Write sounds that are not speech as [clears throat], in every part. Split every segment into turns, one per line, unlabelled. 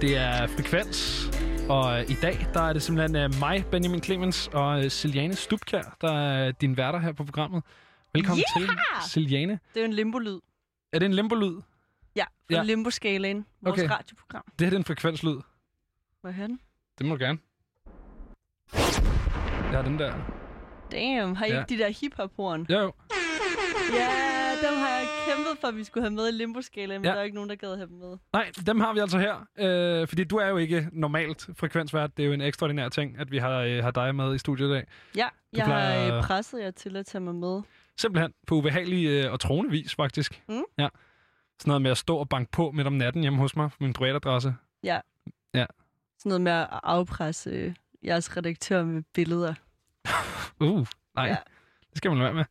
det er Frekvens. Og øh, i dag, der er det simpelthen øh, mig, Benjamin Clemens, og øh, Siliane Stubkær, der er din værter her på programmet. Velkommen
Yeah!
til, Siliane.
Det er en limbo-lyd.
Er det en limbo-lyd?
Ja, fra
Ja.
Limbo-skalaen. Vores
Okay.
radioprogram.
Det her det er en frekvenslyd.
Hvor er den?
Det må du gerne. Ja, den der.
Damn, har I
Ja.
ikke de der hip-hop-horn?
Jo.
Ja, dem har jeg kæmpet for, at vi skulle have med i Limbo-skalaen, men
Ja.
ja. der er ikke nogen, der gad have dem med.
Nej, dem har vi altså her. Øh, fordi du er jo ikke normalt frekvensvært. Det er jo en ekstraordinær ting, at vi har, øh, har dig med i studiet i dag.
Ja, jeg
plejer-
har øh, presset jer til at tage mig med.
Simpelthen på ubehagelig øh, og troende vis, faktisk.
Mm.
Ja. Sådan noget med at stå og banke på midt om natten hjemme hos mig min privatadresse.
Sådan noget med at afpresse øh, jeres redaktør med billeder. [laughs]
Uh, nej. Ja.
Ja.
Det skal man være med.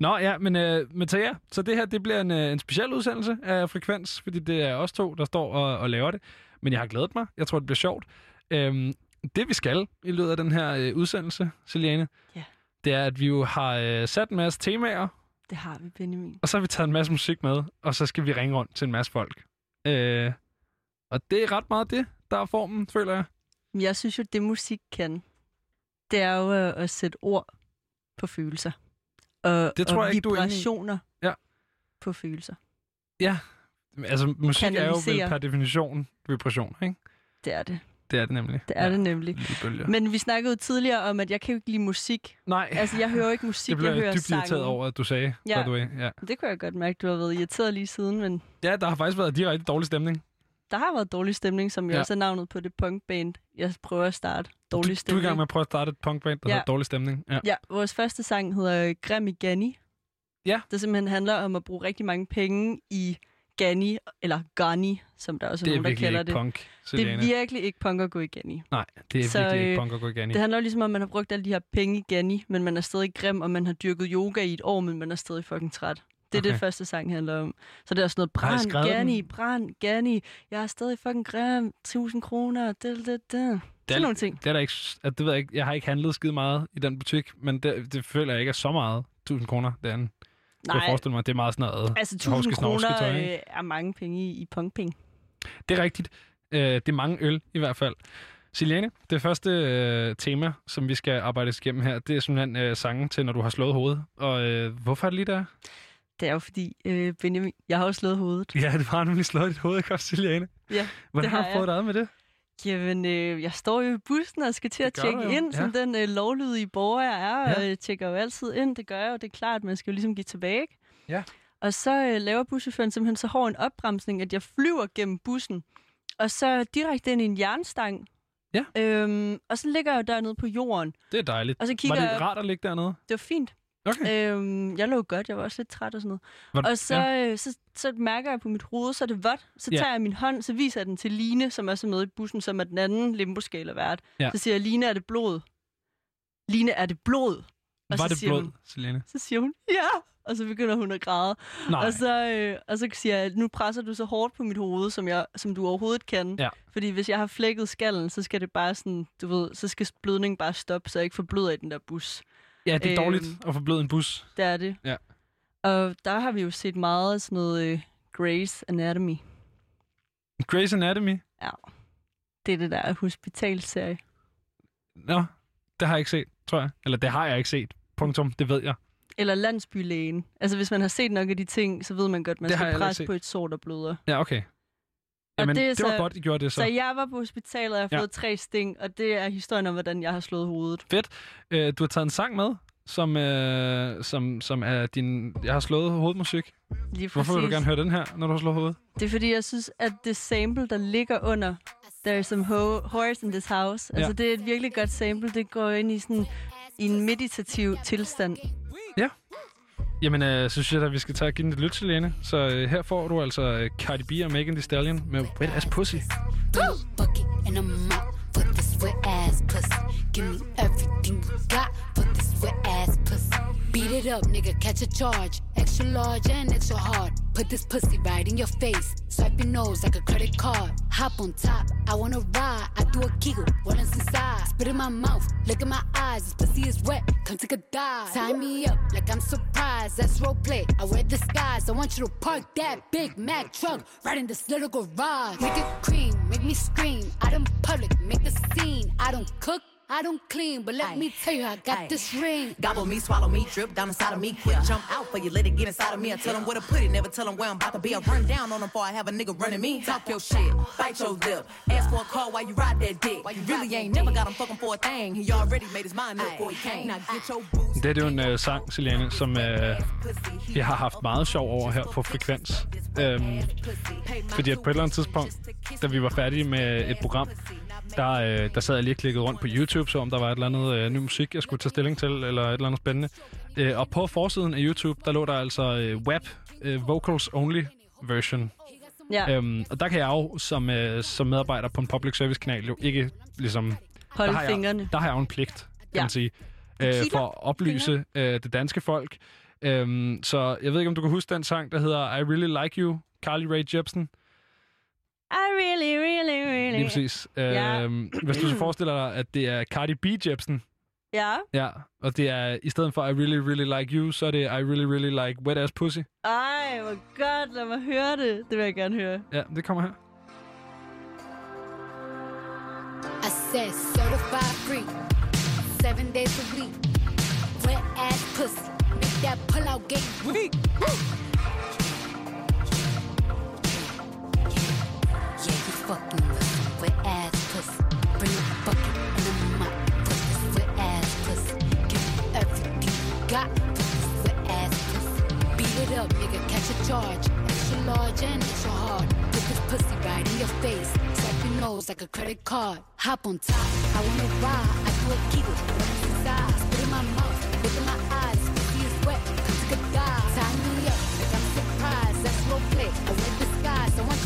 Nå ja, men øh, Mathia, så det her det bliver en, øh, en speciel udsendelse af Frekvens, fordi det er os to, der står og, og laver det. Men jeg har glædet mig. Jeg tror, det bliver sjovt. Øhm, det vi skal i løbet af den her øh, udsendelse, Celiane,
Ja.
det er, at vi jo har øh, sat en masse temaer,
Det har vi, Benjamin.
og så har vi taget en masse musik med, og så skal vi ringe rundt til en masse folk. Øh, og det er ret meget det, der er formen, føler jeg.
Jeg synes jo, det musik kan, det er jo at, at sætte ord på følelser. Og,
Det tror
og
jeg ikke, du er
vibrationer
Ja.
på følelser.
Altså, musik er jo vel
Kanalisere.
per definition vibration, ikke?
Det er det.
Det er det nemlig.
Det er ja. det nemlig. Men vi snakkede jo tidligere om, at jeg kan jo ikke lide musik.
Nej,
Altså, jeg hører ikke [laughs] musik,
det blev
jeg hører
dybt irriteret
sange.
over, at du sagde,
Ja.
by the way. Ja.
Det kunne jeg godt mærke, du har været irriteret lige siden, men
ja, der har faktisk været direkte dårlig stemning.
Der har været dårlig stemning, som jo
Ja.
også er navnet på det punkband, jeg prøver at starte.
Du,
Dårlig
du er
stemning.
i gang med at prøve at starte et punkband, der
Ja.
hedder Dårlig Stemning. Ja.
Ja, vores første sang hedder Grim i Gani.
Ja.
Det simpelthen handler om at bruge rigtig mange penge i Gani, eller Gani, som der også er
Det er
nogen, der kalder det.
punk,
Det er virkelig ikke punk at gå i Gani.
Nej, det er
Så,
virkelig ikke
øh,
punk at gå i.
Det handler ligesom om, at man har brugt alle de her penge i Gani, men man er stadig grim, og man har dyrket yoga i et år, men man er stadig fucking træt. Det er
Okay.
det, første sang handler om. Så det er sådan noget, brand,
den?
brand, Gani, jeg er stadig fucking grim, 1000 kroner, det, det, det.
Det er-
nogle ting.
Det er der ikke, at det ved jeg ikke, jeg har ikke handlet skide meget i den butik, men det, det føler jeg ikke er så meget. 1000 kroner, det en. Kunne jeg
Nej,
forestille mig, det er meget sådan noget.
altså 1000
hovske, snovske
kroner
tøj, ikke?
øh, er mange penge i, i punkpenge.
Det er rigtigt. Øh, det er mange øl i hvert fald. Siliane, det første øh, tema, som vi skal arbejde igennem her, det er simpelthen øh, sangen til, når du har slået hovedet. Og øh, hvorfor er det lige der?
Det er jo fordi, øh, Benjamin, jeg har jo slået hovedet.
Ja, det har nemlig slået dit hoved, ikke også, Siliane?
Ja,
Hvordan
det
har
har
du fået dig med det?
Jamen, øh, jeg står jo i bussen og skal til at tjekke ind, som den øh, lovlydige borger jeg er,
Ja.
og jeg tjekker jo altid ind. Det gør jeg jo, det er klart, man skal jo ligesom give tilbage. ikke?
Ja.
Og så øh, laver buschaufføren simpelthen så hård en opbremsning, at jeg flyver gennem bussen, og så direkte ind i en jernstang.
Ja.
Øhm, og så ligger jeg jo dernede på jorden,
Det er dejligt.
og så kigger
Var det rart at ligge dernede?
Det var fint.
Okay.
Øhm, jeg lå godt, jeg var også lidt træt og sådan noget.
Var,
Og så, ja. så, så mærker jeg på mit hoved, så er det vådt. Så
Ja.
tager jeg min hånd, så viser jeg den til Line, som er så med i bussen, som er den anden limboskala vært.
Ja.
Så siger jeg, Line, er det blod? Line, er det blod? Og
var
så
det
siger
blod,
Hun,
Selene?
så siger hun, ja! Og så begynder hun at græde.
Nej.
Og så, øh, og så siger jeg, nu presser du så hårdt på mit hoved, som, jeg, som du overhovedet kan.
Ja.
Fordi hvis jeg har flækket skallen, så skal det bare sådan, du ved, så skal blødningen bare stoppe, så jeg ikke forbløder i den der bus.
Ja, det er
Øhm,
dårligt at få blød en bus.
Det er det.
Ja.
Og der har vi jo set meget af sådan noget øh, Grey's Anatomy.
Grey's Anatomy?
Ja. Det er det der hospitalserie.
Nå, det har jeg ikke set, tror jeg. Eller det har jeg ikke set. Punktum, det ved jeg.
Eller landsbylægen. Altså hvis man har set nok af de ting, så ved man godt, man
Det
skal presse på et sår, der bløder.
Ja, okay. Jamen,
det
det, var
så-
godt, I gjorde det så.
Så jeg var på hospitalet, og jeg har
Ja.
fået tre sting, og det er historien om, hvordan jeg har slået hovedet.
Øh, du har taget en sang med, som, øh, som, som er din... Jeg har slået hovedmusik.
Lige
Hvorfor vil du
præcis.
gerne høre den her, når du har slået hovedet?
Det er fordi, jeg synes, at det sample, der ligger under There is some ho- horse in this house, altså det er et virkelig godt sample. Det går ind i sådan i en meditativ tilstand.
Jamen, øh, så synes jeg at vi skal tage og give den et lyt til, Lene. Så øh, her får du altså øh, Cardi B og Megan Thee Stallion med Wet Ass Pussy.
bucket Beat it up, nigga, catch a charge. Extra large and extra hard. Put this pussy right in your face. Swipe your nose like a credit card. Hop on top, I wanna ride. I do a giggle, what is inside? Spit in my mouth, look in my eyes. This pussy is wet, come take a dive. Tie me up like I'm surprised. That's role play. I wear disguise. I want you to park that Big Mac truck right in this little garage. Make it cream, make me scream. Out in public, make a scene. I don't cook. I don't clean, but let
Aye.
me tell you, I got
Aye.
this ring.
Gobble me, swallow me, drip down inside of me. Quick jump out for you, let it get inside of me. I tell them where to put it, never tell them where I'm about to be. I run down on them before I have a nigga running me. Talk your shit, bite your lip. Ask for a call while you ride that dick. You really ain't never got him fucking for a thing. He already made his mind up before he came. Now get your boots.
Det er jo en øh, sang, Selene, som øh, vi har haft meget sjov over her på Frekvens. Øhm, fordi at på et eller andet tidspunkt, da vi var færdige med et program, der, øh, der sad jeg lige og klikkede rundt på YouTube, så om der var et eller andet øh, ny musik, jeg skulle tage stilling til, eller et eller andet spændende. Øh, og på forsiden af YouTube, der lå der altså øh, WAP, øh, Vocals Only version.
Ja,
Øhm, og der kan jeg jo som, øh, som medarbejder på en public service kanal jo ikke ligesom...
hold
der har
fingrene.
Jeg, der har jeg jo en pligt, kan
Ja.
man sige, øh, for at oplyse øh, det danske folk. Øhm, så jeg ved ikke, om du kan huske den sang, der hedder I Really Like You, Carly Rae Jepsen.
I really, really, really...
Lige præcis.
Ja.
Øhm, hvis du så forestiller dig, at det er Cardi B Jepsen,
Ja.
ja, og det er i stedet for I Really, Really Like You, så er det I Really, Really Like Wet Ass Pussy.
Ej, hvor godt. Lad mig høre det. Det vil jeg gerne høre.
Ja, det kommer her.
I said certified free, seven days a week. Wet ass pussy, make that pull out gate weak. Fucking wet ass pussy. Bring a bucket and a mop for this wet ass pussy. Give me everything you got for this wet ass pussy. Beat it up, nigga, catch a charge. Extra large and extra hard. Put this pussy right in your face. Tap your nose like a credit card. Hop on top, I wanna ride. I do a kegel,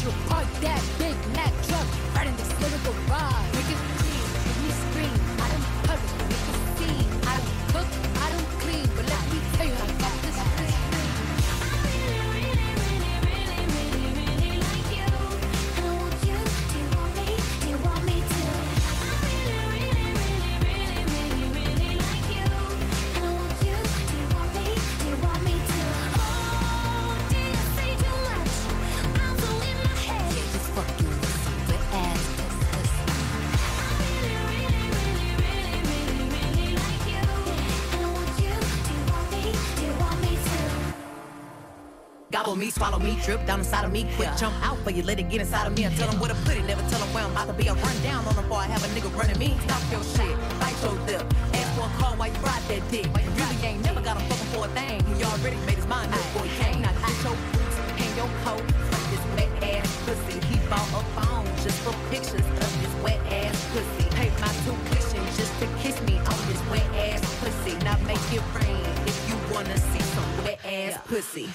disguise. I want you to park that big Mac
swallow me, drip down inside of me. Quick jump out for you, let it get inside of me. I tell them where to put it, never tell them where I'm about to be. I run down on them before I have a nigga running me. Stop your shit, bite your lip. Ask for a call while you ride that dick. You really ain't never got him fucking for a thing. He already made his mind up before he came. Now get your boots, hang your coat. Fuck this wet ass pussy. He bought a phone just for pictures of this wet ass pussy. Paid my tuition just to kiss me on this wet ass pussy. Now make it rain if you wanna see some wet ass pussy.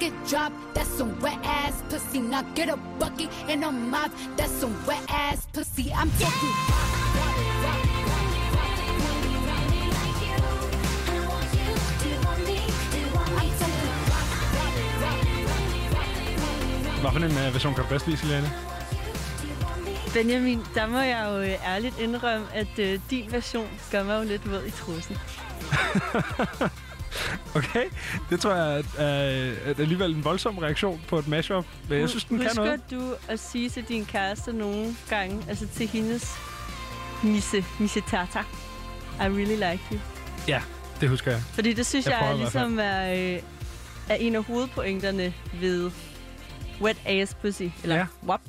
Top, make it drop. That's some wet ass pussy. Now get a bucket and a mop. That's some wet ass pussy. I'm talking. rock.
Hvad for en øh, version kan du bedst lide, Selene?
Benjamin, der må jeg jo øh, ærligt indrømme, at øh, din version gør mig jo lidt våd i trussen. [laughs]
Okay, det tror jeg er, er, er alligevel en voldsom reaktion på et mashup. Men jeg synes, den kan
Husker
noget.
du at sige til din kæreste nogle gange, altså til hendes misse, misse tata, I really like you?
Ja, det husker jeg.
Fordi det synes
Jeg
jeg,
fald.
ligesom er, øh, er en af hovedpointerne ved wet ass pussy, eller
ja.
wap.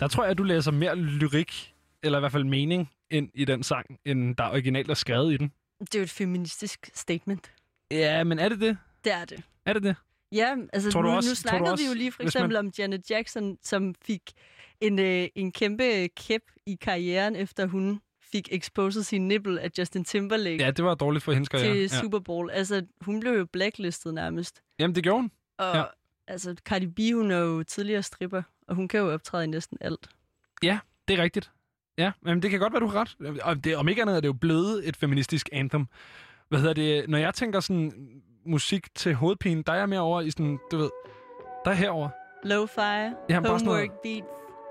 Der tror jeg, at du læser mere lyrik, eller i hvert fald mening, ind i den sang, end der originalt er skrevet i den.
Det er jo et feministisk statement.
Ja, men er det det?
Det er det.
Er det det?
Ja, altså
Tror du
nu,
også-
nu
tror
snakkede
også,
vi jo lige for
hvis man-
eksempel om Janet Jackson, som fik en, øh, en kæmpe kæp i karrieren, efter hun fik exposed sin nipple af Justin Timberlake
Ja, det var dårligt for hendes karriere.
til
Ja.
Super Bowl. Altså, hun blev jo blacklistet nærmest.
Jamen, det gjorde hun.
Og
Ja.
ja. altså, Cardi B, hun er jo tidligere stripper, og hun kan jo optræde i næsten alt.
Det er rigtigt. Ja, men det kan godt være, du har ret. Og det, om ikke andet er det jo blevet et feministisk anthem. Hvad hedder det? Når jeg tænker sådan musik til hovedpine, der er jeg mere over i sådan, du ved, der er herover.
Lo-fi,
Ja, bare sådan
homework
noget-
beat.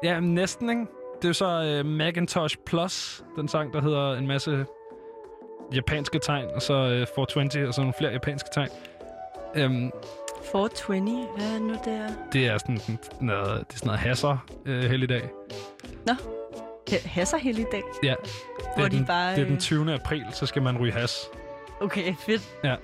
Ja, næsten, ikke? Det er jo så uh, Macintosh Plus, den sang, der hedder en masse japanske tegn, og så uh, 420, og så nogle flere japanske tegn. Um,
420, hvad er det nu der?
det er sådan noget, det er sådan noget hasser uh, helligdag.
Hasser hele dag.
Ja,
Hvor
det er,
de
den,
bare,
det er den
øh,
20. april, så skal man ryge has.
Okay, fedt.
Ja.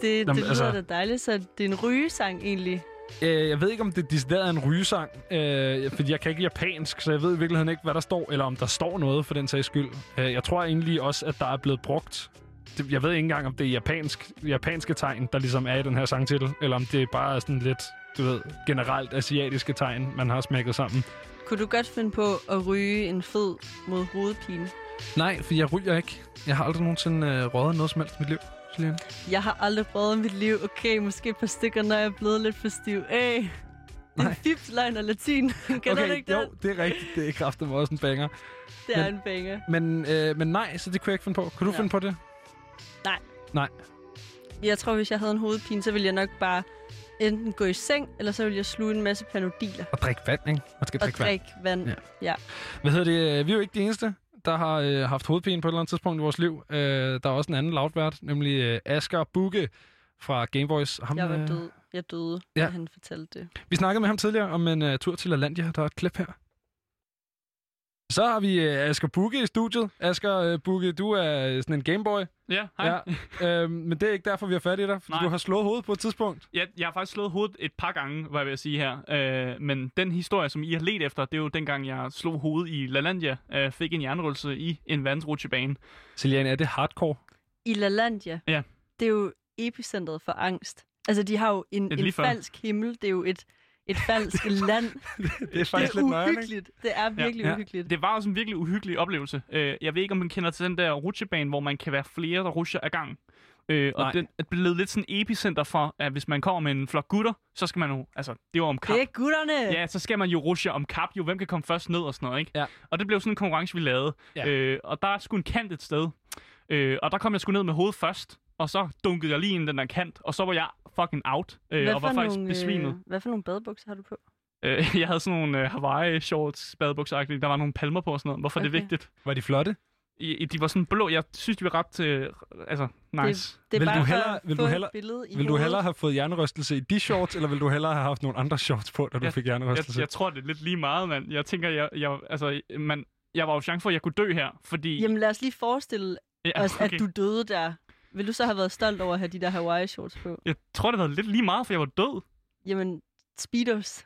Det,
Nå, men
det lyder
altså-
altså... da dejligt, så det er en rygesang egentlig.
Øh, jeg ved ikke, om det decideret er en rygesang, øh, fordi jeg kan ikke japansk, så jeg ved i virkeligheden ikke, hvad der står, eller om der står noget for den sags skyld. Øh, jeg tror egentlig også, at der er blevet brugt... Det, jeg ved ikke engang, om det er japansk, japanske tegn, der ligesom er i den her sangtitel, eller om det bare er sådan lidt, du ved, generelt asiatiske tegn, man har smækket sammen.
Kunne du godt finde på at ryge en fed mod hovedpine?
Nej, for jeg ryger ikke. Jeg har aldrig nogensinde øh, røget noget som helst i mit liv, Julian.
Jeg har aldrig prøvet i mit liv. Okay, måske et par stykker, når jeg er blevet lidt for stiv. Ey, det er
Nej.
fips, løgn og latin. [laughs] Kender du ikke
jo,
det?
det er rigtigt. Det er kraftigt også en banger.
Det er
men-
en banger.
Men, øh, men nej, så det kunne jeg ikke finde på. Kunne du
Ja.
finde på det?
Jeg tror, hvis jeg havde en hovedpine, så ville jeg nok bare enten gå i seng, eller så ville jeg sluge en masse panodiler
Og drikke vand, ikke? Man skal
og
drikke vand.
drikke vand.
Ja. Hvad hedder det? Vi er jo ikke de eneste, der har øh, haft hovedpine på et eller andet tidspunkt i vores liv. Øh, der er også en anden lavtvært, nemlig øh, Asger Bukke fra Gameboys. Ham,
Jeg var
øh,
død. Jeg døde,
Ja.
da han fortalte det.
Vi snakkede med ham tidligere om en uh, tur til Lalandia. Der er et klip her. Så har vi uh, Asger Bukke i studiet. Asger uh, Bukke, du er øh, sådan en Gameboy.
Ja, hej.
Ja. øh, men det er ikke derfor, vi har fat i dig. For
Nej.
du har slået hovedet på et tidspunkt.
Jeg, jeg har faktisk slået hovedet et par gange, hvad jeg vil sige her. Øh, men den historie, som I har let efter, det er jo dengang, jeg slog hovedet i LaLandia, øh, fik en jernrystelse i en vandrutsjebane.
Celiane, er det hardcore?
I LaLandia,
Ja.
det er jo epicentret for angst. Altså, de har jo en, en falsk himmel. Det er jo et, et falsk land. [laughs]
det er faktisk
det er
lidt
uhyggeligt. Det er virkelig
Ja.
uhyggeligt.
Det var også en virkelig uhyggelig oplevelse. Øh, jeg ved ikke, om man kender til den der rutsjebane, hvor man kan være flere, der rusher ad gangen. Øh, og
Nej.
den er blevet lidt sådan epicenter for, at hvis man kommer med en flok gutter, så skal man jo, altså, det var om kap.
Det er gutterne!
Ja, så skal man jo rushe om kap, jo. Hvem kan komme først ned og sådan noget, ikke?
Ja.
Og det blev sådan en konkurrence, vi lavede.
Ja.
Øh, og der er sgu en kant et sted. Øh, og der kom jeg sgu ned med hovedet først. Og så dunkede jeg lige ind i den der kant. Og så var jeg fucking out. Øh,
hvad,
og var
for
faktisk
nogle,
besvimet.
øh, hvad for nogle badebukser har du på?
Øh, [laughs] jeg havde sådan nogle øh, Hawaii shorts, badebukser Der var nogle palmer på og sådan noget. Hvorfor okay. er det
Okay.
vigtigt?
Var de flotte?
I, de var sådan blå. Jeg synes, de var ret... Øh, altså, nice.
Det er
Vil
bare
du hellere- vil du hellere- Vil du
hovedet.
hellere have fået hjernerystelse i de shorts, eller vil du hellere have haft nogle andre shorts på, da du
Jeg-
fik
Jeg,
hjernerystelse?
jeg tror, det er lidt lige meget, mand. Jeg tænker, jeg, jeg, altså, man, jeg var jo chance for, at jeg kunne dø her, fordi...
Jamen lad os lige forestille
ja,
os, at du døde der. Vil du så have været stolt over at have de der Hawaii shorts på?
Jeg tror, det var lidt lige meget, for jeg var død.
Jamen, Speedos.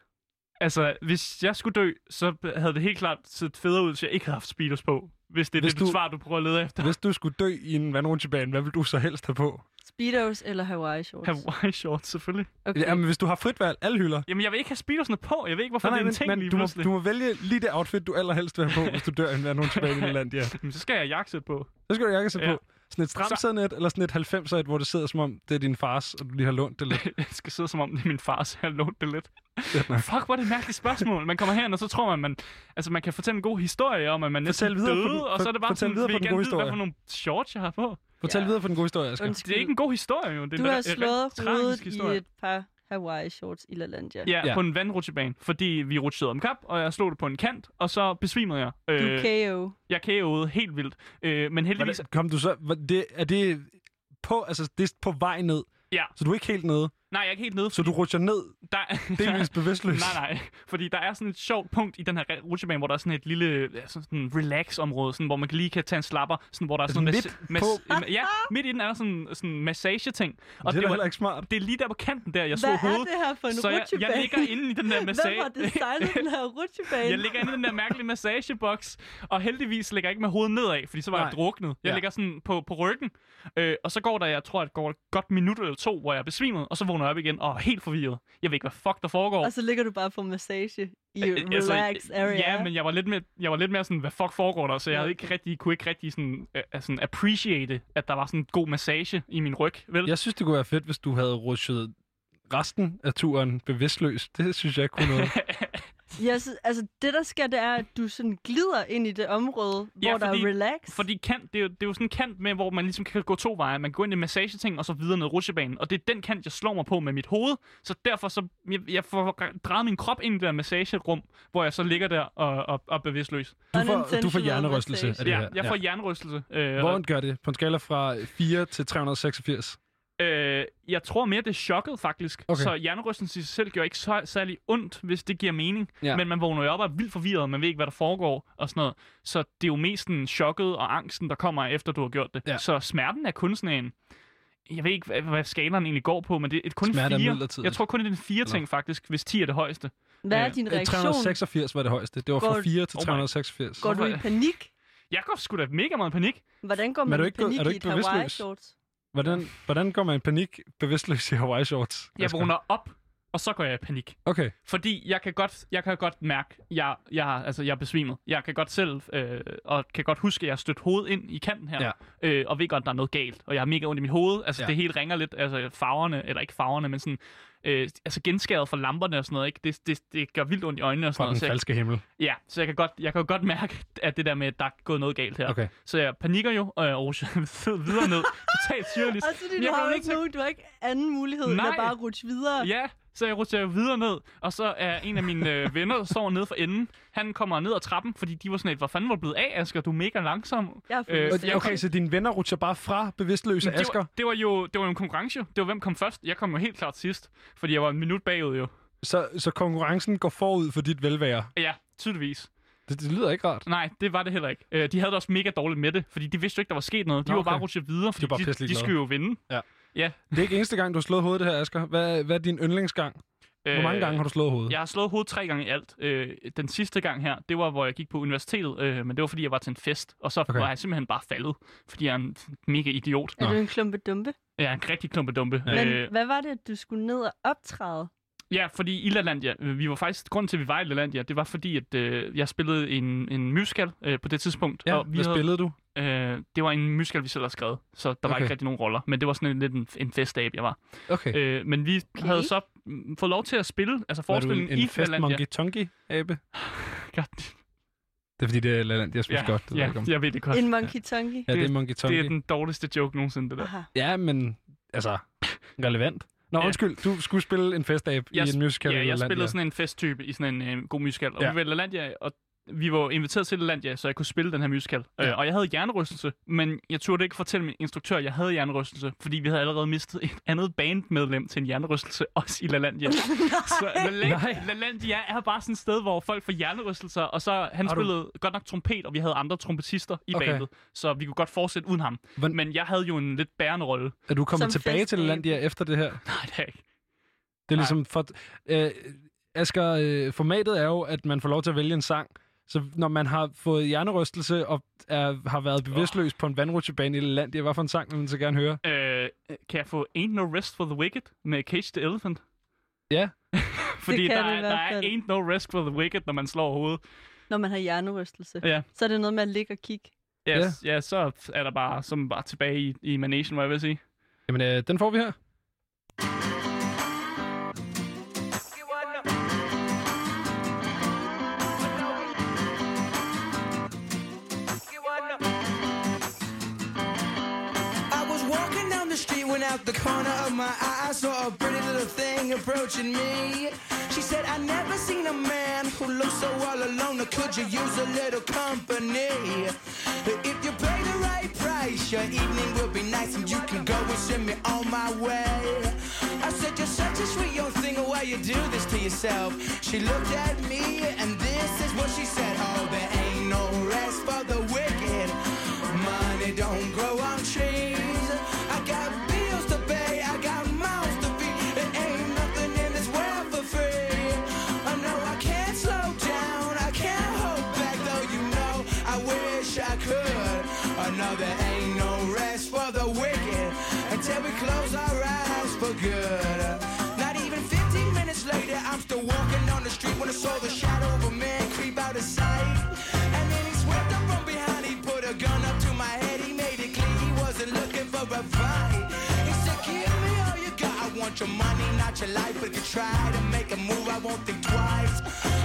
Altså, hvis jeg skulle dø, så havde det helt klart set federe ud, hvis jeg ikke havde haft speedos på. Hvis det er
Hvis
det, du...
du-
svar, du prøver at lede efter.
Hvis du skulle dø i en vandrutsjebane, hvad vil du så helst have på?
Speedos eller Hawaii shorts?
Hawaii shorts, selvfølgelig.
Okay.
Jamen, hvis du har frit valg, alle hylder.
Jamen, jeg vil ikke have speedosene på. Jeg ved ikke, hvorfor
Nej,
det er
nej,
en ting
men,
lige
men du, må, du må vælge lige det outfit, du allerhelst vil have på, hvis du dør i en vandrutsjebane i land, ja.
Men [laughs] så skal jeg jakkesæt på.
Så skal du jakke sig
Ja.
på. Sådan et stramsædnet, eller sådan et 90'er, hvor det sidder som om, det er din fars, og du lige har lånt det lidt. [laughs]
jeg skal sidde som om, det er min far, så jeg har lånt det lidt. Fuck, hvor er det et mærkeligt spørgsmål. Man kommer herind, og så tror man, man, altså, man kan fortælle en god historie om, at man næsten
Fortæl videre
døde,
den-
og så er det bare sådan,
videre
vil gerne vide, hvad for nogle shorts, jeg har på.
Fortæl
Ja.
videre på den gode historie, Asger.
Undskyld.
Det er ikke en god historie, jo. Det er
Du har slået hovedet i et par Hawaii shorts i LaLandia.
Ja,
Ja.
ja, på en vandrutsjebane, fordi vi rutsjede om kap, og jeg slog det på en kant, og så besvimede jeg.
Du
Øh,
er KO.
jeg KO'ede helt vildt. Øh, men heldigvis...
Hvordan, kom du så, det, er det på, altså det er på vej ned,
Ja,
så du er ikke helt nede,
nej, jeg er ikke helt nede.
så du rutscher ned,
Der,
delvis [laughs] bevidstløs.
Nej, nej. Fordi der er sådan et sjovt punkt i den her rutsjebane, hvor der er sådan et lille ja, sådan en relax-område, sådan, hvor man lige kan tage en slapper, sådan, hvor der er sådan
Altså midt
mas- ja, midt i den er der sådan sådan en massage-ting. Og
det er da
var,
heller ikke smart.
det er lige der på kanten der, jeg
Hvad
slog
er
hovedet.
det her for en
Så jeg, jeg ligger inde i den der [laughs] massage...
Hvem har designet den her rutsjebane?
Jeg ligger inde i den der mærkelige massageboks, og heldigvis ligger jeg ikke med hovedet nedad, fordi så var
Nej.
jeg druknet. Jeg
Ja.
ligger sådan på, på ryggen, øh, og så går der, jeg tror, at det går et godt minut eller to, hvor jeg er besvimet, og så vågner jeg op igen og er helt forvirret. Jeg ved ikke, hvad fuck der foregår.
Og så ligger du bare på massage i
Øh, altså,
relax area.
Ja, men jeg var lidt mere, jeg var lidt mere sådan, hvad fuck foregår der? Så jeg havde ikke rigtig, kunne ikke rigtig sådan, uh, sådan appreciate, at der var sådan en god massage i min ryg, vel?
Jeg synes, det kunne være fedt, hvis du havde rushet resten af turen bevidstløs. Det synes jeg kunne noget. [laughs]
Jeg synes, altså, det der sker, det er, at du sådan glider ind i det område,
Ja,
hvor der
fordi-
er relax.
Fordi kant, det er, jo, det er jo sådan en kant med, hvor man ligesom kan gå to veje. Man kan gå ind i massageting, og så videre ned rutsjebanen. Og det er den kant, jeg slår mig på med mit hoved. Så derfor så, jeg, jeg får drejet min krop ind i det der massagerum, hvor jeg så ligger der og, og, og er bevidstløs.
Du får, du får hjernerystelse af det
Ja,
her.
jeg får hjernerystelse. Øh,
Hvor
og,
gør det? På en skala fra 4 til 386.
øh, jeg tror mere, det er chokket, faktisk.
Okay.
Så hjernerystelse i sig selv gør ikke så, særlig ondt, hvis det giver mening.
Ja.
Men man vågner jo op og er vildt forvirret, man ved ikke, hvad der foregår og sådan noget. Så det er jo mest den chokket og angsten, der kommer efter, du har gjort det.
Ja.
Så smerten er kun sådan en... Jeg ved ikke, hvad, hvad skalaen egentlig går på, men det er kun
Smerte er
fire.
midlertidigt.
Jeg tror kun, det er en fire ting, faktisk, hvis 10 er det højeste.
Hvad er
Øh,
din
Øh,
reaktion?
386 var det højeste. Det var fra
Går-
4 til
Oh my-
386.
Går du i panik?
Jeg går sgu da mega meget i panik.
Hvordan går
er
man i
ikke
panik
er du
i
ikke
et? Hawaii-shorts?
Hvordan, hvordan går man i panik bevidstløs i Hawaii shorts?
Jeg vågner op, og så går jeg i panik.
Okay.
Fordi jeg kan godt, jeg kan godt mærke, jeg, jeg, altså, jeg er besvimet. Jeg kan godt selv, øh, og kan godt huske, at jeg har stødt hovedet ind i kanten her,
Ja.
øh, og ved godt, at der er noget galt. Og jeg har mega ondt i mit hoved. Altså,
ja.
det hele ringer lidt, altså farverne, eller ikke farverne, men sådan, øh, altså genskæret fra lamperne og sådan noget, ikke? Det, det, det gør vildt ondt i øjnene og sådan
Fra
noget.
den
Så jeg,
falske himmel.
ja, så jeg kan, godt, jeg kan jo godt mærke, at det der med, at der er gået noget galt her.
Okay.
Så jeg panikker jo, og jeg rusher [laughs] videre ned. Totalt syrligt.
Og så
Men
du
jeg
har jo ikke
til-
nogen, du har ikke anden mulighed, end
Nej.
at bare rutsche videre.
Ja, så jeg rutscher videre ned, og så er en af mine øh, venner, der står nede for enden, han kommer ned ad trappen, fordi de var sådan et, hvor fanden var du blevet af, Asger? Du er mega langsom.
Jeg
Øh,
Okay, så dine venner rutscher bare fra bevidstløse
Men det,
Asger.
var, det, var jo, det var jo en konkurrence. Det var hvem kom først. Jeg kom jo helt klart sidst, fordi jeg var en minut bagud jo.
Så, så konkurrencen går forud for dit velvære.
Ja, tydeligvis.
Det, det lyder ikke rart.
Nej, det var det heller ikke. Øh, de havde det også mega dårligt med det, fordi de vidste jo ikke, der var sket noget. De
Nå,
var bare
okay.
rutsjet videre, fordi
bare
de, de
glade.
skulle jo vinde.
Det er ikke eneste gang, du har slået hovedet det her, Asger. Hvad, hvad er din yndlingsgang? Hvor mange gange har du slået hovedet?
Øh, Jeg har slået hovedet tre gange i alt. Øh, den sidste gang her, det var, hvor jeg gik på universitetet, øh, men det var, fordi jeg var til en fest. Og så
Okay.
okay. var jeg simpelthen bare faldet, fordi jeg er en mega idiot.
Er
Nå.
du en klumpe dumpe?
Er en rigtig klumpedumpe.
Men
Øh,
hvad var det, du skulle ned og optræde?
ja, fordi i LaLandia, øh, vi var faktisk, grunden til, at vi var i LaLandia, det var fordi, at øh, jeg spillede en, en musical øh, på det tidspunkt.
Ja,
og vi
hvad
havde,
spillede du?
øh, det var en musical, vi selv havde skrevet, så der var
Okay.
ikke rigtig nogen roller. Men det var sådan en, lidt en, en festab, jeg var.
Okay.
Øh, men vi
Okay.
havde så mm, fået lov til at spille, altså
var du
forestillingen
en
i LaLandia.
monkey tonky abe?
God,
Det er fordi, det er Laland, jeg synes
ja,
godt. Det jeg
ja, jeg ved det godt.
En monkey tonky?
Ja, det er monkey tonky.
Det er den dårligste joke nogensinde, det der.
Aha.
Ja, men altså, relevant. Nå,
Ja.
undskyld, du skulle spille en festabe i
Jeg
en musical
Ja,
i
jeg
Lalandia.
spillede sådan en festtype i sådan en øh, god musical. Og
Ja.
ja. vi var LaLandia, og vi var inviteret til LaLandia, så jeg kunne spille den her musical.
Ja.
Ja. Øh, og jeg havde hjernerystelse, men jeg turde ikke fortælle min instruktør, at jeg havde hjernerystelse, fordi vi havde allerede mistet et andet bandmedlem til en hjernerystelse, [laughs] også i LaLandia. [laughs] så LaLandia,
Nej.
LaLandia er bare sådan et sted, hvor folk får hjernerystelser, og så han
Har du-
spillede godt nok trompet, og vi havde andre trompetister i
Okay.
bandet, så vi kunne godt fortsætte uden ham.
Hvordan-
Men jeg havde jo en lidt bærende rolle.
Er du kommet
Som
tilbage til
festabe.
Lalandia efter det her? [laughs]
Nej, det er ikke.
Det er
Nej.
ligesom for... Øh, Asger, øh, formatet er jo, at man får lov til at vælge en sang. Så når man har fået hjernerystelse og er, har været bevidstløs oh. på en vandrutsjebane i Lalandia, hvad for en sang vil man så gerne høre?
Øh, kan jeg få Ain't No Rest for the Wicked med Cage the Elephant?
Ja. [laughs]
Fordi
kan
der, er, der er. Ain't No Rest for the Wicked, når man slår hovedet.
Når man har hjernerystelse.
Ja.
Så er det noget med at ligge og kigge.
Yes, ja. ja, så er der bare, som bare tilbage i, i Manation, hvad jeg vil sige.
Jamen, øh, den får vi her.
Out the corner of my eye I saw a pretty little thing approaching me. She said, I never seen a man who looks so all alone. Could you use a little company? If you pay the right price, your evening will be nice and you can go and send me on my way. I said, You're such a sweet young thing, why you do this to yourself? She looked at me and this is what she said. Oh, there ain't no rest for the your money, not your life, if you try to make a move, I won't think twice.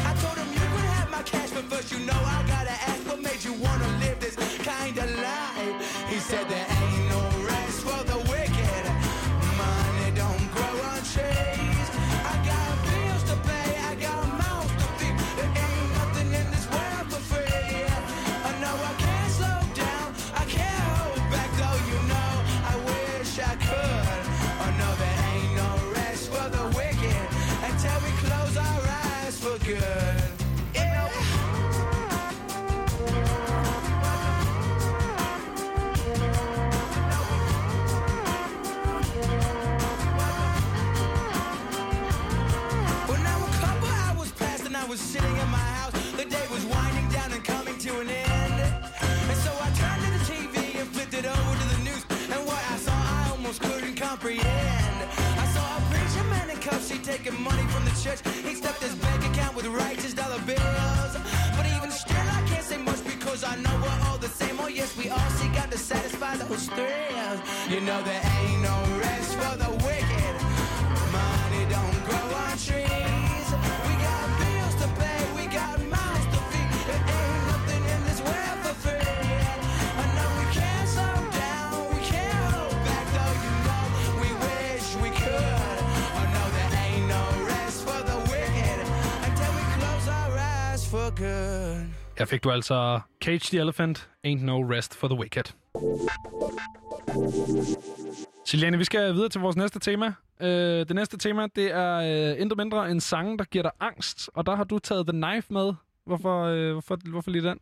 I told him you could have my cash, but first you know I gotta ask. Taking money from the church. He stuffed his bank account with righteous dollar bills. But even still, I can't say much because I know we're all the same. Oh, yes, we all seek out to satisfy those thrills. You know, there ain't no rest for the wicked.
Her fik du altså Cage the Elephant, Ain't No Rest for the Wicked. Siljane, vi skal videre til vores næste tema. Øh, det næste tema, det er øh, intet mindre en sang, der giver dig angst. Og der har du taget The Knife med. Hvorfor, øh, hvorfor, hvorfor lige den?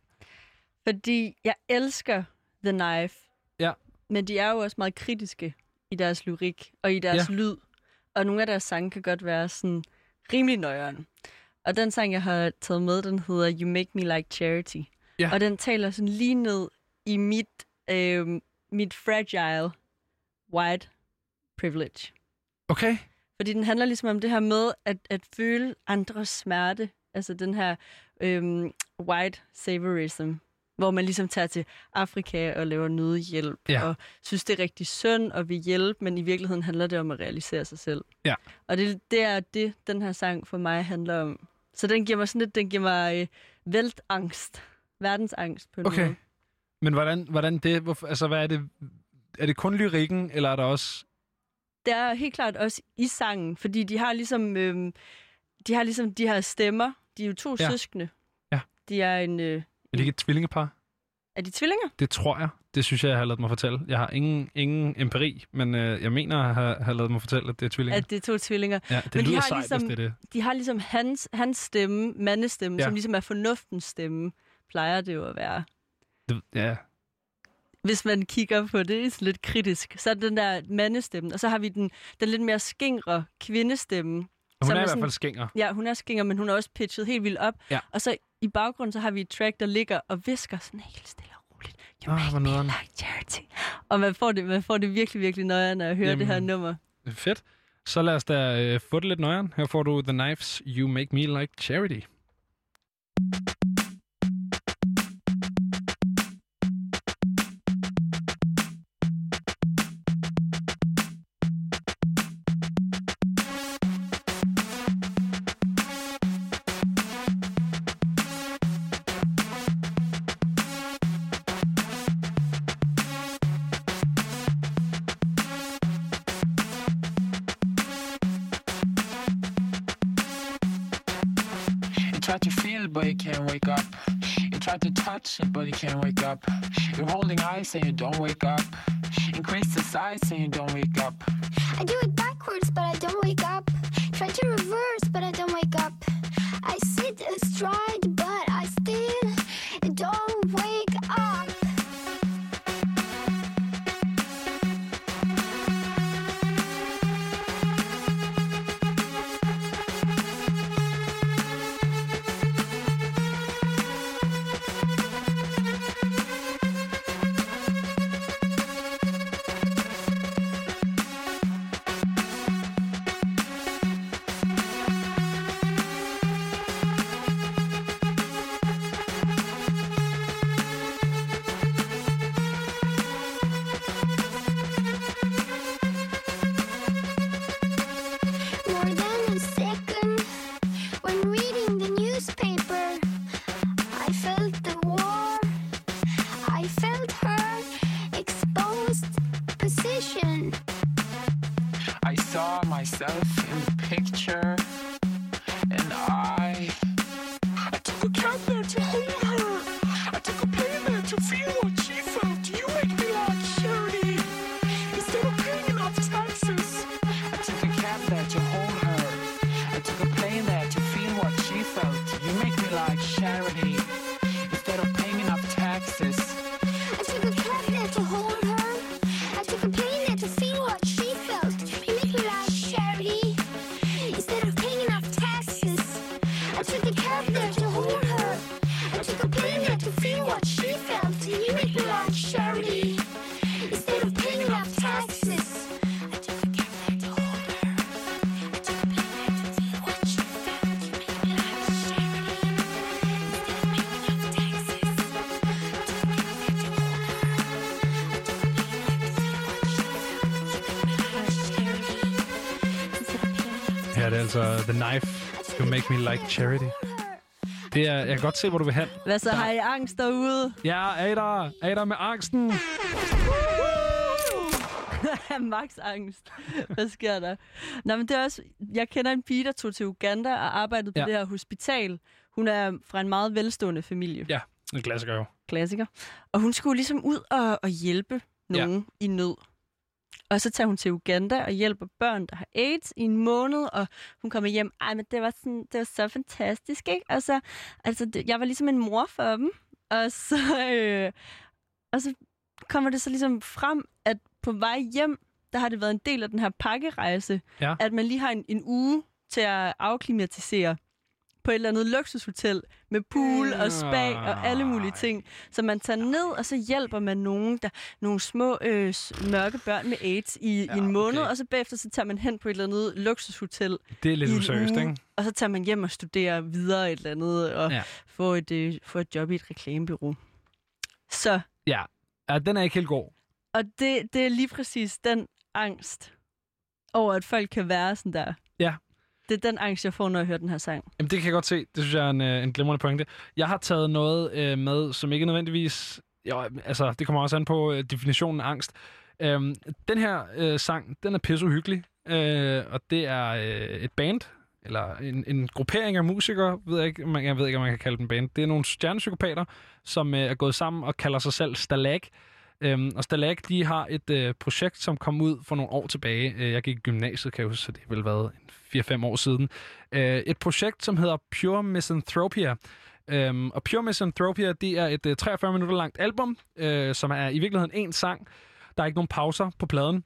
Fordi jeg elsker The Knife.
Ja.
Men de er jo også meget kritiske i deres lyrik og i deres
ja.
lyd. Og nogle af deres sange kan godt være sådan rimelig nøjeren. Og den sang, jeg har taget med, den hedder You Make Me Like Charity.
Ja.
Og den taler sådan lige ned i mit, øh, mit fragile white privilege.
Okay.
Fordi den handler ligesom om det her med at, at føle andres smerte. Altså den her øhm, white saviorism, hvor man ligesom tager til Afrika og laver nødhjælp,
Ja.
og synes, det er rigtig synd og vil hjælpe, men i virkeligheden handler det om at realisere sig selv.
Ja.
Og det, det er det, den her sang for mig handler om. Så den giver mig sådan lidt, den giver mig øh, væltangst. Verdensangst på en
Okay.
måde.
Men hvordan, hvordan det... Hvorfor, altså, hvad er det... Er det kun lyrikken, eller er der også...
det er helt klart også i sangen, fordi de har ligesom, øhm, de har ligesom de her stemmer. De er jo to
Ja.
ja. søskende.
Ja.
De er en... Øh,
Er det ikke et tvillingepar?
er de tvillinger?
Det tror jeg. Det synes jeg, jeg har lavet mig fortælle. Jeg har ingen, ingen empiri, men øh, jeg mener at have, have lavet mig fortælle, at det er tvillinger.
At det er to tvillinger.
ja, det
men de
lyder
har
sejt,
ligesom-
hvis det er det.
De har ligesom hans, hans stemme, mandestemme,
Ja.
som ligesom er fornuftens stemme, plejer det jo at være.
det ja,
Hvis man kigger på det sådan lidt kritisk, så er det den der mandestemme, og så har vi den, den lidt mere skingre kvindestemme.
hun
Som
er
er
i hvert fald skænger.
Ja, hun er skinger, men hun er også pitchet helt vildt op.
Ja.
Og så i baggrunden, så har vi et track, der ligger og visker sådan helt stille. You
Ah,
make me like charity. Og man får det, man får det virkelig, virkelig nøje, når jeg hører det her
Jamen.
nummer.
Fedt. Så lad os da øh, få det lidt nøjeren. Her får du The Knives, You Make Me Like Charity.
You can't wake up. You try to touch, it, but you can't wake up. You're holding ice and you don't wake up. Increase the size and you don't wake up.
I do it backwards, but I don't wake up.
The
Knife. You make me like charity. Det er, jeg kan godt se, hvor du vil hen.
Hvad så,
Der-
har I angst derude?
Ja, er I der? Er I der med angsten? [laughs]
Max angst. Hvad sker der? Nå, men det er også... Jeg kender en pige, der tog til Uganda og arbejdede på
Ja.
det her hospital. Hun er fra en meget velstående familie.
Ja, en klassiker jo.
Klassiker. Og hun skulle ligesom ud og, og hjælpe nogen ja. i nød. Og så tager hun til Uganda og hjælper børn, der har AIDS i en måned, og hun kommer hjem. Ej, men det var, sådan, det var så fantastisk, ikke? Og så, altså, det, jeg var ligesom en mor for dem. Og så, øh, og så kommer det så ligesom frem, at på vej hjem, der har det været en del af den her pakkerejse,
Ja.
at man lige har en, en uge til at afklimatisere på et eller andet luksushotel med pool og spa og alle mulige ting. Så man tager ned, og så hjælper man nogen, der, nogle små øh, mørke børn med AIDS i, ja, i en måned,
okay.
og så bagefter så tager man hen på et eller andet luksushotel
Det er lidt useriøst, ikke?
og så tager man hjem og studerer videre et eller andet, og
Ja.
får, et, øh, får et job i et reklamebureau. Så,
Ja. ja, den er ikke helt god.
og det, det er lige præcis den angst over, at folk kan være sådan der.
Ja.
Det er den angst, jeg får, når jeg hører den her sang.
Jamen, det kan jeg godt se. Det synes jeg er en, øh, en glimrende pointe. Jeg har taget noget øh, med, som ikke nødvendigvis... Jo, altså, det kommer også an på øh, definitionen af angst. Øhm, den her øh, sang, den er pisse hyggelig. Øh, og det er øh, et band, eller en, en gruppering af musikere, ved jeg, ikke, man, jeg ved ikke, om man kan kalde dem band. Det er nogle stjernepsykopater, som øh, er gået sammen og kalder sig selv Stalag. Øhm, og Stalag, de har et øh, projekt, som kom ud for nogle år tilbage. Øh, jeg gik i gymnasiet, kan jeg huske, så det har vel været en 4-5 år siden. Øh, et projekt, som hedder Pure Misanthropia. Øhm, og Pure Misanthropia, det er et øh, 43 minutter langt album, øh, som er i virkeligheden en sang. Der er ikke nogen pauser på pladen.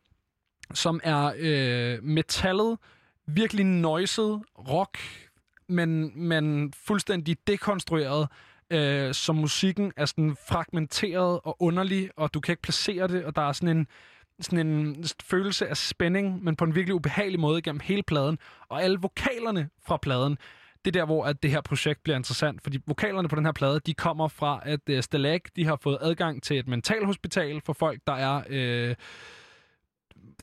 Som er øh, metallet, virkelig noiset rock, men, men fuldstændig dekonstrueret, øh, som musikken er sådan fragmenteret og underlig, og du kan ikke placere det, og der er sådan en, sådan en følelse af spænding, men på en virkelig ubehagelig måde gennem hele pladen. Og alle vokalerne fra pladen, det er der, hvor at det her projekt bliver interessant, fordi vokalerne på den her plade, de kommer fra, at øh, Stalag, de har fået adgang til et mentalhospital for folk, der er øh,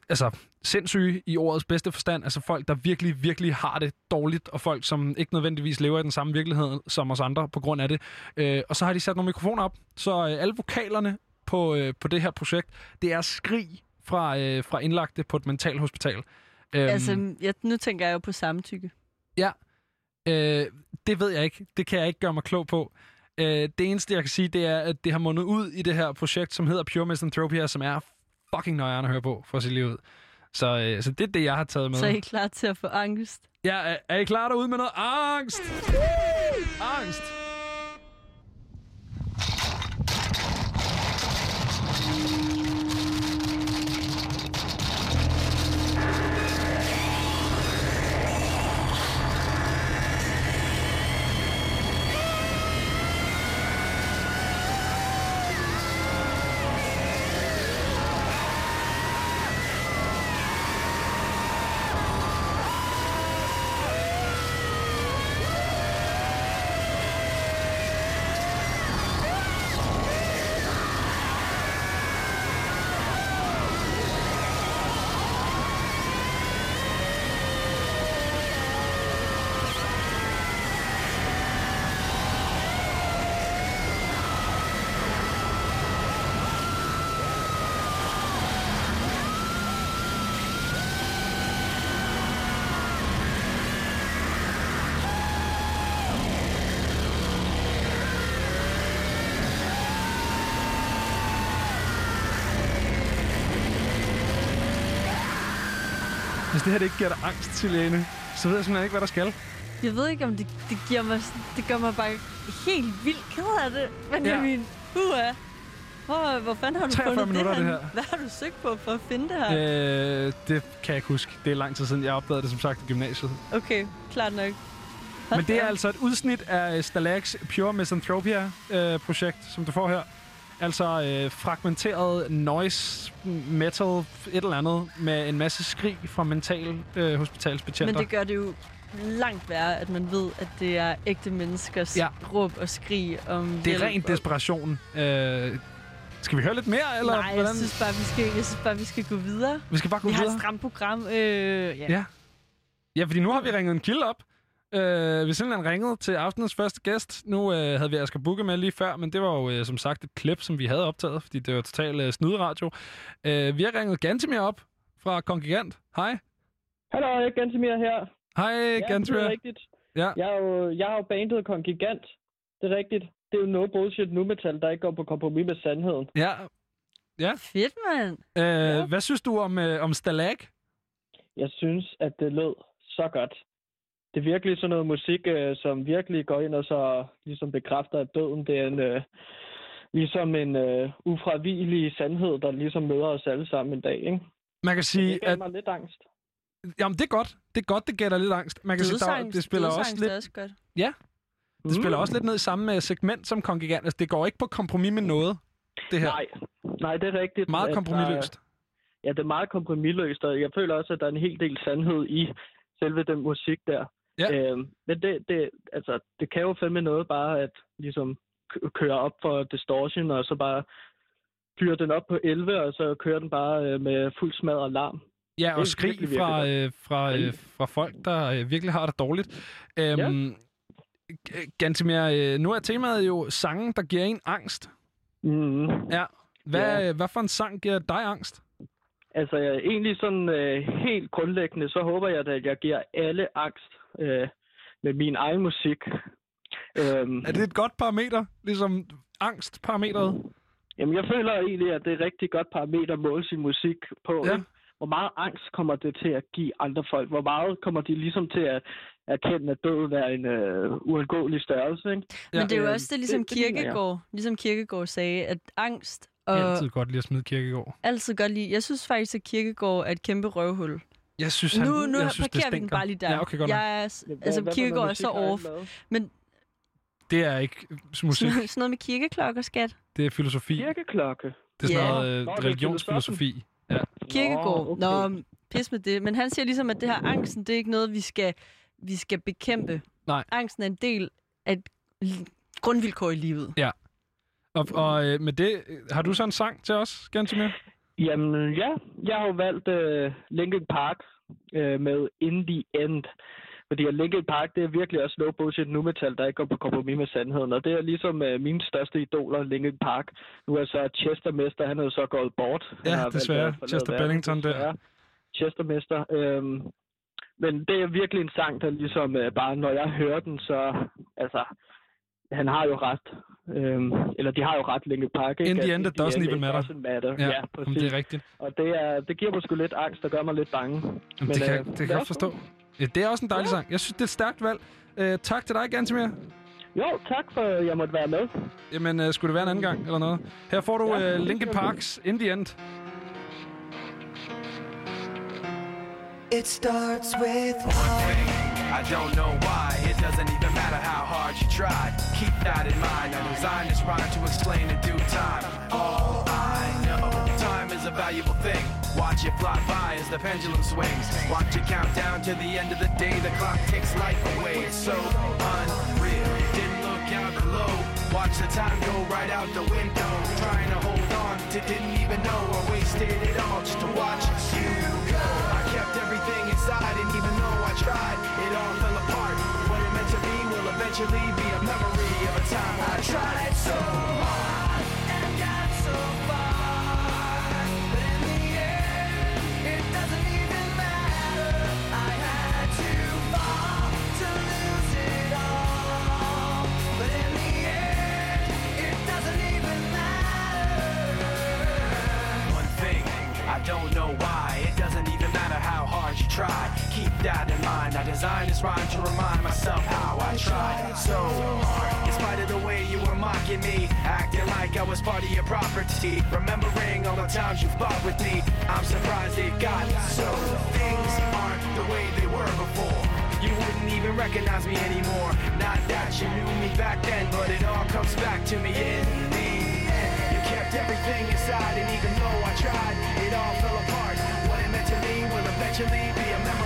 altså, sindssyge i ordets bedste forstand. Altså folk, der virkelig, virkelig har det dårligt, og folk, som ikke nødvendigvis lever i den samme virkelighed som os andre på grund af det. Øh, og så har de sat nogle mikrofoner op, så øh, alle vokalerne på, øh, på det her projekt, det er skrig fra, øh, fra indlagte på et mentalhospital. Øhm,
Altså, jeg, nu tænker jeg jo på samtykke.
Ja, øh, det ved jeg ikke. Det kan jeg ikke gøre mig klog på. Øh, det eneste, jeg kan sige, det er, at det har mundet ud i det her projekt, som hedder Pure Misanthropia, som er fucking nøjeren at høre på, for sit liv ud. Så, øh, så det er det, jeg har taget med.
Så er I klar til at få angst?
Ja, er, er I klar derude med noget angst? Angst! Det her det ikke giver dig angst, Silene, så ved jeg simpelthen ikke, hvad der skal.
Jeg ved ikke, om det, det giver mig... Det gør mig bare helt vildt ked af det. Benjamin, ja. uh, hvor, hvor fanden har du
43
fundet
minutter,
det,
det
her?
her.
Hvad har du søgt på for at finde det her?
Øh, det kan jeg ikke huske. Det er lang tid siden, jeg opdagede det, som sagt, i gymnasiet.
Okay, klart nok.
Men det er altså et udsnit af Stalags Pure Misanthropia-projekt, som du får her. Altså øh, fragmenteret noise, metal, et eller andet, med en masse skrig fra mental øh, hospitalsbetjenter.
Men det gør det jo langt værre, at man ved, at det er ægte menneskers
Ja.
råb og skrig om
det er
hjælp
ren desperation. Øh, skal vi høre lidt mere, eller
Nej, jeg
hvordan?
synes, bare, vi skal, jeg synes bare, vi skal gå videre.
Vi skal bare gå
Vi har
videre.
et stramt program. Øh, ja.
Ja. Ja, fordi nu har vi ringet en kilde op. Øh, vi simpelthen ringet til aftenens første gæst. Nu øh, havde vi Asger Bukke med lige før, men det var jo øh, som sagt et klip, som vi havde optaget, fordi det var total øh, snyderadio. Øh, vi har ringet Gantimir op fra Kongigant. Hej.
Hallo, jeg er Gantemir her.
Hej,
Ja, det er rigtigt.
Ja.
Jeg har jo, jeg har jo bandet Kongigant. Det er rigtigt. Det er jo no bullshit nu metal, der ikke går på kompromis med sandheden.
Ja. Ja.
Fedt, mand.
Øh,
Ja.
Hvad synes du om, øh, om Stalag?
Jeg synes, at det lød så godt. Det er virkelig sådan noget musik, øh, som virkelig går ind og så ligesom bekræfter, at døden det er en, øh, ligesom en øh, ufravigelig sandhed, der ligesom møder os alle sammen en dag. Ikke?
Man kan
Det
sige,
gav
at
mig lidt angst.
jamen, det er godt. Det er godt, det gælder lidt angst. Man kan sige, der,
Dødsangst,
det spiller også
dødsangst
lidt,
er også godt.
det spiller også lidt ned i samme øh, segment som Kongigant. Altså, det går ikke på kompromis med noget, det her.
Nej, nej, det er rigtigt.
Meget
der-
kompromisløst.
Ja, det er meget kompromisløst, og jeg føler også, at der er en hel del sandhed i selve den musik der.
Ja.
Øhm, men det, det, altså, det kan jo fandme noget bare at ligesom køre op for distortion, og så bare fyre den op på 11, og så kører den bare øh, med fuld smad og larm.
Ja, og skrig
virkelig,
fra, øh, fra, øh, fra folk, der øh, virkelig har det dårligt. Øhm, G- Gantimir, øh, nu er temaet jo sange, der giver en angst.
Mm.
Ja. Hvad,
Ja.
ja. hvad for en sang giver dig angst?
Altså, jeg, egentlig sådan øh, helt grundlæggende, så håber jeg, at jeg giver alle angst øh, med min egen musik. Øhm,
Er det et godt parameter? Ligesom angstparametret?
Jamen, jeg føler egentlig, at det er et rigtig godt parameter at måle sin musik på.
Ja.
Ja. Hvor meget angst kommer det til at give andre folk? Hvor meget kommer de ligesom til at erkende, at døden er en øh, uundgåelig størrelse? Ikke?
Ja.
Men det er jo også det, ligesom
det- det.
Kirkegaard, ligesom Kirkegaard sagde, at angst og
altid godt lide at smide Kirkegaard.
altid godt lide. Jeg synes faktisk, at Kirkegaard er et kæmpe røvhul.
Jeg synes, han,
nu nu
jeg synes, det
parkerer vi den bare lige der.
Ja, okay, godt
jeg er,
Hvad-
altså,
hvad
Kirkegaard er så off.
lavet?
Det er ikke musik.
Sådan sådan noget med kirkeklokker, skat.
Det er filosofi.
Kirkeklokke.
Det er sådan
Ja.
noget øh,
Nå, det er
religionsfilosofi. Ja.
Kirkegaard.
Nå,
Nå,
okay.
okay. pis med det. Men han siger ligesom, at det her angsten, det er ikke noget, vi skal, vi skal bekæmpe.
Nej.
Angsten er en del af et grundvilkår i livet.
Og, og øh, med det, øh, har du så en sang til os, Gantimir?
Jamen ja, jeg har jo valgt øh, Linkin Park øh, med In The End. Fordi at Linkin Park, det er virkelig også low bullshit nu metal, der ikke går på kompromis med sandheden. Og det er ligesom øh, mine største idoler, Linkin Park. Nu er så Chester Mester, han er jo så gået bort. Han
Ja,
har valgt at
desværre. Chester Bennington der.
desværre. Chester Mester. Øhm, men det er virkelig en sang, der ligesom øh, bare, når jeg hører den, så altså, han har jo ret. Øhm, eller de har jo ret, Linkin Park. Ikke?
In the end, it doesn't even matter.
doesn't matter.
Ja,
Ja,
Jamen,
præcis.
det er rigtigt.
Og det, er, det giver mig sgu lidt angst, der gør mig lidt bange.
Jamen,
Men,
det kan,
øh,
det kan jeg forstå. Ja, det er også en dejlig sang. Jeg synes, det er et stærkt valg. Uh, tak til dig, Gantimir.
Jo, tak for, at jeg måtte være med.
Jamen, uh, skulle det være en anden gang, eller noget? Her får du
Ja, det
Linkin. Parks In The End.
It starts with
I don't know why, doesn't even matter how hard you try. Keep that in mind. I designed this rhyme to explain in due time. All I know, time is a valuable thing. Watch it fly by as the pendulum swings. Watch it count down to the end of the day. The clock takes life away. It's so unreal. Didn't look out below. Watch the time go right out the window. Trying to hold on to didn't even know I wasted it all just to watch you go. I kept everything inside, and even though I tried, it all fell apart. Eventually be a memory of a time I tried so hard and got so far. But in the end, it doesn't even matter. I had to fall to lose it all. But in the end, it doesn't even matter. One thing, I don't know why. It doesn't even matter how hard you try. Design this rhyme to remind myself how I tried so hard. In spite of the way you were mocking me, acting like I was part of your property. Remembering all the times you fought with me, I'm surprised it got so. Things aren't the way they were before. You wouldn't even recognize me anymore. Not that you knew me back then, but it all comes back to me in the end. You kept everything inside, and even though I tried, it all fell apart. What it meant to me will eventually be a memory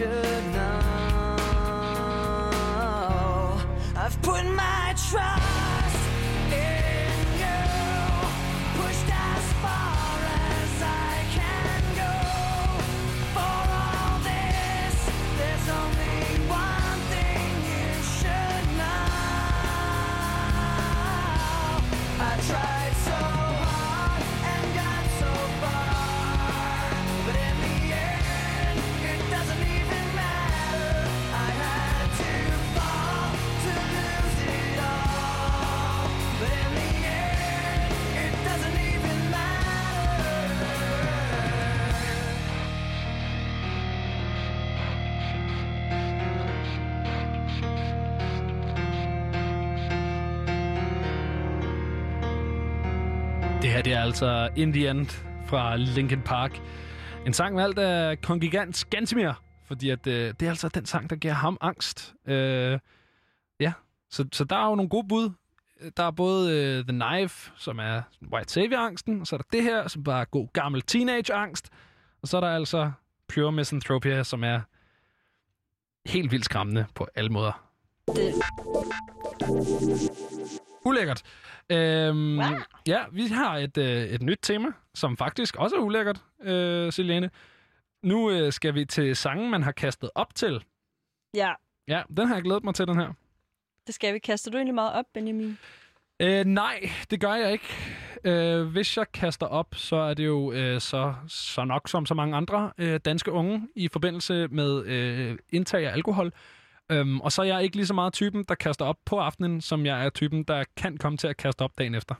should know. I've put my trust
er altså In The End fra Linkin Park. En sang valgt af Kongigant Gantemir, fordi at, øh, det er altså den sang, der giver ham angst. Øh, ja, så, så der er jo nogle gode bud. Der er både øh, The Knife, som er White Savior-angsten, og så er der det her, som bare er god gammel teenage-angst. Og så er der altså Pure Misanthropia, som er helt vildt skræmmende på alle måder.
Det,
Ulækkert. Øhm,
Wow.
Ja, vi har et, øh, et nyt tema, som faktisk også er ulækkert, øh, Selene. Nu øh, skal vi til sangen, man har kastet op til.
ja,
Ja, den har jeg glædet mig til, den her.
det skal vi. Kaster du egentlig meget op, Benjamin?
Øh, nej, det gør jeg ikke. Øh, hvis jeg kaster op, så er det jo øh, så, så nok som så mange andre øh, danske unge i forbindelse med øh, indtag af alkohol. Øhm, og så er jeg ikke lige så meget typen, der kaster op på aftenen, som jeg er typen, der kan komme til at kaste op dagen efter.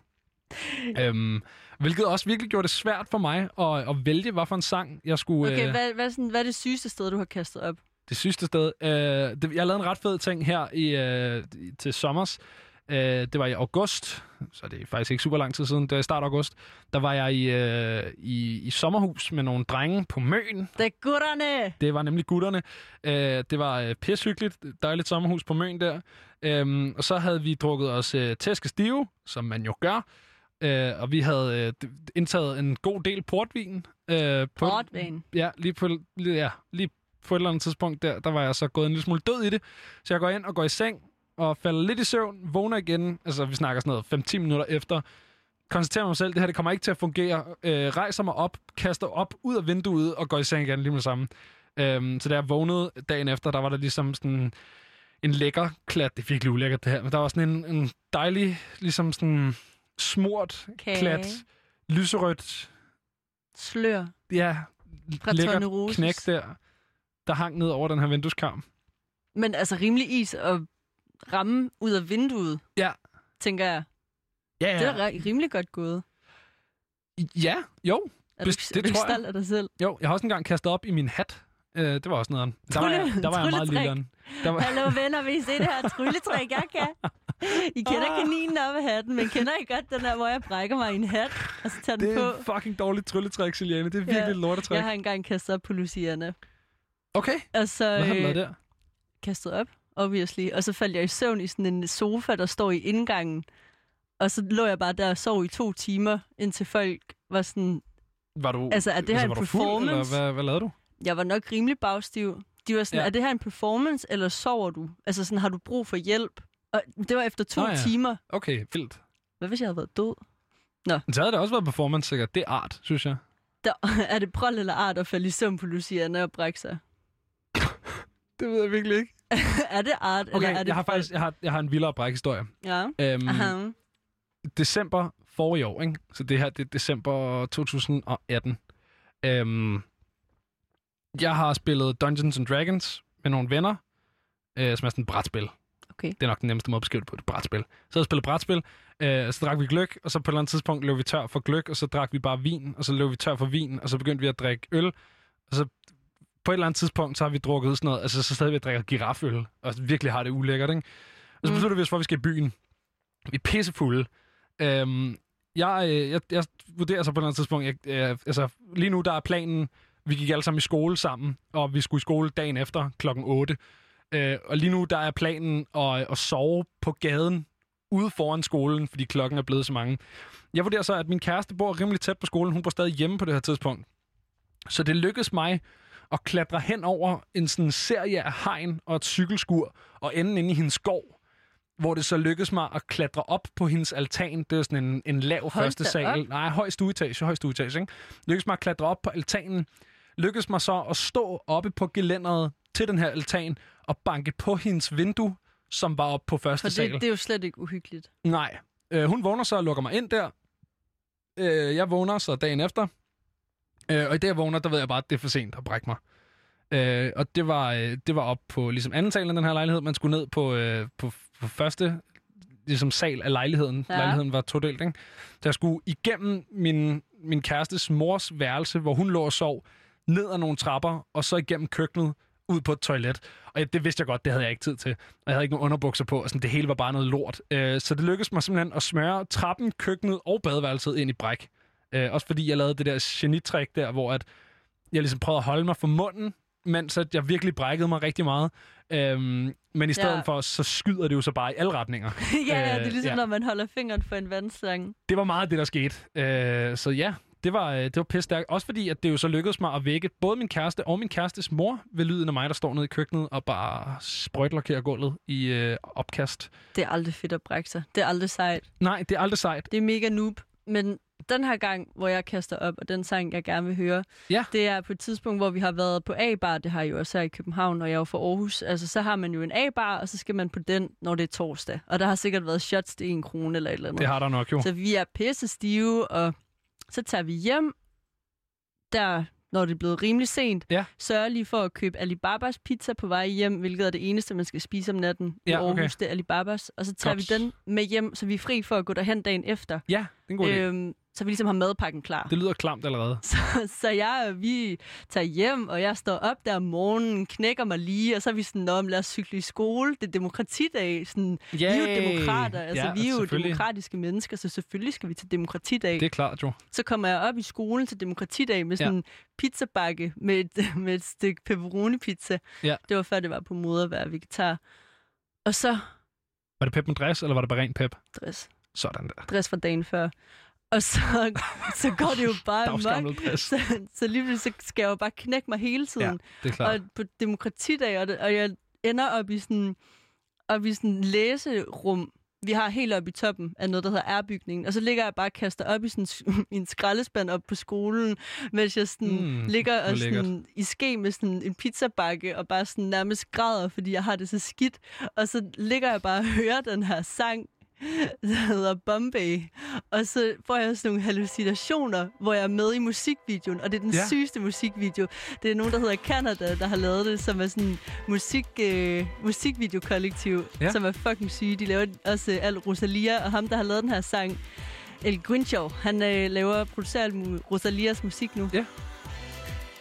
øhm, hvilket også virkelig gjorde det svært for mig at, at vælge, hvad for en sang jeg skulle...
Okay,
øh,
hvad, hvad, sådan, hvad er det sygeste sted, du har kastet op?
det sidste sted. Øh, det, jeg lavede en ret fed ting her i, øh, til sommers. Øh, det var i august, så det er faktisk ikke super lang tid siden. Det var i start af august. Der var jeg i, øh, i, i sommerhus med nogle drenge på Møn.
Det er gutterne!
Det var nemlig gutterne. Øh, det var øh, pishyggeligt. Dejligt sommerhus på Møn der. Øhm, og så havde vi drukket os øh, tæske stive, som man jo gør. Øh, og vi havde øh, indtaget en god del portvin. Øh, på,
Portvin.
Ja, lige på, lige, ja, lige på et eller andet tidspunkt der, der var jeg så gået en lille smule død i det. Så jeg går ind og går i seng og falder lidt i søvn, vågner igen, altså vi snakker sådan noget 5-10 minutter efter, konstaterer mig selv, det her det kommer ikke til at fungere, øh, rejser mig op, kaster op ud af vinduet og går i seng igen lige med det samme. Øhm, så da jeg vågnede dagen efter, der var der ligesom sådan en lækker klat, det er virkelig ulækkert det her, men der var sådan en, en dejlig, ligesom sådan smurt
Kage.
klat, lyserødt,
Slør.
ja,
Fra Torneroses.
knæk der, der hang ned over den her vindueskarm.
Men altså rimelig is at ramme ud af vinduet,
Ja.
tænker jeg.
Ja,
Det er rimelig godt gået.
Ja, jo.
Er du, er
det
ikke
tror jeg.
af dig selv?
Jo, jeg har også engang kastet op i min hat. Øh, det var også noget. Der var, jeg, der var jeg meget lille. Der var,
Hallo venner, vil I se det her trylletrik, jeg kan? I kender
Ah.
kaninen op af hatten, men kender I godt den der, hvor jeg brækker mig i en hat, og så tager den
det
på?
er et fucking dårligt trylletrik, Siliane. Det er virkelig
Ja,
et lortetrik.
Jeg har engang kastet op på Luciana.
Okay,
Og så
hvad har du
øh,
der?
kastet op, obviously. Og så faldt jeg i søvn i sådan en sofa, der står i indgangen. Og så lå jeg bare der og sov i to timer, indtil folk var sådan...
Var du,
Altså, er det her en
var du fuld, eller
performance?
hvad, hvad lavede du?
Jeg var nok rimelig bagstiv. De var sådan,
Ja.
er det her en performance, eller sover du? Altså sådan, har du brug for hjælp? Og det var efter to
Nå ja.
timer.
Okay, vildt.
Hvad hvis jeg havde været død?
Men så havde det også været performance, sikkert. Det er art, synes jeg.
Der, [laughs] er det prol eller art at falde i søvn på Luciana og brække sig? [laughs]
Det ved jeg virkelig ikke. [laughs]
er det art,
Okay,
eller er det
jeg har faktisk jeg har, jeg har en vildere brækhistorie.
Ja.
Øhm,
Aha.
december forrige år, ikke? Så det her, det er december 2018. Øhm, jeg har spillet Dungeons and Dragons med nogle venner, øh, som er sådan et brætspil.
Okay.
Det er nok den nemmeste måde at beskrive det på, et brætspil. Så jeg spillet brætspil, øh, så drak vi gløk, og så på et eller andet tidspunkt løb vi tør for gløk, og så drak vi bare vin, og så løb vi tør for vin, og så begyndte vi at drikke øl, og så på et eller andet tidspunkt, så har vi drukket sådan noget, altså så stadig vi og drikker giraføl, og virkelig har det ulækkert, ikke? Og så
Mm.
beslutter vi os for, at vi skal i byen. Vi er pissefulde. Øhm, jeg, øh, jeg, jeg vurderer så på et eller andet tidspunkt, jeg, øh, altså lige nu der er planen, vi gik alle sammen i skole sammen, og vi skulle i skole dagen efter klokken 8. Øh, og lige nu der er planen at, at sove på gaden ude foran skolen, fordi klokken er blevet så mange. Jeg vurderer så, at min kæreste bor rimelig tæt på skolen. Hun bor stadig hjemme på det her tidspunkt. Så det lykkedes mig at klatre hen over en sådan serie af hegn og et cykelskur og ende inde i hendes skov, hvor det så lykkedes mig at klatre op på hendes altan. Det er sådan en, en lav
Hold
første sal.
op.
Nej, høj stueetage, høj stueetage, ikke? Lykkedes mig at klatre op på altanen. Lykkedes mig så at stå oppe på gelænderet til den her altan og banke på hendes vindue, som var oppe på første
For
sal.
det, det er jo slet ikke uhyggeligt.
Nej. Øh, hun vågner så og lukker mig ind der. Øh, jeg vågner så dagen efter. Øh, og i det, jeg vågner, der ved jeg bare, at det er for sent at brække mig. Øh, og det var, øh, det var op på ligesom anden sal af den her lejlighed. Man skulle ned på, øh, på, på første ligesom sal af lejligheden.
Ja.
Lejligheden var todelt, ikke? Så jeg skulle igennem min, min kærestes mors værelse, hvor hun lå og sov, ned ad nogle trapper, og så igennem køkkenet, ud på et toilet. Og det vidste jeg godt, det havde jeg ikke tid til. Og jeg havde ikke nogen underbukser på, og sådan, det hele var bare noget lort. Øh, så det lykkedes mig simpelthen at smøre trappen, køkkenet og badeværelset ind i bræk. Øh, også fordi jeg lavede det der genitrik der, hvor at jeg ligesom prøvede at holde mig for munden, mens at jeg virkelig brækkede mig rigtig meget. Øhm, men i stedet
Ja.
for, så skyder det jo så bare i alle retninger. [laughs]
ja, ja, det er
Øh,
ligesom,
ja.
når man holder fingeren for en vandslange.
Det var meget det, der skete. Øh, så ja, det var, øh, det var pisse stærkt. Også fordi, at det jo så lykkedes mig at vække både min kæreste og min kærestes mor ved lyden af mig, der står nede i køkkenet og bare sprøjtlokerer gulvet i øh, opkast.
Det er aldrig fedt at brække sig. Det er aldrig sejt.
Nej, det er aldrig sejt.
Det er mega noob. Men den her gang, hvor jeg kaster op, og den sang, jeg gerne vil høre,
Ja.
det er på et tidspunkt, hvor vi har været på A-bar. Det har jeg jo også her i København, og jeg er jo fra Aarhus. Altså, så har man jo en A-bar, og så skal man på den, når det er torsdag. Og der har sikkert været shots til en krone eller et eller andet.
Det har der nok jo.
Så vi er pisse stive, og så tager vi hjem, der, når det er blevet rimelig sent.
Ja.
Sørger lige for at købe Alibabas pizza på vej hjem, hvilket er det eneste, man skal spise om natten i
Ja,
Aarhus.
okay.
Det er Alibabas. Og så tager
Godt.
vi den med hjem, så vi er fri for at gå derhen dagen efter.
Ja, det er en god idé.
Øhm, så vi ligesom har madpakken klar.
Det lyder klamt allerede. [laughs]
Så, så jeg vi tager hjem, og jeg står op der om morgenen, knækker mig lige, og så er vi sådan, om lad os cykle i skole. Det er demokratidag. Sådan, vi er jo demokrater, altså
Ja,
vi er jo demokratiske mennesker, så selvfølgelig skal vi til demokratidag.
Det er klart jo.
Så kommer jeg op i skolen til demokratidag med sådan en pizzabakke med et, [laughs] med et stykke pepperoni-pizza.
Ja.
Det var før det var på mode at være vegetar. Og så
Var det pep med dress, eller var det bare ren pep?
dress.
Sådan der.
Dress fra dagen før. Og så, så går det jo bare amok. Så, så lige så skal jeg jo bare knække mig hele tiden.
Ja, det er klart.
og på demokratidag, og, det, og jeg ender op i sådan, op i sådan læserum, vi har helt oppe i toppen af noget, der hedder R-bygningen. Og så ligger jeg bare og kaster op i sådan [laughs] i en skraldespand op på skolen, mens jeg sådan
Mm,
ligger og sådan, i ske med sådan en pizzabakke og bare sådan nærmest græder, fordi jeg har det så skidt. Og så ligger jeg bare og hører den her sang, [laughs] der hedder Bombay. Og så får jeg sådan nogle hallucinationer, hvor jeg er med i musikvideoen, og det er den
Ja.
sygeste musikvideo. Det er nogen, der hedder Canada, der har lavet det, som er sådan musik, øh, musikvideokollektiv,
Ja.
som er fucking syge. De laver også øh, al Rosalia, og ham, der har lavet den her sang, El Grincho, han øh, laver producerer Rosalias musik nu.
Ja.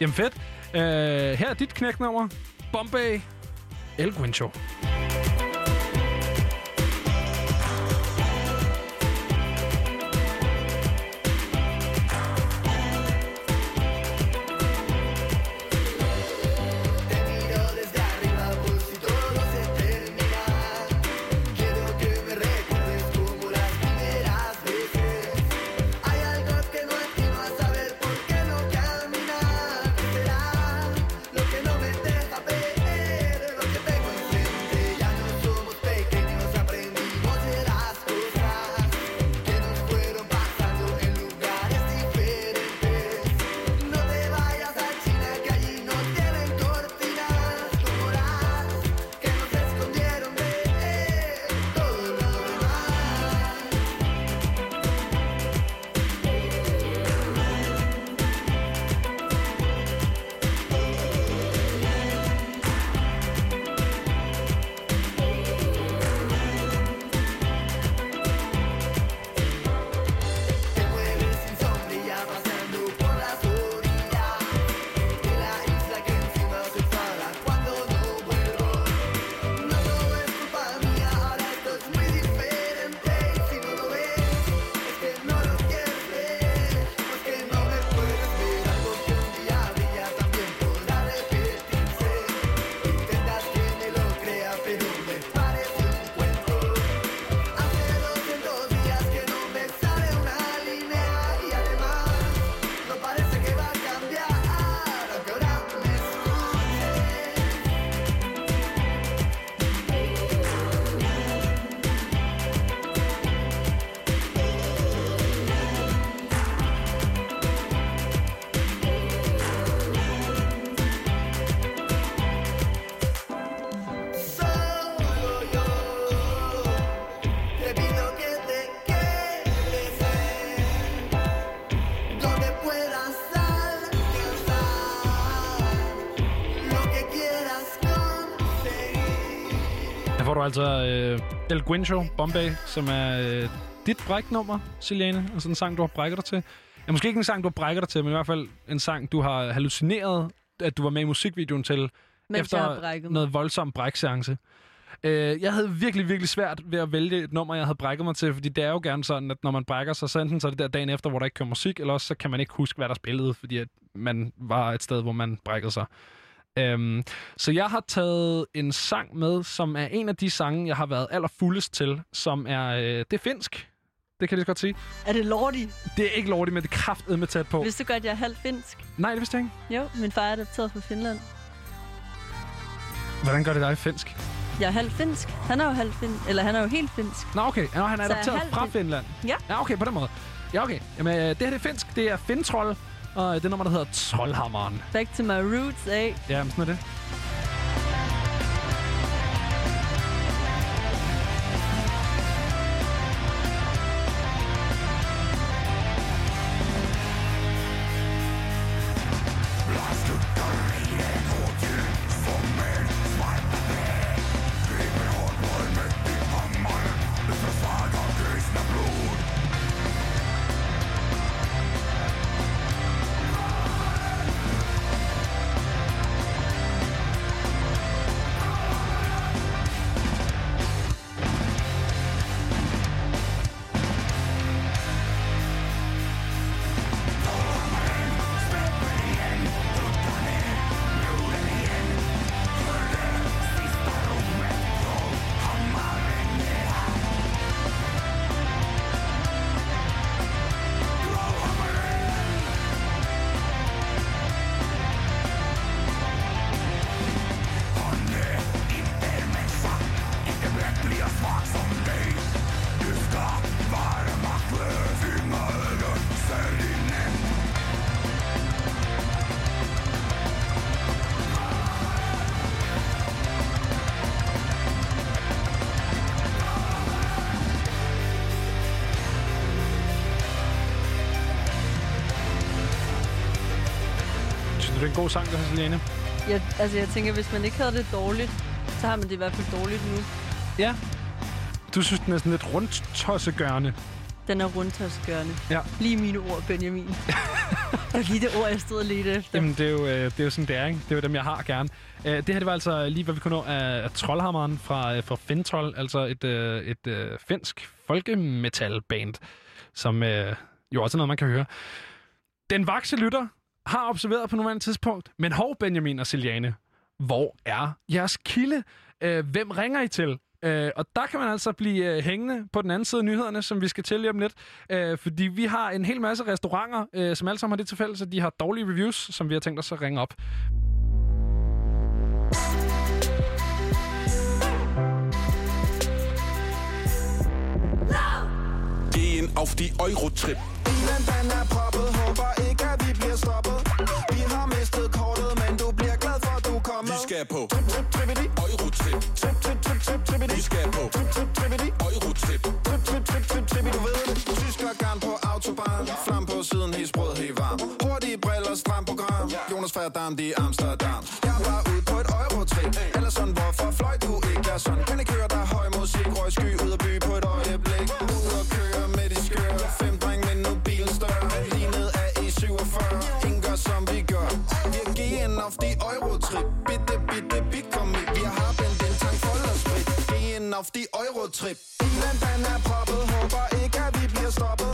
Jamen fedt. Uh, her er dit knæknummer. Bombay. El Guincho. Altså øh, El Guincho Bombay, som er øh, dit bræknummer, Silene. Altså en sang, du har brækket dig til. Ja, måske ikke en sang, du har brækket dig til, men i hvert fald en sang, du har hallucineret, at du var med i musikvideoen til,
Mens
efter noget voldsom brækseance. Øh, jeg havde virkelig, virkelig svært ved at vælge et nummer, jeg havde brækket mig til, fordi det er jo gerne sådan, at når man brækker sig, så enten så er det der dagen efter, hvor der ikke kører musik, eller også så kan man ikke huske, hvad der spillede, fordi at man var et sted, hvor man brækkede sig. Øhm, så jeg har taget en sang med, som er en af de sange, jeg har været allerfuldest til, som er, øh, det er finsk. Det kan jeg godt sige.
Er det lortigt?
Det er ikke lortigt, men det er kraftedme tæt på.
Vidste du godt, jeg er halvt finsk?
Nej, det vidste jeg ikke.
Jo, min far er adopteret fra Finland.
Hvordan gør det dig finsk?
Jeg er halvt finsk. Han er jo halvt finsk. Eller han er jo helt finsk.
Nå, okay. Nå, han er
Så er
adopteret
halvt
fra
fin-
Finland.
Ja.
Ja, okay, på den måde. Ja, okay. Jamen, øh, det her det er finsk. Det er Fintroll. Og det nummer, der hedder Trollhammeren.
Back to my roots, eh?
Ja, men sådan er det. God sang, Selene?
Jeg, altså, jeg tænker, hvis man ikke havde det dårligt, så har man det i hvert fald dårligt nu.
Ja. Du synes, den er sådan lidt rundt tossegørende.
Den er rundtørsgørende.
Ja.
Lige mine ord, Benjamin. [laughs] det lige det ord, jeg stod og ledte efter.
Jamen, det er jo, øh, det er jo sådan, det er, ikke? Det er jo dem, jeg har gerne. Øh, det her, det var altså lige, hvad vi kunne nå af, af Trollhammeren fra, øh, fra Fintroll, altså et, øh, et øh, finsk folkemetal-band, som øh, jo også er noget, man kan høre. Den vakse lytter har observeret på nuværende tidspunkt, men hov, Benjamin og Siljane, hvor er jeres kilde? Øh, hvem ringer I til? Øh, og der kan man altså blive øh, hængende på den anden side af nyhederne, som vi skal til lige om lidt. Øh, fordi vi har en hel masse restauranter, øh, som alle sammen har det til fælles, at de har dårlige reviews, som vi har tænkt os at ringe op.
Auf die Eurotrip.
Bilen den er proppet, håber ikke at vi bliver stoppet. Vi har mistet kortet, men du bliver glad for at du er kommet.
Vi skal på
Trip, trip, trippity.
Eurotrip.
Trip, trip, trip, trip, trippity.
Vi skal på
Trip, trip, trippity.
Eurotrip.
Trip, trip, trip, trip, trippity Du ved det. Tysker garn på autobahn. Flam på siden, helt sprød, helt varm. Hurtige briller, stram program Jonas Ferdam, det er Amsterdam. Jeg var ude på et eurotrip. Eller sådan, hvorfor fløj du ikke? Jeg er sådan, kan ikke høre dig høj musik Røg sky ud af auf die Eurotrip. Bitte, bitte, komm mit Wir haben den Tank voller Sprit Gehen auf die Eurotrip. Bilen den er proppet. Håber ikke at vi bliver stoppet.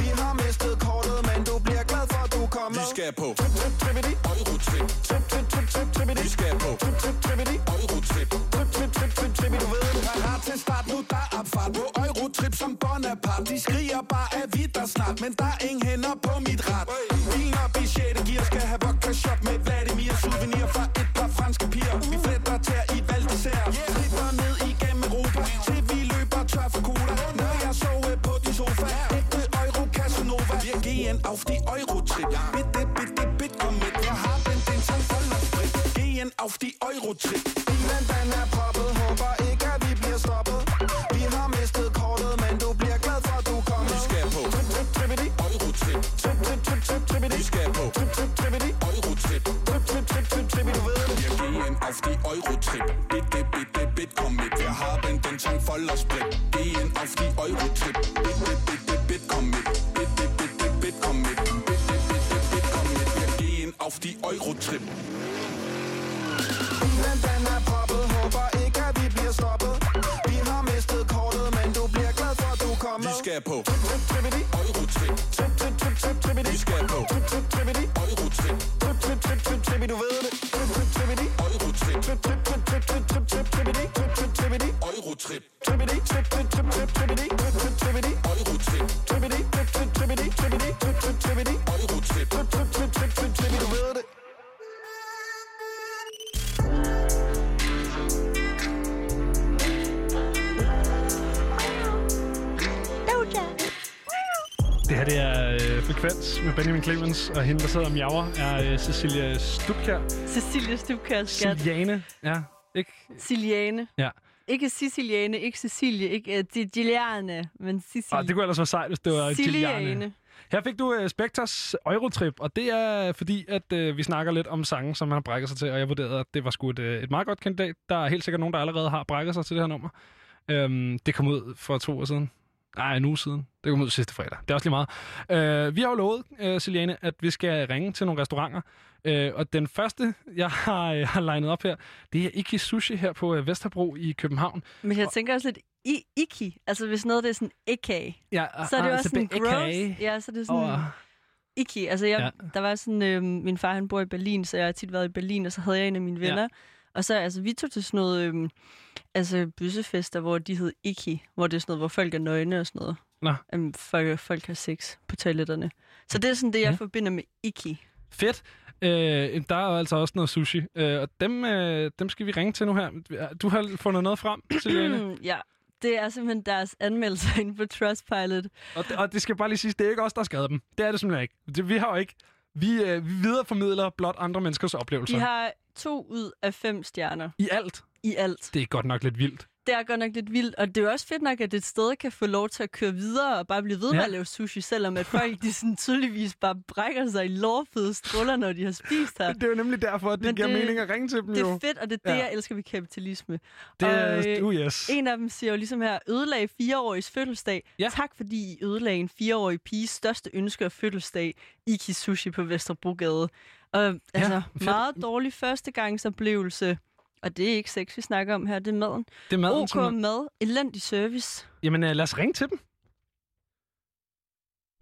Vi har mistet kortet Men du bliver glad for at du er kommet.
Vi skal på.
Trip, trip, trippity.
Eurotrip.
Trip, trip, trip, trip, trippity.
Vi skal på.
Trip, trip, trippity.
Eurotrip.
Trip, trip, trip, trip, trippity. Du ved Parat til start. Nu der er opfart På Eurotrip som Bonaparte De skriger bare at vi der snart. Men der er ingen hænder på mit ret Bilen Auf die Eurotrip Bilen den er proppet Håber ikke at vi bliver stoppet Vi har mistet kortet Men du bliver glad for du er kommet
Vi skal på
Trip, trip, trippity
Eurotrip.
Trip, trip, trip, trip, trippity
Vi skal på
Trip, trip, trippity
Eurotrip.
Trip, trip, trip, trip, trippity Du ved det
Wir gehen auf die Eurotrip.
Og hende, der sidder og miaver, er øh, Cecilia Stubkær.
Cecilie Stubkær, skat.
Ciliane. Ja, ikke?
Ciliane.
Ja.
Ikke Siciliane, ikke Cecilie, ikke uh, Digiliane, men Siciliane.
Ah, det kunne ellers være sejt, hvis det var. Ciliane. Her fik du uh, Spectres Eurotrip, og det er fordi, at uh, vi snakker lidt om sange, som man har brækket sig til, og jeg vurderede, at det var sgu et, uh, et meget godt kandidat. Der er helt sikkert nogen, der allerede har brækket sig til det her nummer. Um, det kom ud for to år siden. Nej, en uge siden. Det kom ud sidste fredag. Det er også lige meget. Uh, vi har jo lovet, uh, Ciliane, at vi skal ringe til nogle restauranter. Uh, og den første, jeg har, uh, har legnet op her, det er Iki Sushi her på uh, Vesterbro i København.
Men jeg tænker også lidt i iki. Altså hvis noget det er sådan ikke
Ja,
så er det
ah,
også sådan gross. Ja, så er det sådan
Åh.
iki. Altså jeg,
ja.
der var sådan, øh, min far han bor i Berlin, så jeg har tit været i Berlin, og så havde jeg en af mine venner.
Ja.
Og så, altså, vi tog til sådan noget, øh, altså, byssefester, hvor de hed Iki, hvor det er sådan noget, hvor folk er nøgne og sådan noget.
Nå.
Um, folk, folk har sex på toiletterne. Så det er sådan det, jeg
Ja.
forbinder med Iki.
Fedt. Øh, der er altså også noget sushi, øh, og dem, øh, dem skal vi ringe til nu her. Du har fundet noget frem, [clears throat] Celiane.
ja, det er simpelthen deres anmeldelser [laughs] inde på Trustpilot.
og, det, og det skal bare lige sige, det er ikke os, der har skrevet dem. Det er det simpelthen ikke. Det, vi har jo ikke... Vi, øh, vi videreformidler blot andre menneskers oplevelser.
De har to ud af fem stjerner
I alt.
i alt.
Det er godt nok lidt vildt.
Det er godt nok lidt vildt, og det er jo også fedt nok, at et sted kan få lov til at køre videre og bare blive ved med
Ja.
at lave sushi, selvom at folk de sådan tydeligvis bare brækker sig i lårfede struller, når de har spist her. [laughs]
Det er jo nemlig derfor, at det
Men
giver
det-
mening at ringe til dem
Det
jo.
er fedt, og det er det,
Ja.
jeg elsker ved kapitalisme.
Det
Og,
er...
øh,
Uh, yes.
En af dem siger jo ligesom her, ødelag fireårigs fødselsdag.
Ja.
Tak fordi I ødelagde en fireårig piges største ønske og fødselsdag, Iki Sushi på Vesterbrogade. Og altså,
fedt.
meget dårlig førstegangsoplevelse. Og det er ikke sex, vi snakker om her, det er maden.
Det er maden,
OK
simpelthen.
mad, elendig service.
Jamen, øh, lad os ringe til dem.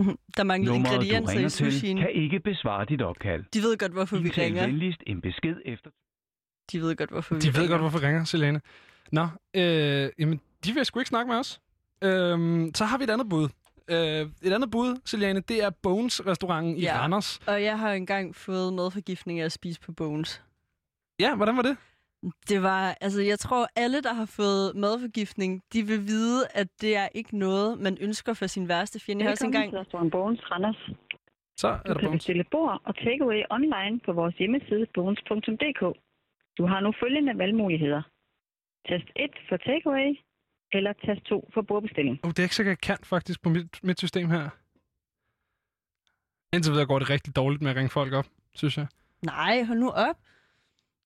[laughs]
Der mangler
Nummeret,
ingredienser i sushien.
kan ikke besvare dit opkald.
De ved godt, hvorfor vi
Indtal
ringer.
venligst en besked efter...
De ved godt, hvorfor vi
De ved
ringer.
godt, hvorfor vi ringer, Selene. Nå, øh, jamen, de vil sgu ikke snakke med os. Øhm, så har vi et andet bud. Øh, et andet bud, Selene, det er Bones-restauranten i
Ja.
Randers.
Og jeg har engang fået madforgiftning af at spise på Bones.
Ja, hvordan var det?
Det var, altså jeg tror, alle, der har fået madforgiftning, de vil vide, at det er ikke noget, man ønsker for sin værste fjende. Jeg har også
Velkommen
engang...
til restaurant Bones Randers.
Så er
Du
der
kan
Bones.
bestille bord og takeaway online på vores hjemmeside bones.dk. Du har nu følgende valgmuligheder. Tast 1 for takeaway, eller tast 2 for bordbestilling.
Oh, det er ikke sikkert, jeg kan faktisk på mit, mit system her. Indtil videre går det rigtig dårligt med at ringe folk op, synes jeg.
Nej, hold nu op.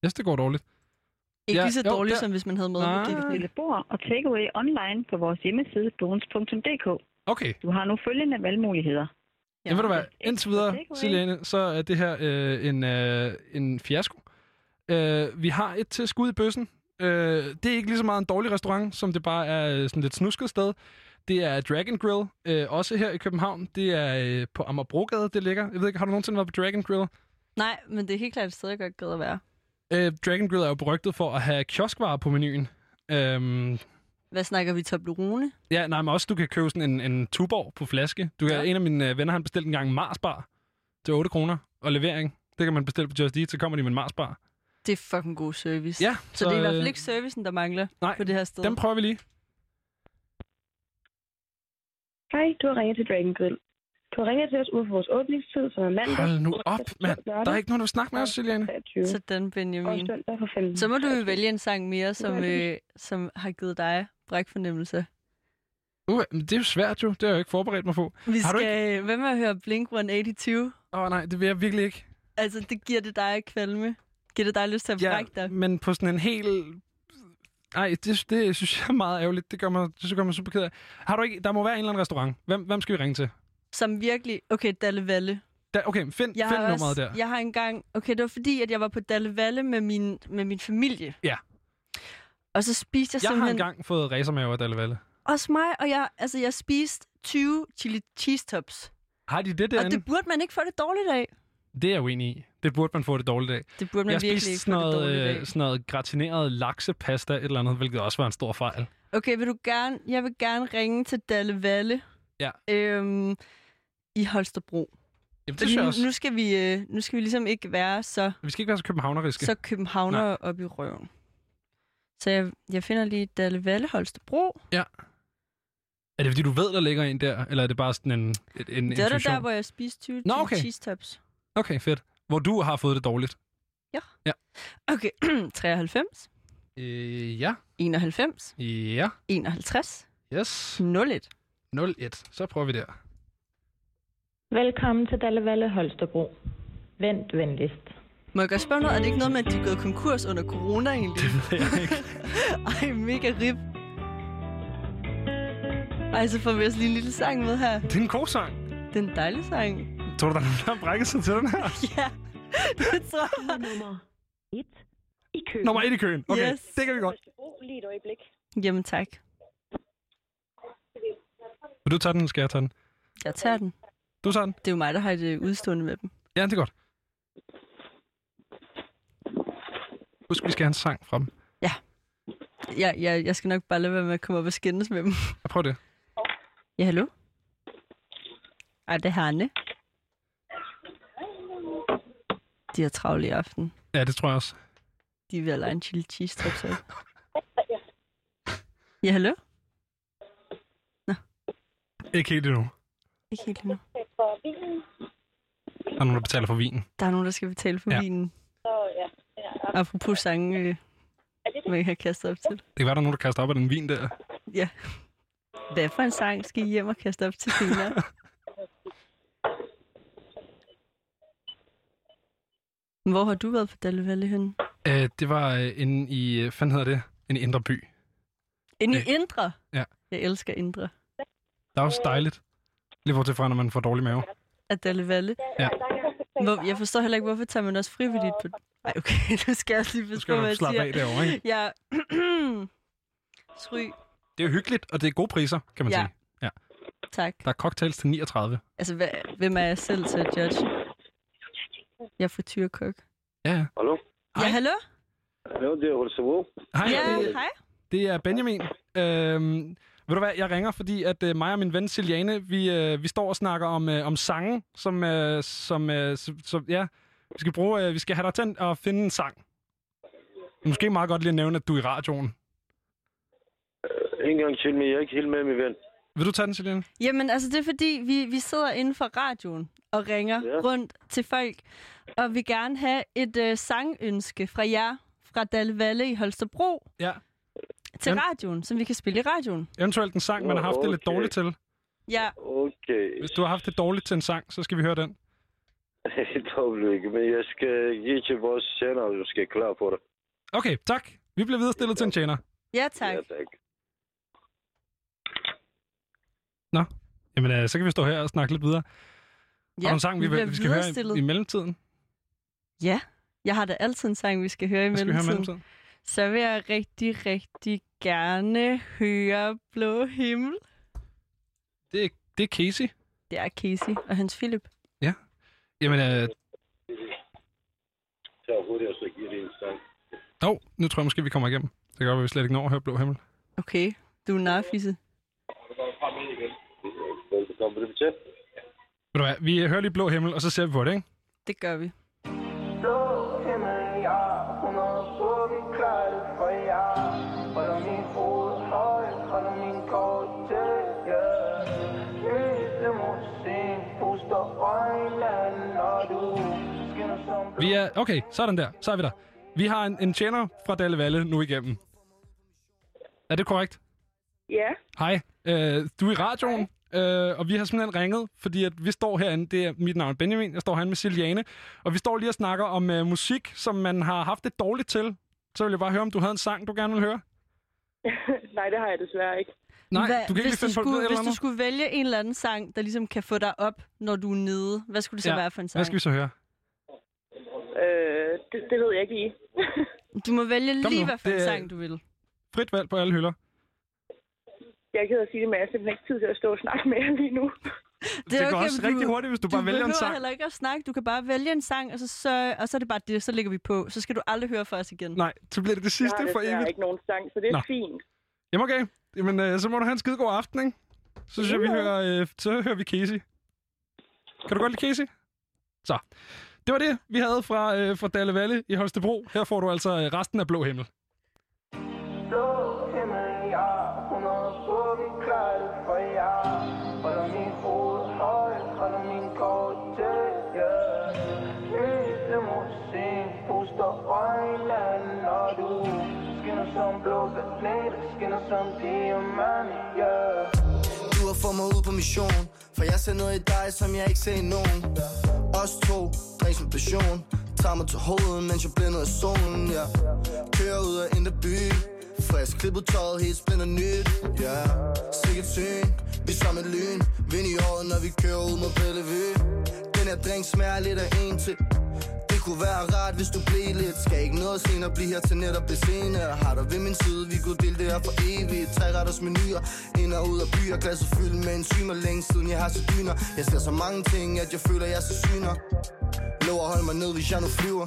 Jeg synes, det går dårligt.
Ikke
Ja,
lige så
jo,
dårligt,
der-
som hvis man havde
Nej.
madforgiftning.
Bestille bord og takeaway online på vores hjemmeside bones.dk.
Okay,
Du har nu følgende valgmuligheder.
ja. ved du hvad? Indtil videre. Selene, så er det her øh, en, øh, en fiasko. Øh, vi har et til skud i bøssen. Øh, det er ikke lige så meget en dårlig restaurant, som det bare er øh, sådan lidt snusket sted. Det er Dragon Grill, øh, også her i København. Det er øh, på Amagerbrogade, det ligger. Jeg ved ikke, har du nogensinde været på Dragon Grill?
Nej, men det er helt klart et sted, jeg godt gad at være.
Øh, Dragon Grill er jo berygtet for at have kioskvarer på menuen. Øhm,
Hvad snakker vi? Toblerone?
ja, nej, men også du kan købe sådan en, en tuborg på flaske. Du kan,
Ja.
En af mine øh, venner, han bestilte en gang en Marsbar til 8 kroner. Og levering, det kan man bestille på Just Eat, så kommer de med en Marsbar.
Det er fucking god service.
Ja,
Så, så det er i hvert fald
øh,
ikke servicen, der mangler
nej,
på det her sted.
Dem prøver vi lige.
Hej, du har ringet til Dragon Grill. Du har ringet til os ud for vores åbningstid, som er mandag.
Hold nu op, mand. Der er ikke nogen, der vil snakke med os, Juliane.
23.
Sådan,
Og
Benjamin.
søndag fra 15.
Så må du jo vælge en sang mere, som, øh, som har givet dig brækfornemmelse.
Uh, men det er jo svært jo. Det har jeg ikke forberedt mig på.
Vi
Har du
skal... Hvem med at høre Blink-182?
Åh oh, nej, det vil jeg virkelig ikke.
Altså, det giver det dig kvalme. Giver det dig lyst til at
Ja,
brække dig?
men på sådan en helt... Ej, det, det synes jeg er meget ærgerligt. Det gør mig, det gør mig super ked af. Har du ikke... Der må være en eller anden restaurant. Hvem, hvem skal vi ringe til?
Som virkelig... Okay, Dalle Valle.
Da, okay, find,
Jeg
find
har,
nummeret
også,
der.
jeg har engang... Okay, det var fordi, at jeg var på Dalle Valle med min, med min familie.
Ja.
Og så spiste jeg,
Jeg har
simpelthen...
engang fået racermave af Dalle Valle.
Også mig, og jeg, altså, jeg spiste 20 chili cheese tops.
Har de det
Og
derinde?
det burde man ikke få det dårligt af.
Det er jeg uenig i. Det burde man få det dårligt af.
Det burde man
jeg
virkelig
spiste
ikke
sådan
få det
noget,
dårligt
øh,
af.
sådan noget gratineret laksepasta, et eller andet, hvilket også var en stor fejl.
Okay, vil du gerne... Jeg vil gerne ringe til Dalle Valle.
Ja.
Øhm, I Holstebro.
Jamen, det
Fordi
synes jeg
nu,
også.
nu, skal vi, øh, nu skal vi ligesom ikke være så,
Vi skal ikke være så københavneriske.
så københavner op i røven. Så jeg, jeg finder lige Dalle Valle Holstebro.
Ja. Er det fordi, du ved, der ligger en der? Eller er det bare sådan en, en,
Det der,
intuition?
der, hvor jeg spiste 20
Nå, okay.
cheese tops.
Okay, fedt. Hvor du har fået det dårligt.
Okay, [clears throat] 93,
Øh, ja.
91,
Ja.
51,
Yes.
01.
01. Så prøver vi der.
Velkommen til Dallevalle Holstebro. Vent venligst.
Må jeg godt spørge noget? Er det ikke noget med, at de er gået konkurs under corona egentlig?
Det ved jeg ikke. [laughs]
Ej, mega rip. Ej, så får vi også lige en lille sang med her.
Det er en god sang.
Det er en dejlig sang.
Tror du, der er nogen, der har brækket sig til den her? [laughs]
Ja, det [laughs] tror jeg.
Nummer 1 i køen.
Nummer 1 i køen. Okay,
Yes.
det kan vi godt.
Lige et øjeblik.
Jamen tak.
Vil du tage den, skal jeg tage den?
Jeg tager den.
Du tager den?
Det er jo mig, der har et øh, udstående med dem.
Ja, det er godt. Husk, vi skal have en sang fra dem.
Jeg, jeg, jeg skal nok bare lade være med at komme op og skændes med dem.
Jeg prøver det.
Ja, hallo? Ej, det er Hanne. De har travlt i aften.
Ja, det tror jeg også.
De vil have lege en chili cheese top så. Ja, hallo?
Ikke helt endnu.
Ikke helt endnu.
Der er nogen, der betaler for vinen.
Der er nogen, der skal betale for
Ja.
ja. vinen. Apropos sange, øh, man kan kaste op til.
Det kan være, der er nogen, der kaster op af den vin der.
Ja. Hvad for en sang skal I hjem og kaste op til Tina? Hvor har du været på Dalle Valle henne?
Øh, det var øh, inde i, øh, hvad hedder det? En indre by.
Inde i
Øh,
Indre?
ja.
Jeg elsker Indre.
Det er også dejligt. Lige bortset fra, når man får dårlig mave.
Af Dalle Valle?
Ja.
Hvor, jeg forstår heller ikke, hvorfor tager man også frivilligt på... Ej, okay, [laughs] nu skal jeg lige
skal
forstå, hvad
du
jeg
slappe
siger.
af derovre, ikke?
Ja. [clears throat] Stry.
Det er jo hyggeligt, og det er gode priser, kan man
Ja.
sige. Ja.
Tak.
Der er cocktails til 39.
Altså, hvad, hvem er jeg selv til at judge? Jeg er frityrkok.
Ja, ja.
Hallo?
Ja, hallo?
Hallo, det er Holstebro.
Hej,
Ja,
det,
hej.
det er Benjamin. Øhm, ved du hvad, jeg ringer, fordi at øh, mig og min ven Siliane, vi, øh, vi står og snakker om, øh, om sange, som, øh, som, øh, som, som, ja, vi skal bruge, øh, vi skal have dig til at finde en sang. Måske meget godt lige at nævne, at du er i radioen.
En gang til, men jeg er ikke helt med, min ven.
Vil du tage den, Siliane?
Jamen, altså, det er fordi, vi, vi sidder inden for radioen og ringer
Ja.
ja. rundt til folk, og vi gerne have et øh, sangønske fra jer, fra Dalle Valle i Holstebro,
Ja.
Til
Ja.
radioen, som vi kan spille i radioen.
Eventuelt en sang, man har haft det lidt
Okay.
dårligt til.
Ja,
Okay.
Hvis du har haft det dårligt til en sang, så skal vi høre den. [laughs]
Et øjeblik, men jeg skal give til vores sender, og du skal klar på det.
Okay, tak. Vi bliver videre stillet til en tjener.
ja tak.
Ja, tak.
Nå, jamen øh, så kan vi stå her og snakke lidt videre. Ja,
Ja,
og en sang, vi, vi, vi skal høre i,
viderestillet.
i mellemtiden.
Ja, jeg har da altid en sang, vi skal høre i
Hvad skal vi høre i
mellemtiden. Så vil jeg rigtig, rigtig gerne høre Blå Himmel.
Det er, det er Casey.
Det er Casey og Hans Philip.
Jamen, øh,
Så hurtigt, og så giver det en sang.
oh, nu tror jeg måske, vi kommer igennem. Det godt være, vi slet ikke når at høre Blå Himmel.
Okay, du er narfisse.
Velkommen, det betyder.
Ved du hvad, vi hører lige Blå Himmel, og så ser vi på det, ikke?
Det gør vi.
Blå
er, okay, sådan der. Så er vi der. Vi har en, en tjener fra Dalle Valle nu igennem. Er det korrekt?
Ja,
Hej. Øh, du er i radioen, øh, og vi har simpelthen ringet, fordi at vi står herinde, det er mit navn er Benjamin, jeg står herinde med Siliane, og vi står lige og snakker om øh, musik, som man har haft det dårligt til. Så vil jeg bare høre, om du havde en sang, du gerne vil høre? [laughs]
nej, det har jeg desværre ikke.
Nej,
Hvad,
du kan ikke
hvis,
lige
du
finde på
skulle, hvis du skulle vælge en eller anden sang, der ligesom kan få dig op, når du er nede, hvad skulle det så
Ja.
være for en sang?
Hvad skal vi så høre?
Øh, det, det ved jeg ikke lige. [laughs]
Du må vælge
Kom
lige, hvad for en
det
sang du vil.
Frit valg på alle hylder.
Jeg er ked af at sige det, men jeg har simpelthen ikke tid til at stå og snakke med jer lige nu.
Det går også
men
rigtig hurtigt, hvis du bare vælger en
Du
sang.
behøver heller ikke at snakke. Du kan bare vælge en sang, og så, så, og så er det bare det, så lægger vi på. Så skal du aldrig høre fra os igen.
Nej, så bliver det det sidste
jeg har
for evigt.
ikke nogen sang, så det er
Nå.
fint.
Jamen okay. Jamen, øh, så må du have en skide god aften, ikke? Så synes jeg, vi hører, øh, så hører vi Casey. Kan du godt lide Casey? Så. Det var det, vi havde fra, øh, fra Dalle Valle i Holstebro. Her får du altså øh, resten af Blå Himmel.
Blå himmel, ja, 100 på, vi klarer det for jer. Holder min hoved højt, holder min kort til, ja. Lyse musik, puster øjnene, når du skinner som blå planet, skinner som diamant, ja.
Du har fået mig ud på mission for jeg ser noget i dig, som jeg ikke ser i nogen. Os to, drik med passion. Tager mig til hovedet, mens jeg blænder af solen ja. Kører ud af indre by. Frisk klippet tøjet, helt spænder nyt ja. Sikkert syn, vi er som et lyn. Vind i håret, når vi kører ud mod Bellevue. Den her drink smager lidt af en til kunne være rart, hvis du blev lidt. Skal ikke noget senere blive her til netop det senere Har dig ved min side, vi kunne dele det her for evigt. Tre retters menuer, ind og ud af byer. Glasset fyldt med enzymer, længe siden jeg har så dyner. Jeg ser så mange ting, at jeg føler, jeg er så syner. Lov at holde mig ned, hvis jeg nu flyver.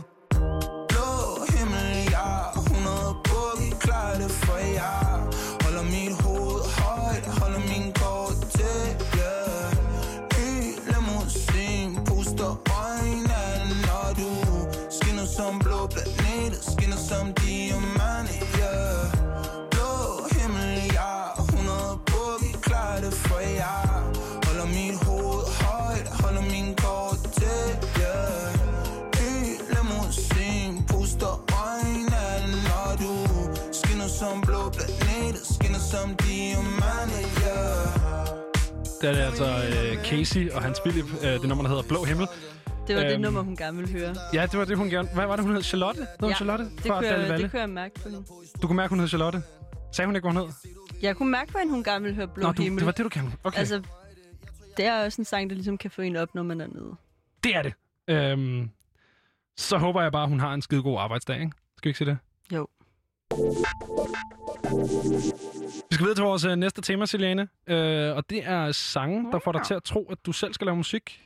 Blå himmel, ja, 100 på, vi klarer det for jer. ja. Det
er det altså øh, Casey og Hans Philip, øh, det nummer, der hedder Blå Himmel.
Det var det
Øhm,
nummer, hun gerne ville høre.
Ja, det var det, hun gerne... Hvad var det, hun hed? Charlotte? Hed hun Charlotte?
det kunne, jeg, det kunne jeg mærke på hende.
Du kunne mærke, hun hed Charlotte. Sagde hun ikke, hvad hun hed?
Jeg kunne mærke på hende, hun gerne ville høre Blå
Nå, du,
Himmel.
det var det, du kan. Okay.
Altså, det er også en sang, der ligesom kan få en op, når man er nede.
Det er det. Øhm, så håber jeg bare, hun har en skide god arbejdsdag, ikke? Skal vi ikke sige det?
Jo.
Vi skal videre til vores øh, næste tema, Selene. Øh, og det er sange, der får dig til at tro, at du selv skal lave musik.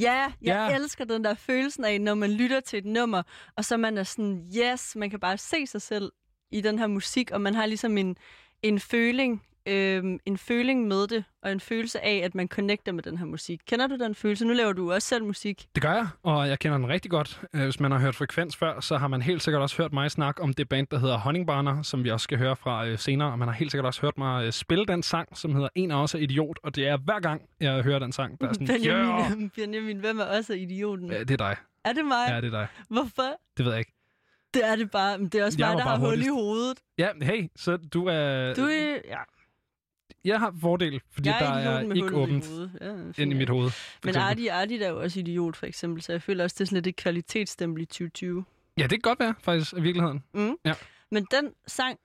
Ja, jeg
ja.
elsker den der følelsen af, når man lytter til et nummer, og så man er sådan, yes, man kan bare se sig selv i den her musik, og man har ligesom en, en føling, øhm, en føling med det, og en følelse af, at man connecter med den her musik. Kender du den følelse? Nu laver du også selv musik.
Det gør jeg, og jeg kender den rigtig godt. Øh, Hvis man har hørt Frekvens før, så har man helt sikkert også hørt mig snakke om det band, der hedder Honningbarner, som vi også skal høre fra øh, senere. Og man har helt sikkert også hørt mig øh, spille den sang, som hedder En af os er idiot. Og det er hver gang, jeg hører den sang, der er sådan, yeah!
Benjamin, [laughs] Benjamin, hvem er også idioten?
Ja, det er dig.
Er det mig?
Ja, det er dig.
Hvorfor?
Det ved jeg ikke.
Det er det bare. Men det er også
Jeg
mig, der har hul i hovedet.
Ja, hey, så du er...
Du er... Ja.
Jeg har fordel, fordi
jeg
der
er
er
idioten med
ikke åbent
i. Ja,
ind i mit hoved.
Men. Artie, Artie er jo også idiot, for eksempel, så jeg føler også, det er sådan lidt et kvalitetsstempel i 2020.
Ja, det kan godt være, faktisk, i virkeligheden.
Mm.
Ja.
Men den sang,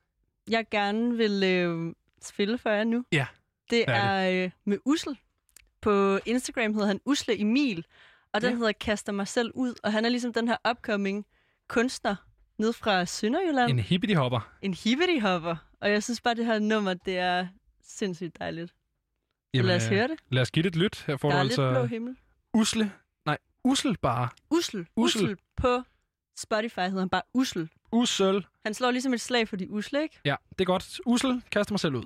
jeg gerne vil øh, spille for jer nu,
Ja,
det
er
er, øh, med Ussel. På Instagram hedder han Usle Emil, og den
Ja.
hedder Kaster mig selv ud, og han er ligesom den her upcoming kunstner ned fra Sønderjylland.
En hippity-hopper.
En hippity-hopper. Og jeg synes bare, det her nummer, det er sindssygt dejligt. Så lad os
øh,
høre det.
Lad os give det et lyt. Her får
Der
du
er
altså
lidt blå himmel.
usle. Nej, usel bare.
Ussel.
Ussel.
Ussel. På Spotify hedder han bare Ussel.
Usel.
Han slår ligesom et slag for de usle, ikke?
Ja, det er godt. Usel, kaster mig selv ud.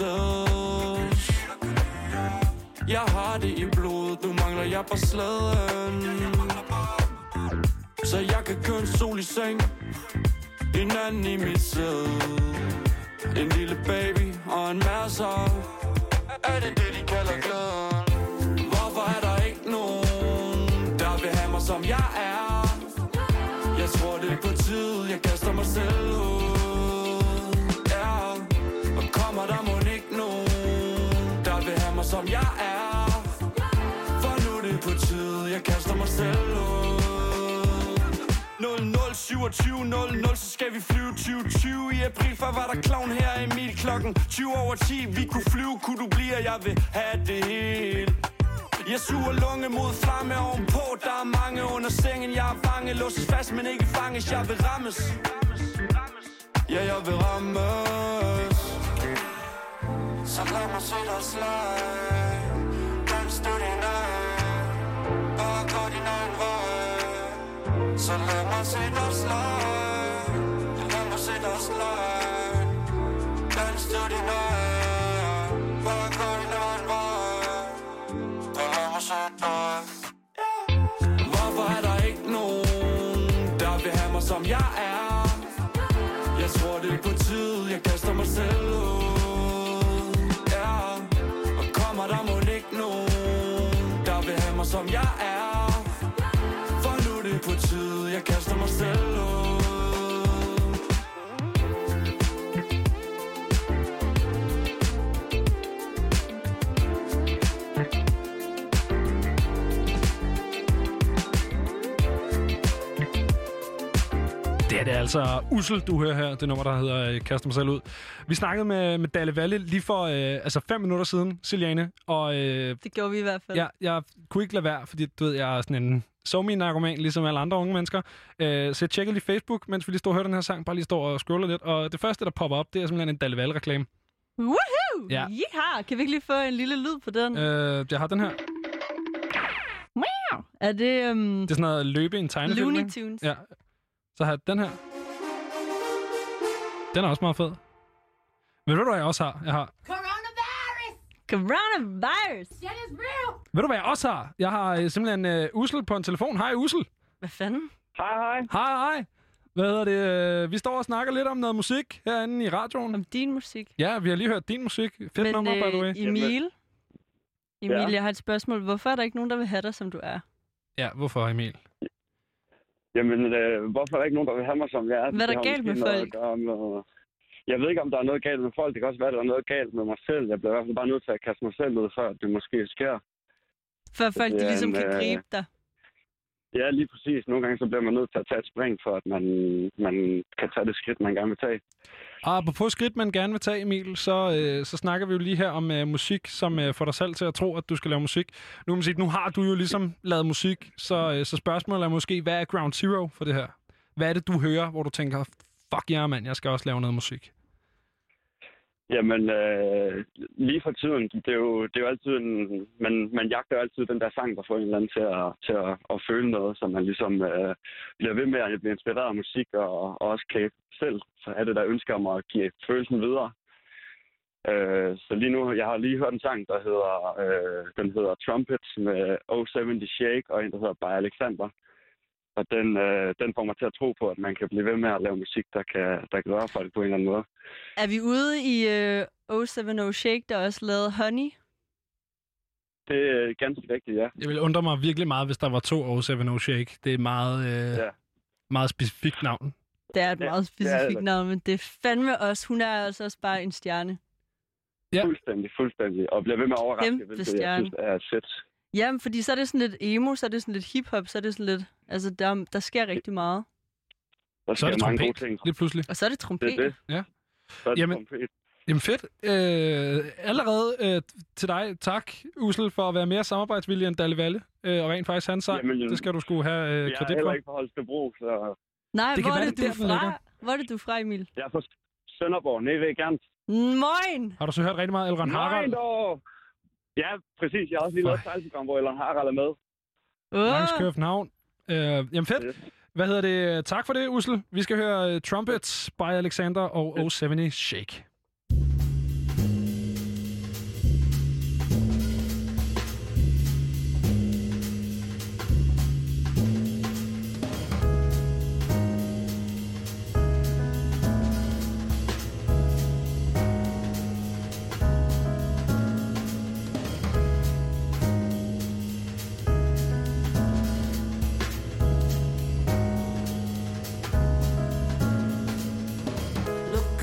at Jeg har det i blodet, nu mangler jeg på slæden. Så jeg kan køre en sol i seng. En anden i mit sæde En lille baby og en masse Er det det, de kalder glæden? Hvorfor er der ikke nogen, der vil have mig som jeg er? Jeg tror det er på tid, jeg kaster mig selv ud. Ja, og kommer der må som jeg er. For nu er det på tide, jeg kaster mig selv ud. 0027 00, så skal vi flyve 2020 I april, før var der klovn her i mit klokken 20 over 10 Vi kunne flyve, kunne du blive, og jeg vil have det hele. Jeg suger lunge mod flamme ovenpå. Der er mange under sengen, jeg er bange. Låses fast, men ikke fanges, jeg vil rammes. Ja, jeg vil rammes. Så lad mig se dig slag Dans du din egen Bare gå din egen vej. Så lad mig se dig slag Lad mig se dig slag Dans du din af Bare gå din egen vej. Og lad mig se dig Hvorfor er der ikke nogen, der vil have mig som jeg er? Jeg tror det er på tid, jeg kaster mig selv ud. som jeg Det
er altså Ussel, du hører her. Det nummer, der hedder øh, Kaster mig selv ud. Vi snakkede med, med Dalle Valle lige for øh, altså fem minutter siden, Siliane. Og, øh,
Det gjorde vi i hvert fald.
ja, jeg kunne ikke lade være, fordi du ved, jeg er sådan en så min narkoman, ligesom alle andre unge mennesker. Øh, så jeg tjekkede lige Facebook, mens vi lige stod og hørte den her sang, bare lige står og scroller lidt. Og det første, der popper op, det er simpelthen en Dalle Valle-reklame.
Woohoo!
Ja.
Yeehaw! Kan vi ikke lige få en lille lyd på den?
Øh, jeg har den her.
Er det... Um...
Det er sådan noget løbe i en tegnefilm.
Looney? Tunes.
Ja. Så har jeg den her. Den er også meget fed. Men ved du, hvad jeg også har? Jeg har
Coronavirus!
Shit is real!
Ved du, hvad jeg også har? Jeg har øh, simpelthen øh, Ussel på en telefon. Hej, Ussel.
Hvad fanden?
Hej, hej.
Hej, hej. Hvad hedder det? øh, Vi står og snakker lidt om noget musik herinde i radioen.
Om din musik?
Ja, vi har lige hørt din musik. Fedt
Men
nummer, by the way.
øh, Emil, Emil,
Ja.
jeg har et spørgsmål. Hvorfor er der ikke nogen, der vil have dig, som du er?
Ja, hvorfor, Emil?
Jamen, øh, hvorfor er der ikke nogen, der vil have mig, som jeg er?
Hvad er der galt med folk?
med- Jeg ved ikke, om der er noget galt med folk. Det kan også være, at der er noget galt med mig selv. Jeg bliver i hvert fald bare nødt til at kaste mig selv ud, før det måske sker.
Før folk
det
de ligesom
en,
kan
øh,
gribe dig.
Ja, lige præcis. Nogle gange så bliver man nødt til at tage et spring, for at man, man kan tage det skridt, man gerne vil tage.
Og på skridt, man gerne vil tage, Emil, så, øh, så snakker vi jo lige her om øh, musik, som øh, får dig selv til at tro, at du skal lave musik. Nu, kan man sige, nu har du jo ligesom lavet musik, så, øh, så spørgsmålet er måske, hvad er ground zero for det her? Hvad er det, du hører, hvor du tænker, fuck ja, yeah, mand, jeg skal også lave noget musik?
Jamen, øh, lige for tiden, det er jo, det er jo altid en, man, man jagter altid den der sang, der får en eller anden til at, til at, at føle noget, så man ligesom øh, bliver ved med at blive inspireret af musik, og, og også kan selv så er det der ønsker om at give følelsen videre. Øh, så lige nu, jeg har lige hørt en sang, der hedder, øh, den hedder Trumpets med 070 Shake, og en, der hedder By Alexander. Og den, øh, den får mig til at tro på, at man kan blive ved med at lave musik, der kan, der kan røre folk på en eller anden måde.
Er vi ude i øh, 070 Shake, der også lavede Honey?
Det er ganske rigtigt, ja.
Jeg vil undre mig virkelig meget, hvis der var to 070 Shake. Det er meget, øh,
ja.
meget specifikt navn.
Det er et
Ja,
meget specifikt navn, men det er fandme også. Hun er altså også bare en stjerne.
Ja.
Fuldstændig, fuldstændig. Og bliver ved med at overraske, hvilket jeg
stjerne.
synes er fedt.
Jamen, fordi så er det sådan lidt emo, så er det sådan lidt hiphop, så er det sådan lidt... Altså, der, der sker rigtig meget.
Der
Så er det
sker mange
trompet,
gode ting.
lige pludselig.
Og så er det trompet.
Det er det.
Ja.
Så er det
Jamen-
trompet.
Jamen fedt. Øh, allerede øh, til dig, tak, Ussel, for at være mere samarbejdsvillig end Dalle Valle. Øh, og rent faktisk hans sang.
Jamen,
det skal du sgu have øh,
Jeg er
kredit
heller
for.
ikke fra Holstebro, så
Nej,
Det kan
hvor er det,
er
du
ligger.
fra? Hvor er det, du er fra, Emil?
jeg er fra Sønderborg, nede ved Gern.
Moin!
Har du så hørt rigtig meget Elron Harald?
Nej, dog! Ja, præcis. Jeg har også lige lavet et sejlprogram, hvor Elon Harald er med.
Langs København. Øh, jamen fedt. Hvad hedder det? Tak for det, Ussel. Vi skal høre uh, Trumpets by Alexander og 070 Shake.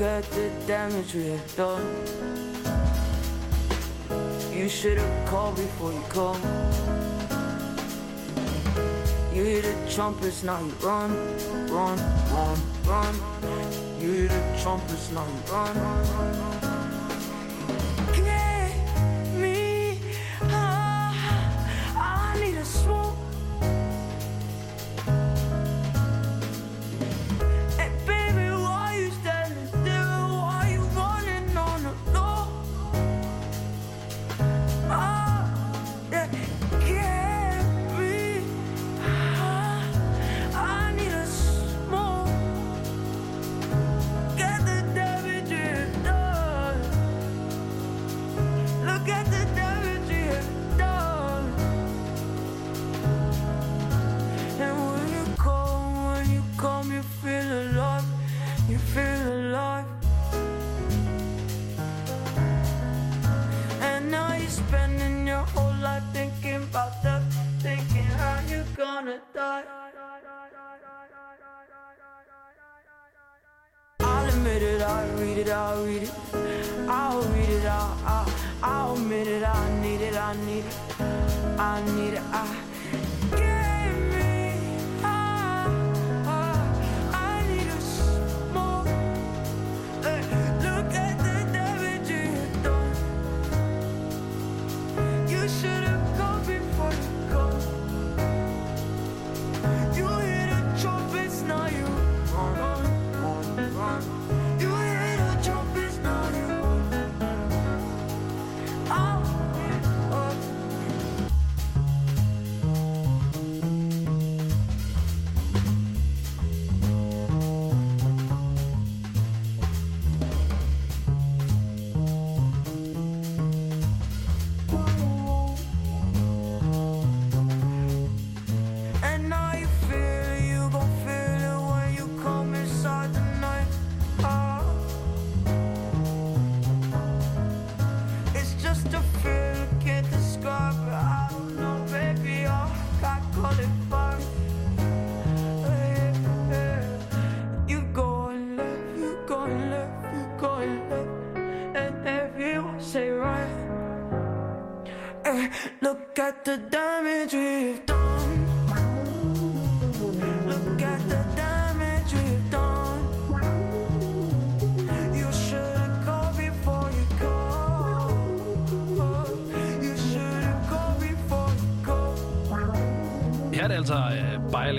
At the damage we have done. You should have called before you come. You hear the trumpets, now you run, run, run, run. You hear the trumpets, now you run. Get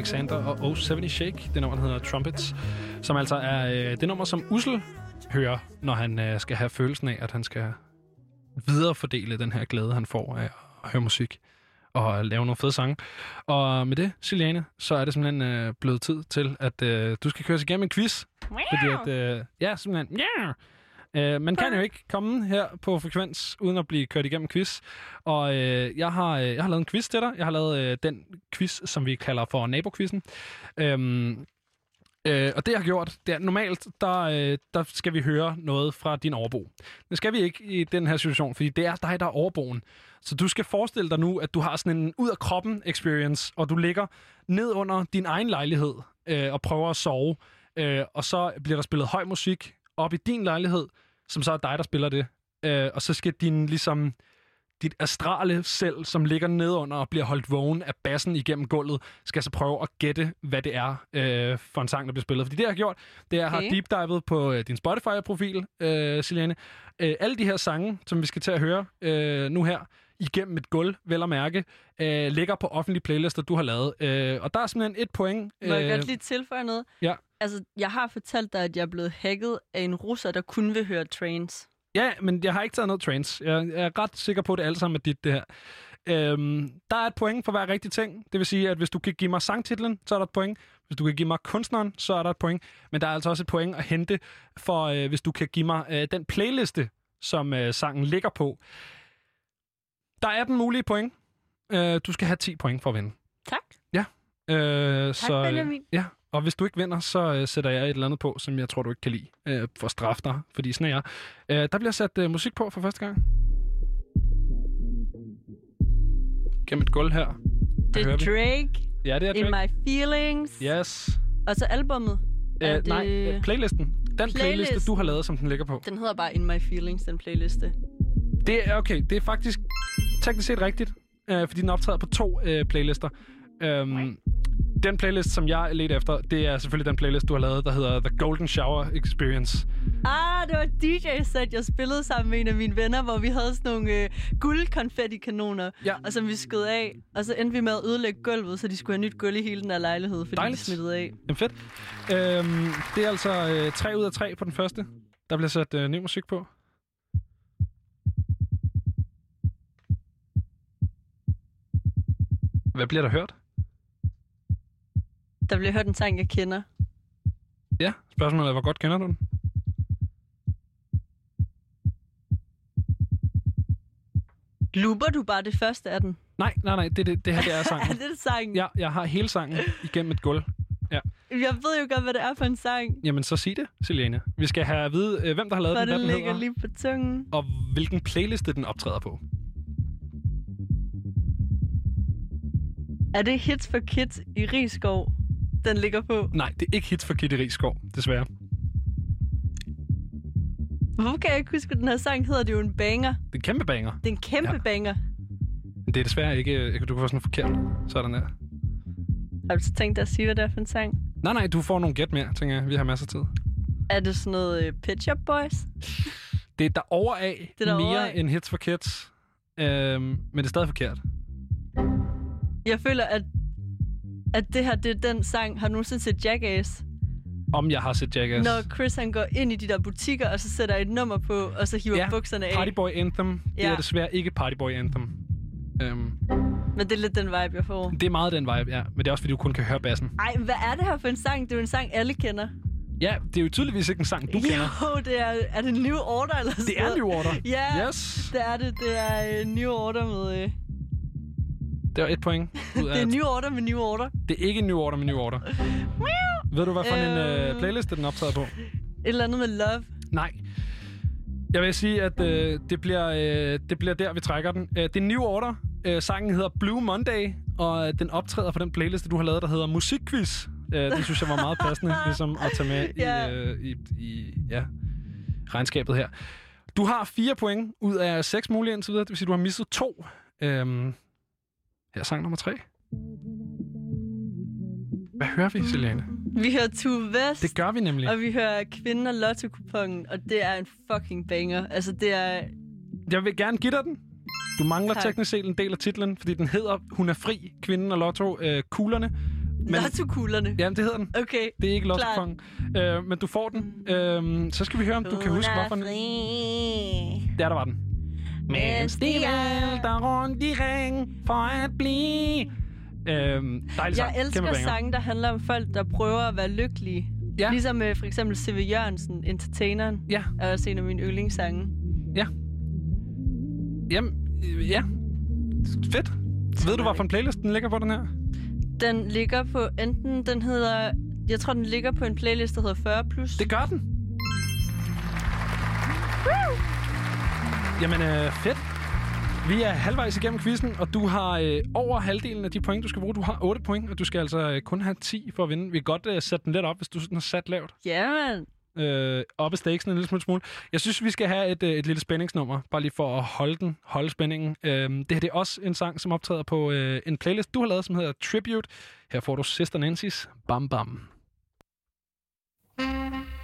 Alexander og O70 Shake. Det nummer, der hedder Trumpets. Som altså er uh, det nummer, som Ussel hører, når han uh, skal have følelsen af, at han skal viderefordele den her glæde, han får af at høre musik og lave nogle fede sange. Og med det, Siliane, så er det simpelthen øh, blevet tid til, at øh, du skal køres igennem en quiz. Fordi at, øh, ja, simpelthen, ja. Øh, man kan jo ikke komme her på Frekvens, uden at blive kørt igennem en quiz. Og øh, jeg, har, øh, jeg har lavet en quiz til dig. Jeg har lavet øh, den quiz, som vi kalder for nabokvisten. Øhm, Øh, og det jeg har gjort, det er normalt, der, øh, der skal vi høre noget fra din overbo. Det skal vi ikke i den her situation, fordi det er dig, der er overboen. Så du skal forestille dig nu, at du har sådan en ud af kroppen experience, og du ligger ned under din egen lejlighed øh, og prøver at sove. Øh, og så bliver der spillet høj musik op i din lejlighed, som så er dig, der spiller det. Øh, og så skal din ligesom dit astrale selv, som ligger nedunder og bliver holdt vågen af bassen igennem gulvet, skal så prøve at gætte, hvad det er øh, for en sang, der bliver spillet. Fordi det, jeg har gjort, det er, at jeg
Okay.
har deep divet på øh, din Spotify-profil, øh, Silene. Øh, alle de her sange, som vi skal til at høre øh, nu her, igennem et gulv, vel at mærke, øh, ligger på offentlige playlister, du har lavet. Øh, og der er simpelthen et point.
Må jeg
øh,
godt lige tilføje noget?
Ja.
Altså, jeg har fortalt dig, at jeg er blevet hacket af en russer, der kun vil høre trains.
Ja, men jeg har ikke taget noget. Jeg jeg er ret sikker på, at det alt sammen er dit, det her. Øhm, der er et point for hver rigtig ting. Det vil sige, at hvis du kan give mig sangtitlen, så er der et point. Hvis du kan give mig kunstneren, så er der et point. Men der er altså også et point at hente, for øh, hvis du kan give mig øh, den playliste, som øh, sangen ligger på. Der er den mulige point. Øh, du skal have 10 point for at vinde.
Tak.
Ja. Øh, tak, så, øh,
Benjamin.
Ja, og hvis du ikke vinder, så øh, sætter jeg et eller andet på, som jeg tror, du ikke kan lide, øh, for at straffe dig, fordi sådan er jeg. Øh, der bliver sat øh, musik på for første gang. Gennem et gulv her.
Det er. Drake.
Ja, det er
In
Drake.
My Feelings.
Yes.
Og så albummet.
Øh,
det...
Nej, øh, playlisten. Den playliste, du har lavet, som den ligger på.
Den hedder bare In My Feelings, den playliste.
Det er okay. Det er faktisk teknisk set rigtigt, øh, fordi den optræder på to øh, playlister. Øhm, den playlist, som jeg ledte efter, det er selvfølgelig den playlist, du har lavet, der hedder The Golden Shower Experience.
Ah, det var DJ-sæt, jeg spillede sammen med en af mine venner, hvor vi havde sådan nogle øh, guldkonfetti-kanoner,
ja.
og som vi skød af. Og så endte vi med at ødelægge gulvet, så de skulle have nyt gulv i hele den der lejlighed, fordi
Dejligt.
de smittede af.
Jamen fedt. Øhm, det er altså øh, 3 ud af 3 på den første. Der bliver sat øh, ny musik på. Hvad bliver der hørt?
Der blev hørt en sang, jeg kender.
Ja, spørgsmålet er, hvor godt kender du den?
Looper du bare det første af den?
Nej, nej, nej, det, det, det her det er [laughs]
er
sangen.
det det sangen?
Ja, jeg har hele sangen igennem et gulv. Ja.
Jeg ved jo godt, hvad det er for en sang.
Jamen, så sig det, Selene. Vi skal have at vide, øh, hvem der har lavet
For
den, hvad
den
den
ligger
hedder,
lige på tungen.
og hvilken playliste den optræder på.
Er det Hits for Kids i Rigskov, den ligger på?
Nej, det er ikke hits for Kitty Rigskov, desværre.
Hvorfor kan jeg ikke huske, at den her sang hedder? Det er jo en banger.
Det er en kæmpe banger.
Det er en kæmpe
Ja.
banger.
Men det er desværre ikke... øh, Du kan få sådan forkert. Sådan der.
Har du så tænkt dig at sige, hvad det er for en sang?
Nej, nej, du får nogle gæt mere, tænker jeg. Vi har masser af tid.
Er det sådan noget uh, Pitch Up Boys?
Det er der over af
Det er derovre
mere
af.
end hits for kids. Øhm, men det er stadig forkert.
Jeg føler, at, at det her, det er den sang. Har du nogensinde set Jackass?
Om jeg har set Jackass.
Når Chris han går ind i de der butikker, og så sætter et nummer på, og så hiver
Ja,
bukserne af.
Partyboy Anthem. Det
Ja.
er desværre ikke Partyboy Anthem. Øhm,
Men det er lidt den vibe, jeg får.
det er meget den vibe, ja. Men det er også, fordi du kun kan høre bassen.
Ej, hvad er det her for en sang? Det er jo en sang, alle kender.
Ja, det er jo tydeligvis ikke en sang, du kender.
Jo, det er, er det New Order eller sådan
Det er? New Order.
Ja,
Yes.
det er det. Det er uh, New Order med... Uh,
Det var et point. Ud af,
det er New Order med New Order.
det er ikke New Order med New Order. Ved du, hvad for en øh,
Øhm.
playlist den optaget på?
Et eller andet med Love.
Nej. Jeg vil sige, at øh, det, bliver, øh, det bliver der, vi trækker den. Øh, det er New Order. Øh, sangen hedder Blue Monday, og øh, den optræder på den playliste, du har lavet, der hedder Musikquiz. Øh, det synes jeg var meget passende, [laughs] ligesom at tage med
Ja.
i, øh, i, i ja, regnskabet her. Du har fire point ud af seks mulige indtil videre. Det vil sige, du har misset to. Øhm, her er sang nummer tre. Hvad hører vi, Selene?
Vi hører Tue Vest.
Det gør vi nemlig.
Og vi hører Kvinden og lotto kupongen og det er en fucking banger. Altså, det er...
Jeg vil gerne give dig den. Du mangler
Tak.
teknisk set en del af titlen, fordi den hedder Hun er fri, kvinden og lotto, øh, kuglerne. Men,
Lotto-kuglerne.
Jamen, det hedder den.
Okay,
Det er ikke lotto øh, men du får den. Øh, så skal vi høre, om du kan huske, hvorfor den... Der, der var den. Mens de vælter rundt i ring for at blive... Øh, dejlig sang.
Jeg elsker sange, der handler om folk, der prøver at være lykkelige.
Ja.
Ligesom med for eksempel C.V. Jørgensen, Entertaineren.
Ja.
Er også en af mine yndlingssange.
Ja. Jamen, øh, ja. Fedt. Ved du, hvad for en playlist den ligger på, den her?
Den ligger på enten, den hedder... Jeg tror, den ligger på en playlist, der hedder 40+. Plus.
Det gør den. Jamen, øh, fedt. Vi er halvvejs igennem quizzen, og du har øh, over halvdelen af de point, du skal bruge. Du har 8 point, og du skal altså øh, kun have 10 for at vinde. Vi kan godt øh, sætte den lidt op, hvis du sådan har sat lavt.
Ja, man.
Øh, op ad stakesen en lille smule, smule. Jeg synes, vi skal have et, øh, et lille spændingsnummer, bare lige for at holde den, holde spændingen. Øh, det her det er også en sang, som optræder på øh, en playlist, du har lavet, som hedder Tribute. Her får du Sister Nancy's Bam Bam.
The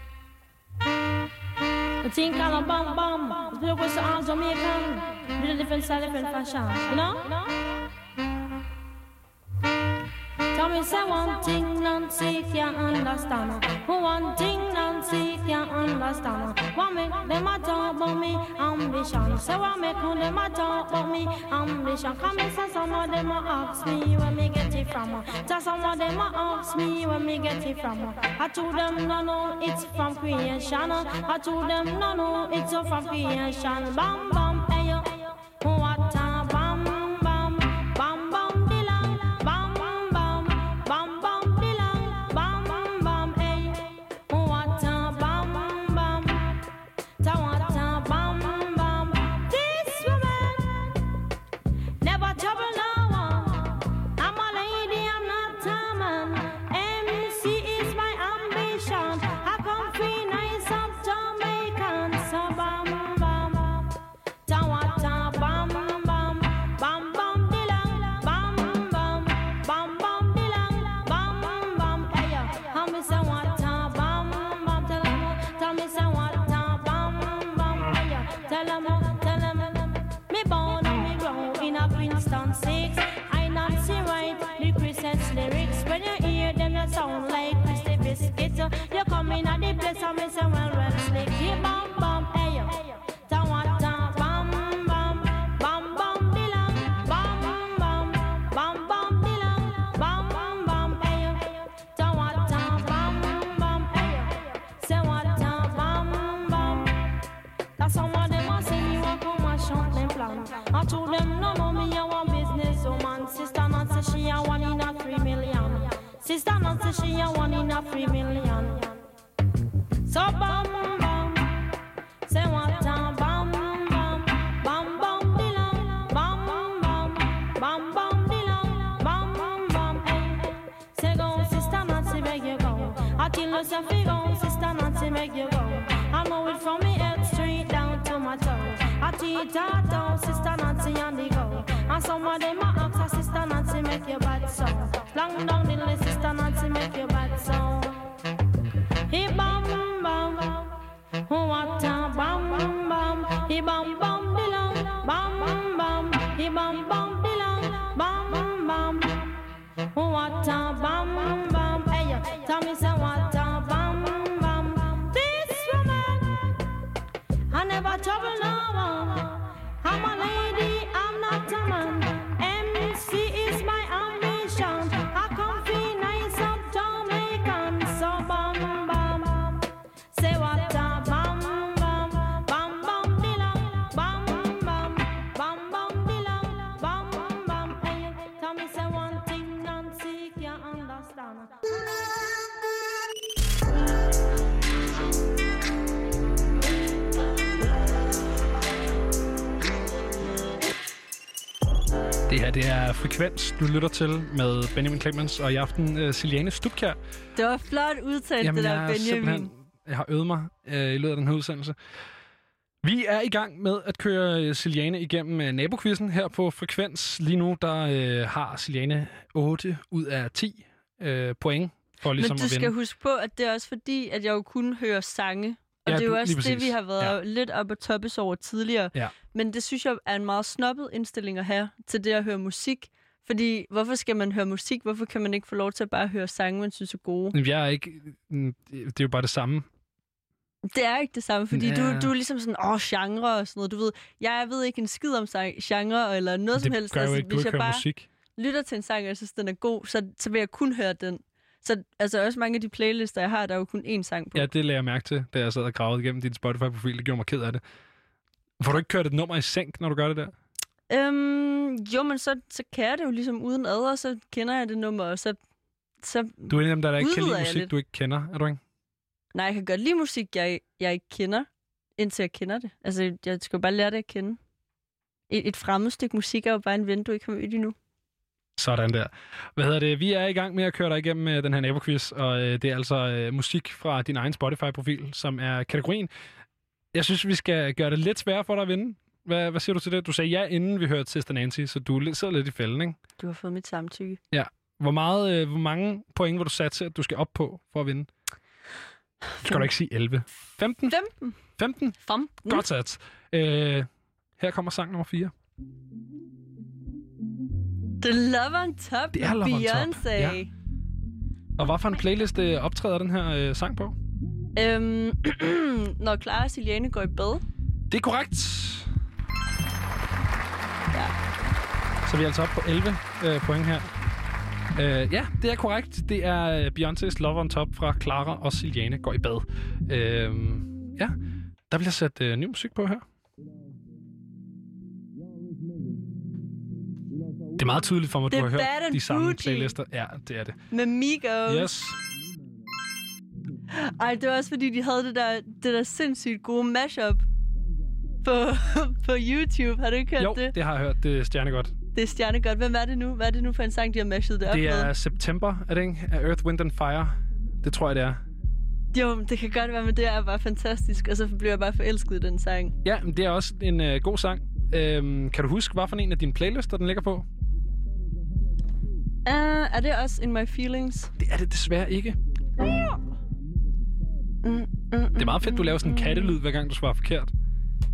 thing called a bam bam. The was all Jamaican. With a different style, different fashion. You know? Tell me, say one thing Nancy can't understand. One thing Nancy can't understand. What make them a talk about me ambition? Say what make them a talk about me ambition? Come and say some of them a ask me where me get it from. Just some of them a ask me where me get it from. I told them no no, it's from creation. I told them no no, it's from creation. Bam bam, hey
Frekvens, du lytter til med Benjamin Clemens, og i aften uh, Siliane Stubkær.
Det var flot udtalt, det der,
er
Benjamin.
Jeg har øvet mig uh, i løbet af den her udsendelse. Vi er i gang med at køre øh, Siliane igennem uh, nabokvisten her på Frekvens. Lige nu, der uh, har Siliane 8 ud af 10 uh, point for ligesom
Men du
at vinde.
skal huske på, at det er også fordi, at jeg jo kun hører sange. Og
Ja,
det er jo også det, vi har været
Ja.
lidt op at toppes over tidligere.
Ja.
Men det synes jeg er en meget snobbet indstilling at have til det at høre musik. Fordi hvorfor skal man høre musik? Hvorfor kan man ikke få lov til at bare høre sange, man synes er gode?
Jeg er ikke... mm, Det er jo bare det samme.
Det er ikke det samme, fordi
Ja.
du, du er ligesom sådan, åh, genre og sådan noget. Du ved, jeg ved ikke en skid om genre eller noget som
det
helst. Altså,
gør jo ikke, du
hvis
ikke
jeg
hører
bare
musik.
lytter til en sang, og jeg synes, den er god, så, så vil jeg kun høre den. Så altså også mange af de playlister, jeg har, der er jo kun én sang på.
Ja, det lagde jeg mærke til, da jeg sad og gravede igennem din Spotify-profil. Det gjorde mig ked af det. Får du ikke kørt et nummer i sænk, når du gør det der?
Øhm, jo, men så, så kan jeg det jo ligesom uden ad, og så kender jeg det nummer, og så... så
Du er en af dem, der, der ikke kan lide musik,
lidt.
du ikke kender, er du ikke?
Nej, jeg kan godt lide musik, jeg, jeg ikke kender, indtil jeg kender det. Altså, jeg skal jo bare lære det at kende. Et, et fremmed stykke musik er jo bare en ven, du ikke har mødt endnu.
Sådan der. Hvad hedder det? Vi er i gang med at køre dig igennem øh, den her naboquiz, og øh, det er altså øh, musik fra din egen Spotify-profil, som er kategorien. Jeg synes, vi skal gøre det lidt sværere for dig at vinde. Hvad, hvad siger du til det? Du sagde ja, inden vi hørte Sister Nancy, så du sidder lidt i fælden, ikke?
Du har fået mit samtykke.
Ja. Hvor, meget, øh, hvor mange point vil du satse, at du skal op på for at vinde? Du skal da ikke sige 11. 15?
15.
15?
15.
Godt sat. Øh, her kommer sang nummer 4.
The Love on Top
Det er Love on Top,
Beyoncé.
ja. Og hvad for en playlist øh, optræder den her øh, sang på?
Øhm, [clears throat] når Clara og Siliane går i bad.
Det er korrekt. Så vi er altså oppe på 11 øh, point her. Øh, ja, det er korrekt. Det er øh, Beyoncé's Love on Top fra Clara og Siliane går i bad. Øh, ja, der bliver sat øh, ny musik på her. Det er meget tydeligt for mig, at du har hørt de samme
Bougie.
playlister. Ja, det er det.
Med Migos.
Yes.
Ej, det var også fordi, de havde det der, det der sindssygt gode mashup på, [laughs] på YouTube. Har du ikke hørt
Jo,
det?
det har jeg hørt. Det er stjernegodt.
Det er stjernegodt. Hvem er det nu? Hvad er det nu for en sang, de har mashet det op
Det er
med?
September, er det ikke? Af Earth, Wind and Fire. Det tror jeg, det er.
Jo, det kan godt være, men det er bare fantastisk. Og så bliver jeg bare forelsket i den sang.
Ja, men det er også en øh, god sang. Øhm, kan du huske, hvad for en af dine playlister, den ligger på?
Uh, er det også In My Feelings?
Det er det desværre ikke.
Mm, mm,
Det er meget fedt, du laver sådan en kattelyd, hver gang du svarer forkert.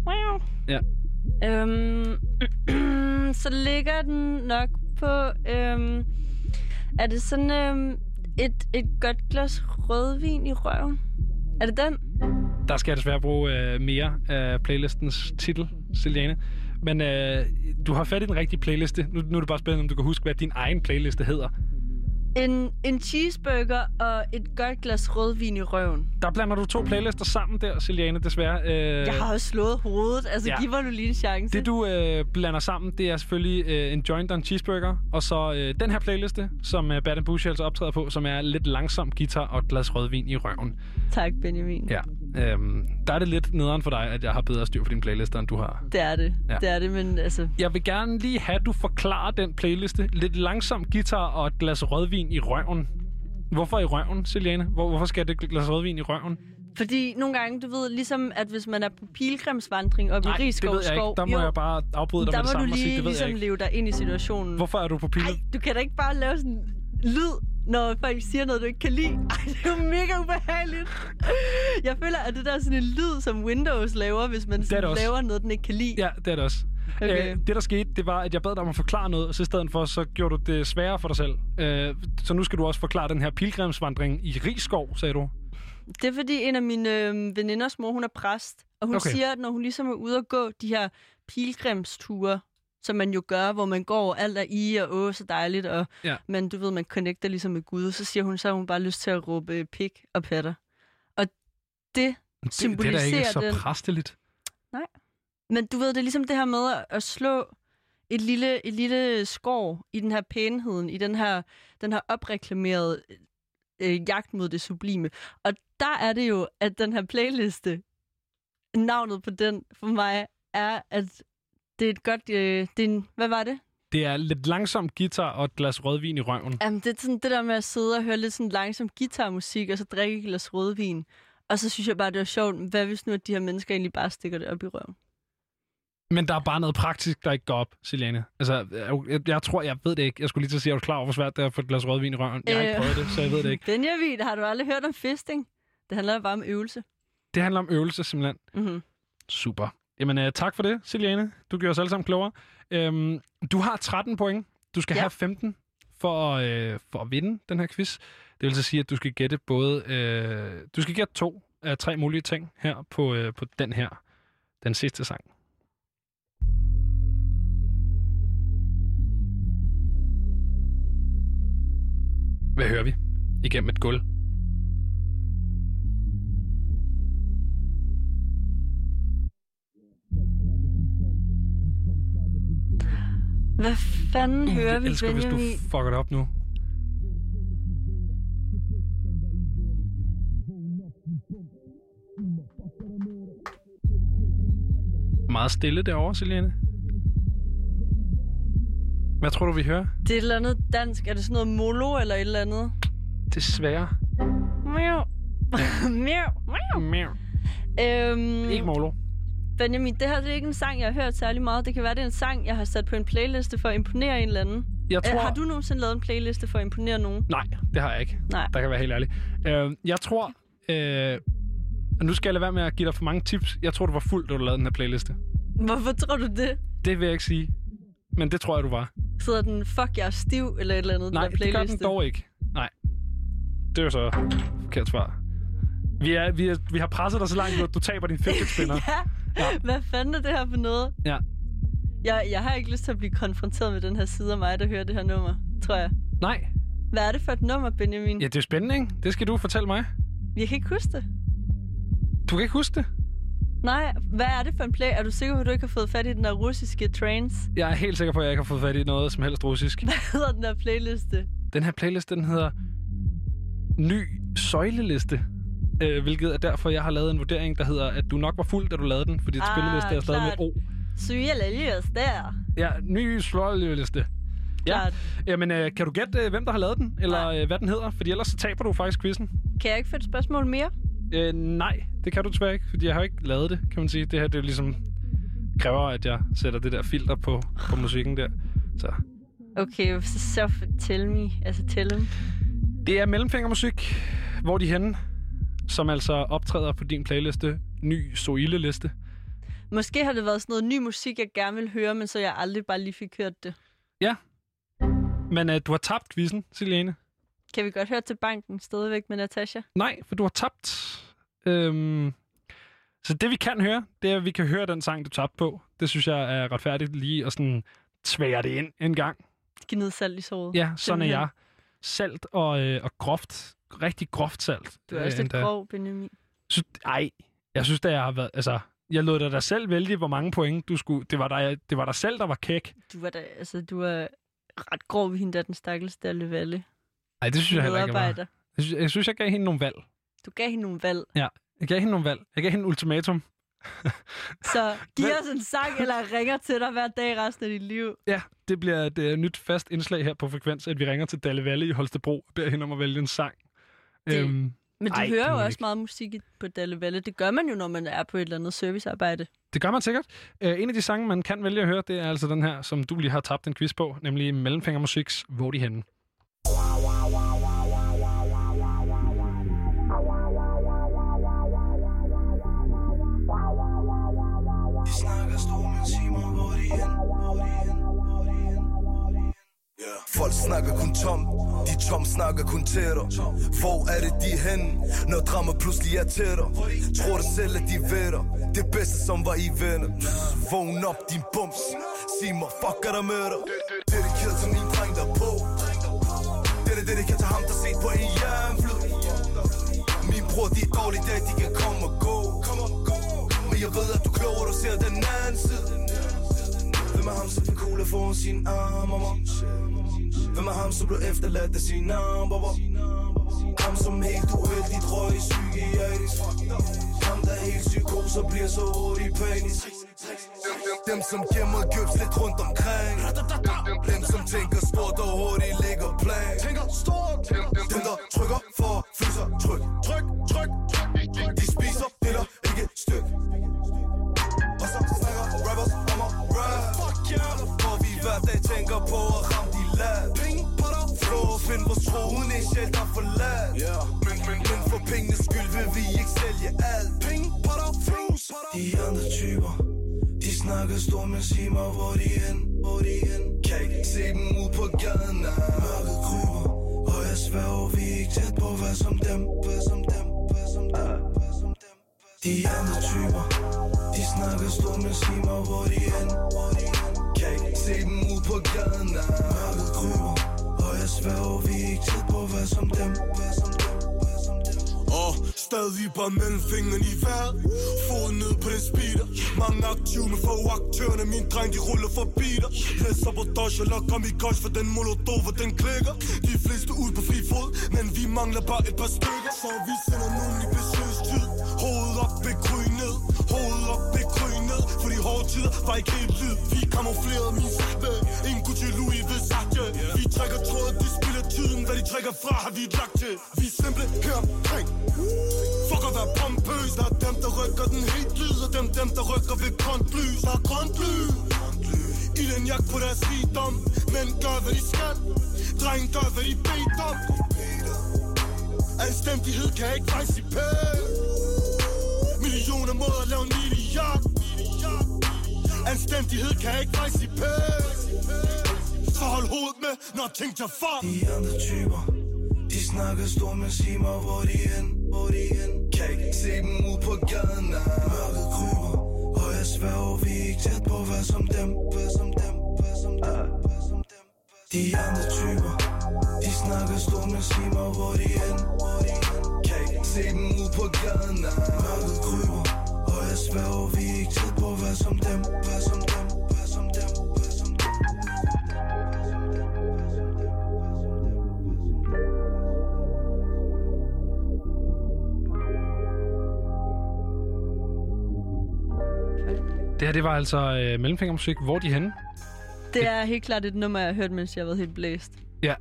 Wow.
Ja.
Øhm, [clears throat] så ligger den nok på... Øhm, er det sådan øhm, et, et godt glas rødvin i røven? Er det den?
Der skal jeg desværre bruge øh, mere af playlistens titel, Celiane. Men øh, du har fat i den rigtige playliste. Nu, nu er det bare spændende, om du kan huske, hvad din egen playliste hedder.
En, en cheeseburger og et godt glas rødvin i røven.
Der blander du to playlister sammen der, Siliane, desværre. Øh,
Jeg har også slået hovedet. Altså,
ja.
giv mig nu lige en chance.
Det du øh, blander sammen, det er selvfølgelig øh, en joint og en cheeseburger, og så øh, den her playliste, som øh, Bad Bush altså optræder på, som er lidt langsom guitar og et glas rødvin i røven. [laughs]
Tak, Benjamin.
Ja, øhm, der er det lidt nederen for dig, at jeg har bedre styr på din playliste, end du har.
Det er det.
Ja.
Det er det, men altså...
Jeg vil gerne lige have, at du forklarer den playliste. Lidt langsom guitar og et glas rødvin i røven. Hvorfor i røven, Siliane? Hvor, hvorfor skal det glas rødvin i røven?
Fordi nogle gange, du ved, ligesom at hvis man er på pilgrimsvandring op i
Nej, det
Rigskov
ved jeg ikke. Der må
jo,
jeg bare afbryde dig
der
med det samme
du
og sige, det ved jeg
ligesom
ikke.
leve dig ind i situationen.
Hvorfor er du på pil?
Du kan da ikke bare lave sådan lyd, når folk siger noget, du ikke kan lide. Ej, det er jo mega ubehageligt. Jeg føler, at det der er sådan en lyd, som Windows laver, hvis man
det
sådan
også.
laver noget, den ikke kan lide.
Ja, det er det også.
Okay.
Øh, det, der skete, det var, at jeg bad dig om at forklare noget, og så i stedet for, så gjorde du det sværere for dig selv. Øh, så nu skal du også forklare den her pilgrimsvandring i Rigskov, sagde du.
Det er fordi en af mine øh, veninders mor, hun er præst, og hun
okay.
siger, at når hun ligesom er ude og gå de her pilgrimsture, som man jo gør, hvor man går, og alt er i og åh, så dejligt, og
Ja.
men du ved, man connecter ligesom med Gud, så siger hun, så har hun bare lyst til at råbe øh, pik og patter. Og det
Det, det
symboliserer
er da ikke så
den...
præsteligt.
Nej. Men du ved, det er ligesom det her med at- at slå et lille, et lille skår i den her pænheden, i den her, den her opreklamerede øh, jagt mod det sublime. Og der er det jo, at den her playliste, navnet på den for mig, er, at det er et godt... Øh, det er en, hvad var det?
Det er lidt langsom guitar og et glas rødvin i røven.
Jamen, det er sådan det der med at sidde og høre lidt sådan langsom guitarmusik, og så drikke et glas rødvin. Og så synes jeg bare, det var sjovt. Hvad hvis nu, at de her mennesker egentlig bare stikker det op i røven?
Men der er bare noget praktisk, der ikke går op, Silene. Altså, jeg, jeg, jeg tror, jeg ved det ikke. Jeg skulle lige til at sige, at du klar over, hvor svært det er at få et glas rødvin i røven. Jeg har ikke
Øh.
prøvet det, så jeg ved det ikke. [laughs]
Benjamin, har du aldrig hørt om fisting? Det handler bare om øvelse.
Det handler om øvelse, simpelthen.
Mm-hmm.
Super. Jamen, uh, tak for det, Siliane. Du gjorde os alle sammen klogere. Øhm, du har 13 point. Du skal. Ja. have 15 for, øh, for at vinde den her quiz. Det vil så sige, at du skal gætte både... Øh, du skal gætte to af tre mulige ting her på, øh, på den her, den sidste sang. Hvad hører vi? Igennem et gulv.
Hvad fanden hører
jeg
vi,
elsker, hvis
Benjamin?
du fucker det op nu. Meget stille derovre, Selene. Hvad tror du, vi hører?
Det er et eller andet dansk. Er det sådan noget molo eller et eller andet?
Desværre.
Miau. [laughs] Miau. Miau.
Miau.
Øhm,
Ikke Molo.
Benjamin, det her det er ikke en sang, jeg har hørt særlig meget. Det kan være, det er en sang, jeg har sat på en playliste for at imponere en eller anden.
Jeg
Øh,
tror-
har du nogensinde lavet en playliste for at imponere nogen?
Nej, det har jeg ikke.
Nej.
Der kan være helt ærlig. Øh, jeg tror... Øh, nu skal jeg lade være med at give dig for mange tips. Jeg tror, du var fuld, da du lavede den her playliste.
Hvorfor tror du det?
Det vil jeg ikke sige. Men det tror jeg, du var.
Sidder den, fuck, jeg er stiv, eller et eller andet,
Nej,
den der
det gør den dog ikke. Nej. Det er jo så forkert svar. Vi, er, vi, er, vi har presset dig så langt, at du taber din [laughs] fidget spinner.
ja. Hvad fanden er det her for noget?
ja.
Jeg, jeg har ikke lyst til at blive konfronteret med den her side af mig, der hører det her nummer, tror jeg.
Nej.
Hvad er det for et nummer, Benjamin?
Ja, det er spændende, ikke? Det skal du fortælle mig.
Jeg kan ikke huske det.
Du kan ikke huske det?
Nej, hvad er det for en play? Er du sikker på, at du ikke har fået fat i den der russiske trance?
Jeg er helt sikker på, at jeg ikke har fået fat i noget som helst russisk. [laughs]
Hvad hedder den der playliste?
Den her playlist, den hedder Ny Søjleliste. Øh, hvilket er derfor, jeg har lavet en vurdering, der hedder, at du nok var fuld, da du lavede den, fordi ah, spilleliste er stadig med et O.
Syge der.
Ja, Ny Søjleliste. Ja. Jamen, øh, kan du gætte, øh, hvem der har lavet den? Eller øh, hvad den hedder? Fordi ellers så taber du faktisk quizzen.
Kan jeg ikke få et spørgsmål mere?
Øh, nej, det kan du desværre ikke, fordi jeg har ikke lavet det, kan man sige. Det her, det er jo ligesom kræver, at jeg sætter det der filter på, på musikken der. Så
Okay, så, så tell me. Altså, tell them.
det er mellemfingermusik. Hvor er de henne? Som altså optræder på din playliste. Ny Soile-liste.
Måske har det været sådan noget ny musik, jeg gerne vil høre, men så jeg aldrig bare lige fik hørt det.
Ja. Men øh, du har tabt quizzen, Silene.
Kan vi godt høre til banken stadigvæk med Natasha?
Nej, for du har tabt. Øhm, så det vi kan høre, det er, at vi kan høre den sang, du tabte på. Det synes jeg er retfærdigt lige at sådan tvære det ind en gang.
Giv noget salt i såret.
Ja, sådan er jeg. Salt og, øh, og groft. Rigtig groft salt.
Du er også
Øh,
lidt
endda.
grov, Benjamin.
Synes, ej, jeg synes, det har været... Altså, jeg lod dig da selv vælge, hvor mange point du skulle... Det var dig, det var dig selv, der var kæk.
Du var da, altså, du er ret grov ved hende der, den stakkels Dalle Valle.
Nej, det synes jeg heller ikke, jeg var. Jeg synes, jeg synes, jeg gav hende nogle valg.
Du gav hende nogle valg.
Ja, jeg gav hende nogle valg. Jeg gav hende en ultimatum. [laughs]
Så giv os en sang, eller jeg ringer til dig hver dag resten af dit liv.
Ja, det bliver et øh, nyt fast indslag her på Frekvens, at vi ringer til Dalle Valle i Holstebro og beder hende om at vælge en sang.
Det-
Øhm,
Men du
ej,
hører jo også
ikke.
meget musik på Dalle Valle. Det gør man jo, når man er på et eller andet servicearbejde.
Det gør man sikkert. Uh, en af de sange, man kan vælge at høre, det er altså den her, som du lige har tabt en quiz på, nemlig Mellemfingermusiks Hvor de henne?
Folk snakker kun tom, de tom snakker kun til dig. Hvor er det de hen, når drama pludselig er til dig? Tror du selv, at de ved dig, det bedste som var i venner. Vågn op din bums, sig mig, fuck er der med dig Dedikeret til min dreng der på. Det er dedikeret til ham, der set på en jernflod. Min bror, de er dårlige dage, de kan komme og gå. Men jeg ved, at du er klog, og du ser den anden side. Hvem er ham, som fik kugle foran sin arm, mama? Hvem er ham, som blev efterladt af sin arm, baba? Ham, som helt uheldigt røg i psykiatrisk Ham, der er helt psykose og bliver så hurtigt panisk dem, som gemmer gøbs lidt rundt omkring. Dem, som tænker stort og hurtigt lægger plan. Dem, der trykker for føle sig tryg Tryk, tryk, De spiser, deler ikke styk hver dag tænker på at ramme de lad Flå og find vores tro uden en sjæl, der er yeah. men, men, men for pengenes skyld vil vi ikke sælge alt Penge, på potter, flus De andre typer de snakker stor, men sig mig, hvor de hen, hvor de hen. Kan ikke se dem ud på gaden, nej. Mørket kryber, og jeg sværger, vi er ikke tæt på, hvad som dem, hvad som dem, hvad som dem, hvad som dem. De andre typer, de snakker stor, men sig mig, hvor de hen, hvor de hen. Kan ikke se dem ud på gaden, nej. Mørket kryber, og jeg sværger, vi er ikke tæt på, hvad som dem, som dem. Og stadig bare mellem fingrene i vejret. Foden ned på den speeder. Mange aktive men få aktørerne. Min dreng de ruller forbi dig. Læs sabotage eller kom i kosh For den molotov og den klikker. De fleste ud på fri fod Men vi mangler bare et par stykker. Så vi sender nogen i besøgstid. Hovedet op, ved ned Hovedet op, bekry ned For de hårde tider. Var ikke helt lyd Vi kamuflerede min sagte En Gucci Louis Versace. Vi trækker tråd, de spiller tiden. Hvad de trækker fra har vi lagt til. Vi er simple her omkring. Fuck at være pompøs Der er dem, der rykker den helt lyd Og dem, dem, der rykker ved grønt lys. Der er grønt lys I den jagt på deres rigdom. Men gør, hvad de skal. Drengen gør, hvad de bedt om. Anstændighed kan ikke rejse i pæl. Millioner måder at lave en milliard Anstændighed kan ikke rejse i pæs Så hold hovedet med, når ting tager fart De andre typer de snakker stort, men sig mig, hvor de hen, hvor de hen. Kan ikke se dem ud på gaden, nej. Mørket kryber, og jeg sværger, vi er ikke tæt på, hvad som dem, hvad som dem, hvad som dem, hvad som dem. De andre typer, de snakker stort, men sig mig, hvor de end. hvor de. Kan ikke se dem ud på gaden, nej. Mørket kryber, og jeg sværger, vi er ikke tæt på, hvad som dem, hvad som dem.
Det her, det var altså øh, Mellemfingermusik. Hvor er de henne?
Det er helt klart et nummer, jeg har hørt, mens jeg har været helt blæst.
Ja,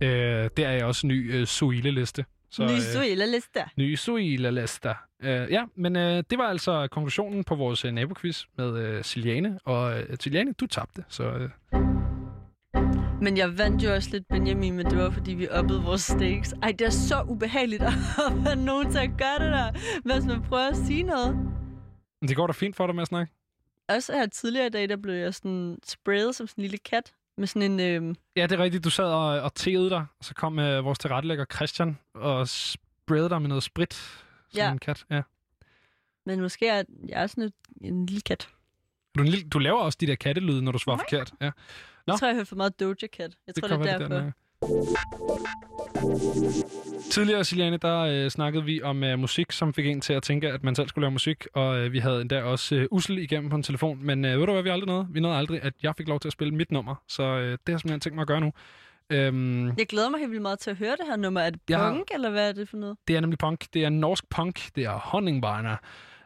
øh, der er også ny øh, Suile-liste.
Så, Ny Suela-liste.
Ny Suile-liste. Øh, ja, men øh, det var altså konklusionen på vores øh, naboquiz med øh, Siliane. Og øh, Siliane, du tabte, så... Øh,
Men jeg vandt jo også lidt Benjamin, men det var, fordi vi uppede vores stakes. Ej, det er så ubehageligt at have nogen til at gøre det der, hvis man prøver at sige noget.
men det går da fint for dig med at snakke.
Også her tidligere i dag, der blev jeg sådan sprayet som sådan en lille kat. Med sådan en... Øh...
Ja, det er rigtigt. Du sad og, og tegede dig, og så kom øh, vores tilrettelægger Christian og sprayede dig med noget sprit.
Ja.
en kat. Ja.
Men måske er jeg sådan et, en lille kat.
Du, en lille, du laver også de der kattelyde, når du svarer forkert. Ja. Nå.
Jeg tror, jeg hørte for meget Doja Cat. Jeg tror, det,
kan
det er derfor.
den Tidligere, Siliane, der øh, snakkede vi om øh, musik, som fik en til at tænke, at man selv skulle lave musik, og øh, vi havde endda også øh, Ussel igennem på en telefon, men øh, ved du hvad, vi aldrig nåede? Vi nåede aldrig, at jeg fik lov til at spille mit nummer, så øh, det har jeg simpelthen tænkt mig at gøre nu. Øhm,
Jeg glæder mig helt vildt meget til at høre det her nummer. Er det
Jeg har-
punk, eller hvad er det for noget?
det er nemlig punk. Det er norsk punk. Det er Honningbarner.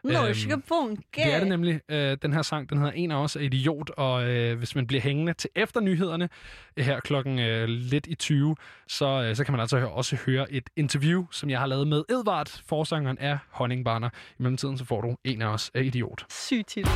Norsk punk.
Det er det nemlig. Øh, den her sang, den hedder En af os er idiot, og øh, hvis man bliver hængende til efter nyhederne, øh, her klokken øh, lidt i 20, så, øh, så kan man altså også høre et interview, som jeg har lavet med Edvard, forsangeren af Honningbarner. I mellemtiden så får du En af os er idiot.
Sygt titel.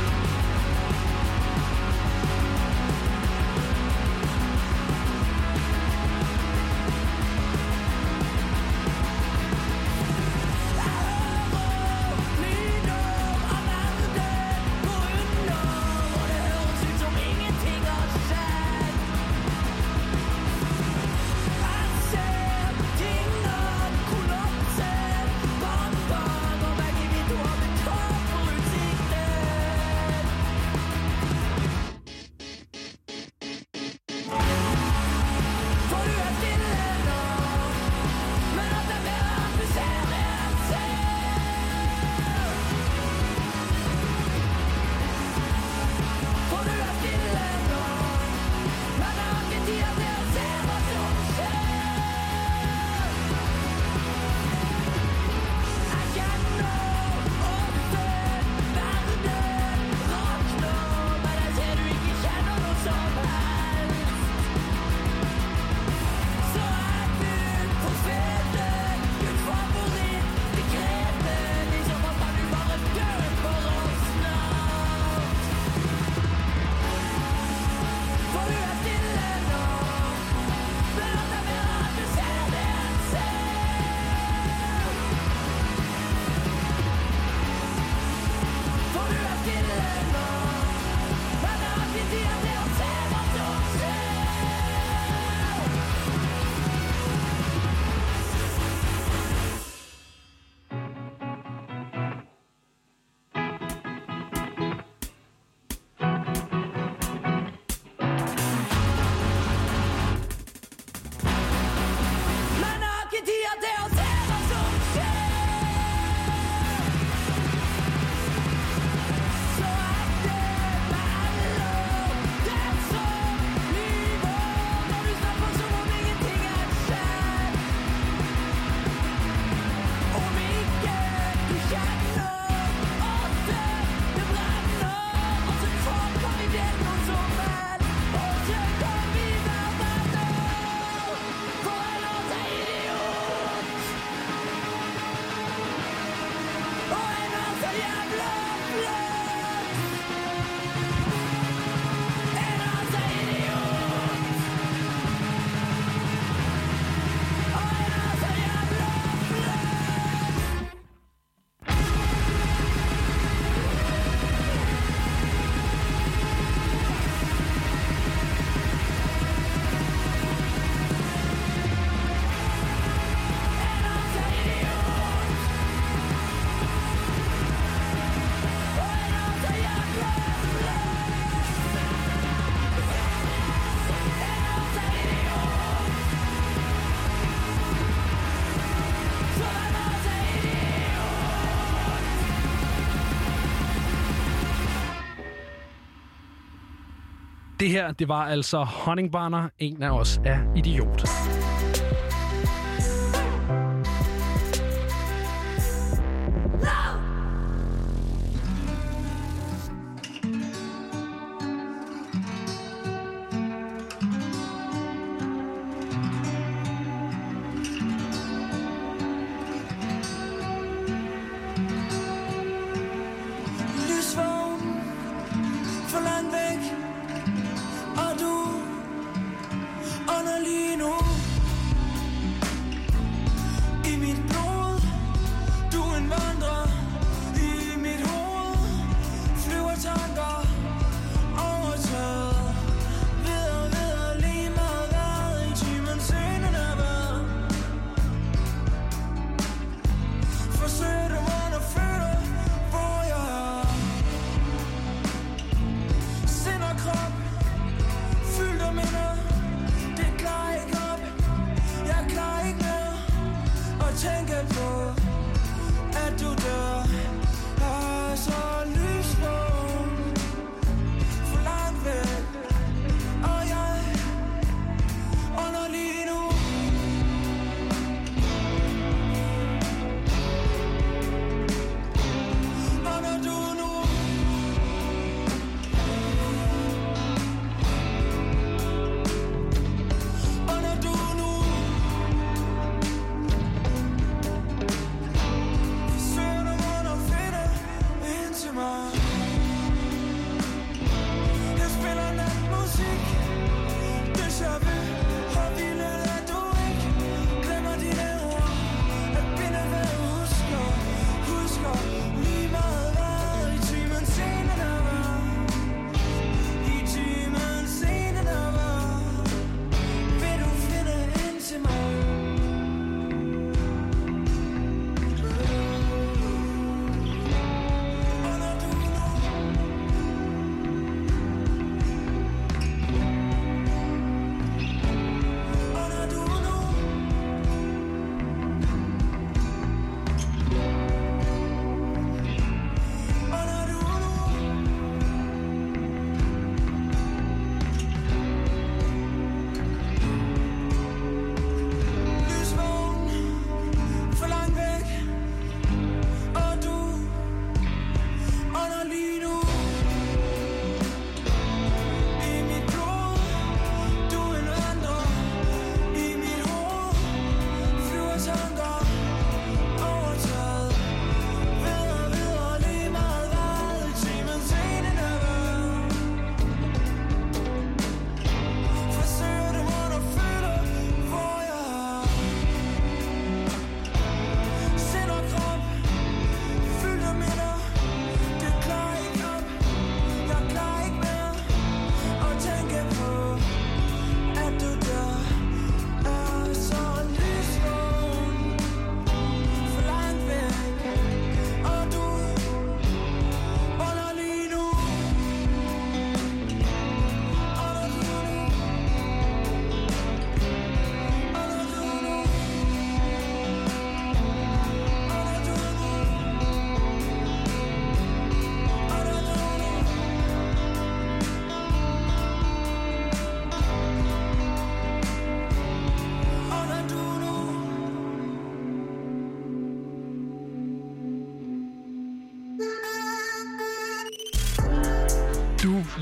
Her, det var altså Honningbarner. En af os er idiot.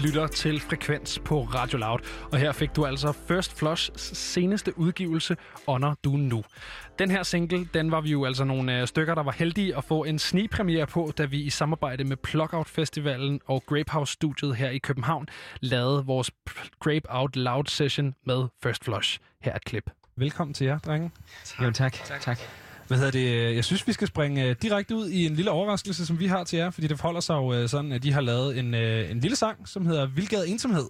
Lytter til Frekvens på Radio Loud, og her fik du altså First Flush seneste udgivelse, Honor Du Nu. Den her single, den var vi jo altså nogle øh, stykker, der var heldige at få en snigpremiere på, da vi i samarbejde med Plugout Festivalen og Grapehouse Studiet her i København lavede vores Grape Out Loud session med First Flush. Her er et klip. Velkommen til jer, drenge.
Jo, tak. tak.
Hvad hedder det? Jeg synes, vi skal springe øh, direkte ud i en lille overraskelse, som vi har til jer, fordi det forholder sig jo øh, sådan, at de har lavet en, øh, en lille sang, som hedder Vildgade Ensomhed.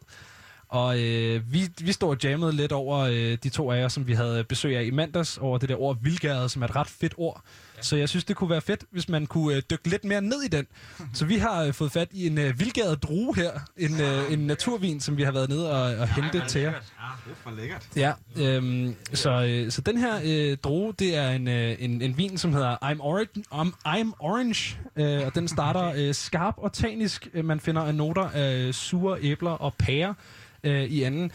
Og øh, vi, vi står og jammede lidt over øh, de to af jer, som vi havde besøg af i mandags, over det der ord vildgade, som er et ret fedt ord. Så jeg synes, det kunne være fedt, hvis man kunne øh, dykke lidt mere ned i den. Så vi har øh, fået fat i en øh, vildgade drue her, en, øh, en naturvin, som vi har været nede og, og hente til jer.
Ja, det er for lækkert.
Ja, øhm, så, øh, så den her øh, droge, det er en, øh, en, en vin, som hedder I'm, Orange, um, I'm Orange, øh, og den starter øh, skarp og tanisk. Øh, Man finder noter af sure æbler og pærer øh, i anden.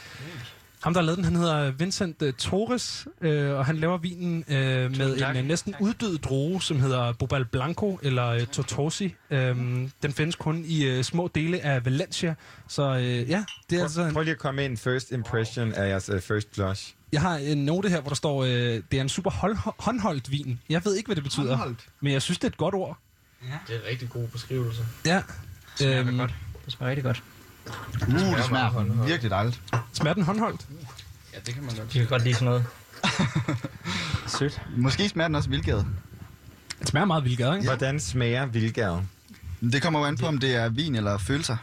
Ham, der har lavet den, han hedder Vincent uh, Torres, øh, og han laver vinen øh, med
tak.
en uh, næsten uddød droge, som hedder Bobal Blanco eller uh, Tortosi. Øhm, den findes kun i uh, små dele af Valencia, så øh, ja, det er altså... En,
Prøv lige at komme med en first impression af jeres uh, first blush.
jeg har en note her, hvor der står, øh, det er en super hold, håndholdt vin. Jeg ved ikke, hvad det betyder,
Håndholdt?
men jeg synes, det er et godt ord.
Ja. Det er en rigtig god beskrivelse.
Ja.
Det smager
Øhm,
godt. Det smager rigtig godt.
Uh, det smager virkelig dejligt.
Smager den håndholdt?
Ja, det kan man godt. De kan godt lide sådan noget. [laughs]
Sødt.
Måske smager den også vildgade.
Det smager meget vildgade, ikke?
Hvordan smager vildgade?
Det kommer jo an på, om det er vin eller følelser.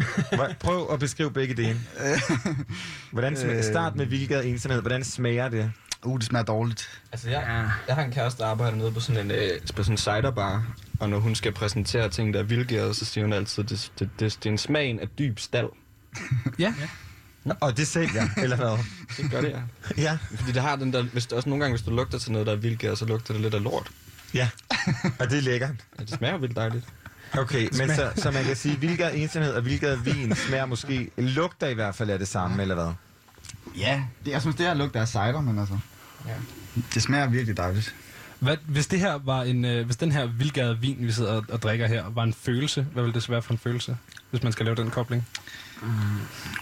[laughs]
Prøv at beskrive begge dele. [laughs] Hvordan smager,
Øh.
start med vildgade ensomhed. Hvordan smager det?
Uh, det smager dårligt.
Altså, jeg, jeg har en kæreste, der arbejder nede på sådan en, øh, på sådan en ciderbar, og når hun skal præsentere ting, der er vildgærede, så siger hun altid, det, det, det, det er en smagen af dyb stald.
Ja.
Og det sælger, eller hvad?
Det gør det, ja.
Ja.
Fordi det har den der, hvis, også nogle gange, hvis du lugter til noget, der er vildgær, så lugter det lidt af lort.
Ja, og det er lækkert.
Ja, det smager vildt dejligt.
Okay, men så, så man kan sige, hvilket ensomhed og hvilket vin smager måske, lugter i hvert fald af det samme, eller hvad?
Ja, det, jeg synes, det her lugter af cider, men altså...
Ja.
Det smager virkelig dejligt.
Hvad, hvis det her var en, øh, hvis den her vildgade vin, vi sidder og, og drikker her, var en følelse, hvad ville det så være for en følelse, hvis man skal lave den kobling?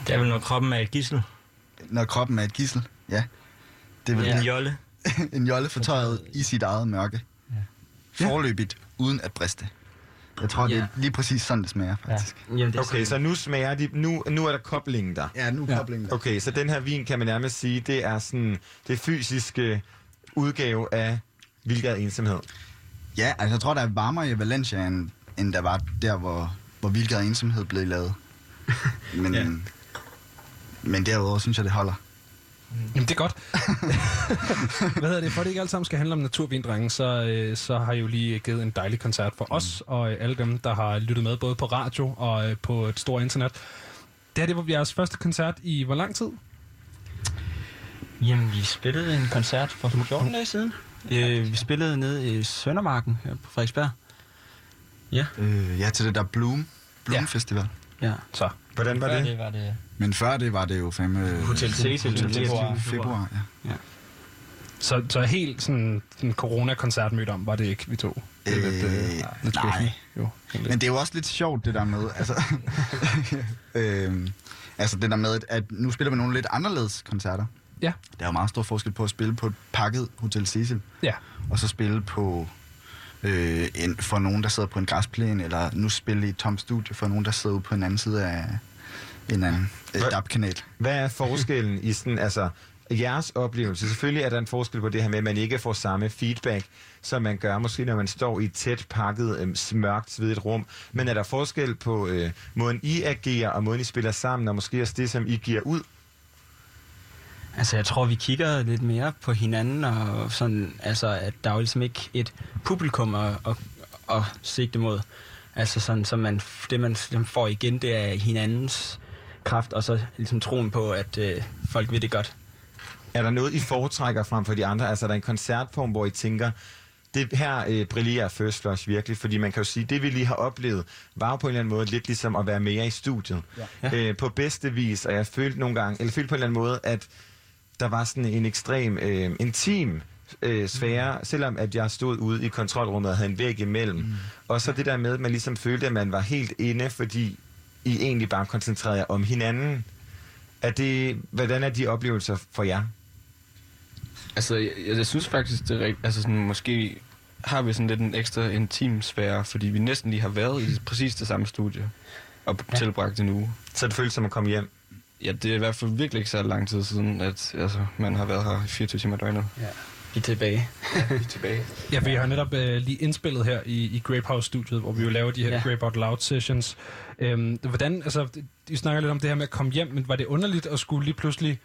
Det er vel, når kroppen er et gissel.
Når kroppen er et gissel, ja. Det vil [laughs]
En jolle.
en jolle fortøjet i sit eget mørke.
Ja.
Forløbigt, uden at briste. Jeg tror, det er lige præcis sådan, det smager, faktisk.
Jamen, det er
Okay, så nu smager de, nu, nu er der koblingen der.
Ja, nu er koblingen der.
Okay, så den her vin kan man nærmest sige, det er sådan det fysiske udgave af vildgad ensomhed.
Ja, altså jeg tror, der er varmere i Valencia, end, end der var der, hvor, hvor Vildgade Ensomhed blev lavet. [laughs] Men, ja. men derudover synes jeg, det holder.
Jamen, det er godt. [laughs] Hvad hedder det? For det ikke alt sammen skal handle om naturvindrenge, så, øh, så har I jo lige givet en dejlig koncert for os og øh, alle dem, der har lyttet med, både på radio og øh, på et stort internet. Det her det var jeres første koncert i hvor lang tid?
Jamen, vi spillede en koncert for 14 dage siden. Øh, vi spillede nede i Søndermarken her på Frederiksberg. Ja.
Øh, ja, til det der Bloom, Bloom ja. Festival.
Ja.
Så,
hvordan var
Før
det?
det var det...
Men før det var det jo fandme...
Hotel Cecil i
Hotel Cecil
februar.
februar, ja.
Ja.
Så, så helt sådan en corona-koncert mødt om, var det ikke, vi to? Det er lidt, øh, lidt
nej.
skuffende. Jo.
Men det er jo også lidt sjovt, det der med, altså, [laughs] [laughs] øhm, altså det der med, at nu spiller vi nogle lidt anderledes koncerter.
Ja.
Der er jo meget stor forskel på at spille på et pakket Hotel Cecil,
Ja.
og så spille på øh, en, for nogen, der sidder på en græsplæne, eller nu spille i et tomt studie for nogen, der sidder ude på en anden side af en anden øh,
Hvad-
DAB-kanal.
Hvad er forskellen i sådan, altså, jeres oplevelse? Selvfølgelig er der en forskel på det her med, at man ikke får samme feedback, som man gør måske, når man står i et tæt pakket, øh, mørkt, svedigt rum. Men er der forskel på øh, måden, I agerer, og måden, I spiller sammen, og måske også det, som I giver ud?
Altså, jeg tror, vi kigger lidt mere på hinanden, og sådan, altså, at der er jo ligesom ikke et publikum at, at, at sigte mod. Altså, sådan, så man, det, man ligesom får igen, det er hinandens kraft, og så ligesom troen på, at øh, folk vil det godt.
Er der noget, I foretrækker frem for de andre? Altså er der en koncertform, hvor I tænker, det her øh, brillerer First Flush virkelig, fordi man kan jo sige, det vi lige har oplevet, var jo på en eller anden måde lidt ligesom at være mere i studiet.
Ja.
Øh, på bedste vis, og jeg følte nogle gange, eller følte på en eller anden måde, at der var sådan en ekstrem øh, intim øh, sfære, mm. selvom at jeg stod ude i kontrolrummet og havde en væg imellem. Mm. Og så det der med, at man ligesom følte, at man var helt inde, fordi I egentlig bare koncentrerede jer om hinanden. Er det, hvordan er de oplevelser for jer?
Altså, jeg, jeg synes faktisk, det er rigtigt. Altså, sådan, måske har vi sådan lidt en ekstra intim sfære, fordi vi næsten lige har været i præcis det samme studie og ja. tilbragt en uge.
Så det føles som at komme hjem?
Ja, det er i hvert fald virkelig ikke så lang tid siden, at altså, man har været her i 24 timer i døgnet.
Ja. Vi er tilbage.
ja, vi er tilbage. [laughs]
Ja, vi har netop øh, lige indspillet her i, i Grape House-studiet, hvor vi jo laver de her ja.
Ja.
Grape Out Loud sessions. Øhm, hvordan, altså, I snakker lidt om det her med at komme hjem, men var det underligt at skulle lige pludselig,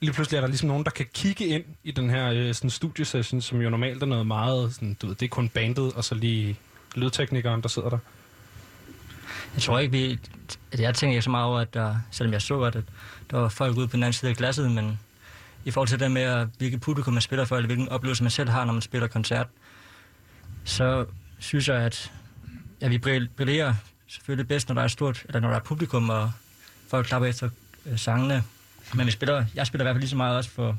lige pludselig er der ligesom nogen, der kan kigge ind i den her øh, sådan studiesession, som jo normalt er noget meget, sådan, du ved, det er kun bandet, og så lige lydteknikeren, der sidder der.
Jeg tror ikke, vi at Jeg tænker ikke så meget over, at der, selvom jeg så godt, at der var folk ude på den anden side af glasset, men i forhold til det med, at hvilket publikum man spiller for, eller hvilken oplevelse man selv har, når man spiller koncert, så synes jeg, at ja, vi brillerer selvfølgelig bedst, når der er stort, eller når der er publikum, og folk klapper efter øh, sangene. Men vi spiller, jeg spiller i hvert fald lige så meget også for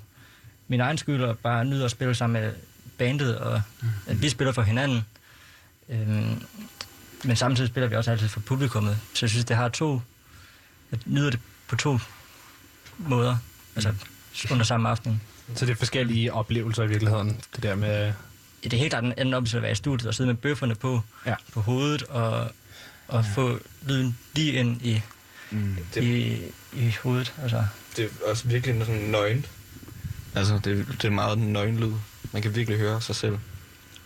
min egen skyld, og bare nyder at spille sammen med bandet, og at vi spiller for hinanden. Øhm, men samtidig spiller vi også altid for publikummet. Så jeg synes, det har to... Jeg nyder det på to måder. Altså under samme aften.
Så det er forskellige oplevelser i virkeligheden, det der med...
Ja, det er helt klart en anden oplevelse at være i studiet og sidde med bøfferne på,
ja.
på hovedet og, og ja. få lyden lige ind i,
Mm.
i, i hovedet. Altså.
Det er også virkelig sådan nøgent. Altså, det, det er meget nøgenlyd. Man kan virkelig høre sig selv.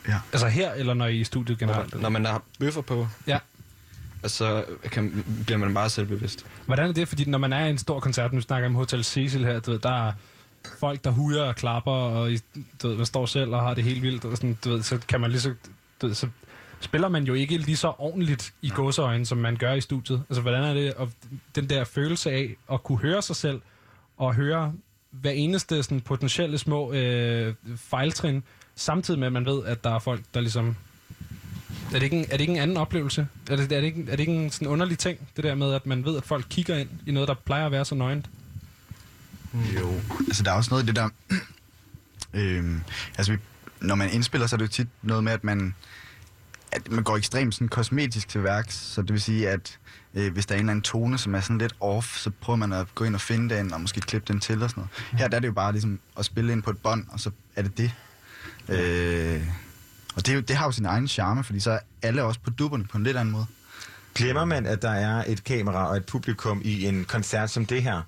Ja.
Altså her, eller når I er i studiet generelt?
Når, når man har bøffer på,
Ja.
og så kan, bliver man meget selvbevidst.
Hvordan er det? Fordi når man er i en stor koncert, nu snakker om Hotel Cecil her, du ved, der er folk, der hujer og klapper, og du ved, man står selv og har det helt vildt, og sådan, du ved, så kan man lige så, du ved, så spiller man jo ikke lige så ordentligt i gåseøjne, som man gør i studiet. Altså, hvordan er det, og den der følelse af at kunne høre sig selv, og høre hver eneste sådan, potentielle små øh, fejltrin, samtidig med, at man ved, at der er folk, der ligesom... Er det ikke en, er det ikke en anden oplevelse? Er det, er det, ikke, er det ikke en sådan underlig ting, det der med, at man ved, at folk kigger ind i noget, der plejer at være så nøgent? Mm.
Jo. Altså, der er også noget i det der... [clears throat] øh, altså, vi, når man indspiller, så er det jo tit noget med, at man, at man går ekstremt sådan kosmetisk til værks. Så det vil sige, at øh, hvis der er en eller anden tone, som er sådan lidt off, så prøver man at gå ind og finde den, og måske klippe den til og sådan noget. Her der er det jo bare ligesom at spille ind på et bånd, og så er det det. Øh, og det, er det har jo sin egen charme, fordi så er alle også på dupperne på en lidt anden måde.
Glemmer man, at der er et kamera og et publikum i en koncert som det her?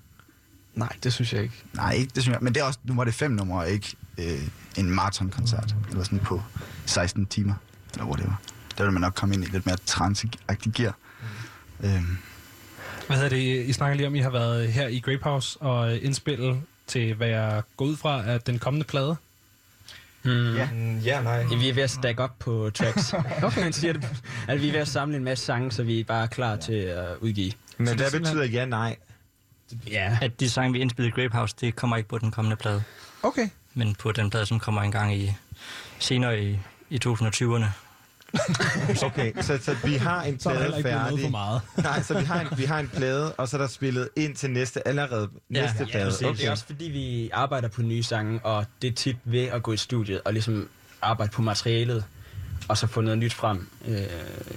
Nej, det synes jeg ikke. Nej, ikke, det synes jeg. Men det er også, nu var det fem numre, og ikke øh, en maratonkoncert. Eller sådan på 16 timer, eller hvor det var. Der vil man nok komme ind i lidt mere trance-agtig gear. Mm. Øhm,
Hvad hedder det? I snakker lige om, I har været her i Grape House og indspillet til, hvad jeg går ud fra, at den kommende plade.
Mm.
Ja. ja, nej.
Vi er ved at stack op på tracks. [laughs] okay. Man siger det. Altså, vi er ved at samle en masse sange, så vi er bare klar til at udgive.
Men
Så det er
betyder ja, nej?
Ja.
At de sange, vi indspillede i Grape House, det kommer ikke på den kommende plade.
Okay.
Men på den plade, som kommer engang i senere i, i 2020'erne. [laughs]
Okay, så, så vi har en
Så er
plade
noget
færdig.
for meget. [laughs]
Nej, så vi har, en, vi har en plade, og så er der spillet ind til næste, allerede næste
ja,
plade.
præcis. Det er også fordi, vi arbejder på nye sange, og det er tit ved at gå i studiet og ligesom arbejde på materialet, og så få noget nyt frem. Øh,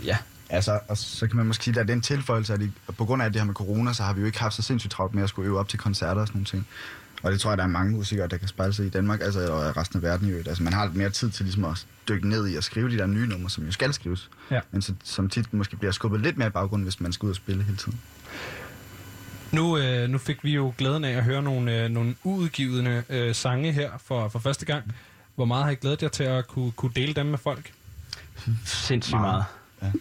ja.
Altså, og så kan man måske sige, at der er den tilføjelse, at i- på grund af det her med corona, så har vi jo ikke haft så sindssygt travlt med at skulle øve op til koncerter og sådan nogle ting. Og det tror jeg, der er mange musikere, der kan spejle sig i Danmark, altså og resten af verden i øvrigt. Altså man har lidt mere tid til ligesom at dykke ned i og skrive de der nye numre, som jo skal skrives.
Ja.
Men så, som tit måske bliver skubbet lidt mere i baggrunden, hvis man skal ud og spille hele tiden.
Nu, øh, nu fik vi jo glæden af at høre nogle, øh, nogle uudgivende øh, sange her for, for første gang. Hvor meget har I glædet jer til at kunne, kunne dele dem med folk?
Sindssygt meget.
Ja.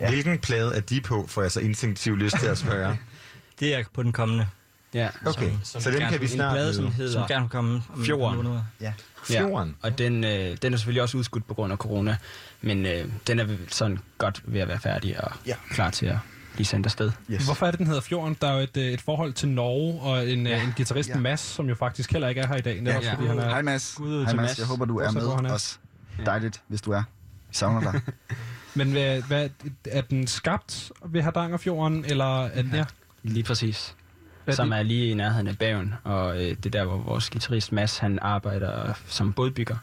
Ja. Hvilken plade er de på, får jeg så instinktivt lyst til at spørge? [laughs]
Det er på den kommende.
Ja.
Okay, så den kan vi snart
plade, som hedder
Som gerne komme om
Fjorden.
Ja.
Fjorden.
Ja. Og den, øh, den er selvfølgelig også udskudt på grund af corona, men øh, den er sådan godt ved at være færdig og
ja.
klar til at blive sendt afsted.
Yes. Hvorfor er det, den hedder Fjorden? Der er jo et, øh, et forhold til Norge og en, ja. en guitarist,
Ja.
ja. Mads, som jo faktisk heller ikke er her i dag. netop
Ja.
fordi han er...
Hej Mads.
Gud ud
Hej Mads. Jeg håber, du er med
er.
os. Dejligt, hvis du er. Vi savner dig. [laughs]
Men hvad, hvad, er den skabt ved Hardangerfjorden, eller er den, ja.
Lige præcis.
Hvad er
som
det?
er lige i nærheden af Bagen, og øh, det er der, hvor vores guitarist Mads, han arbejder som bådbygger.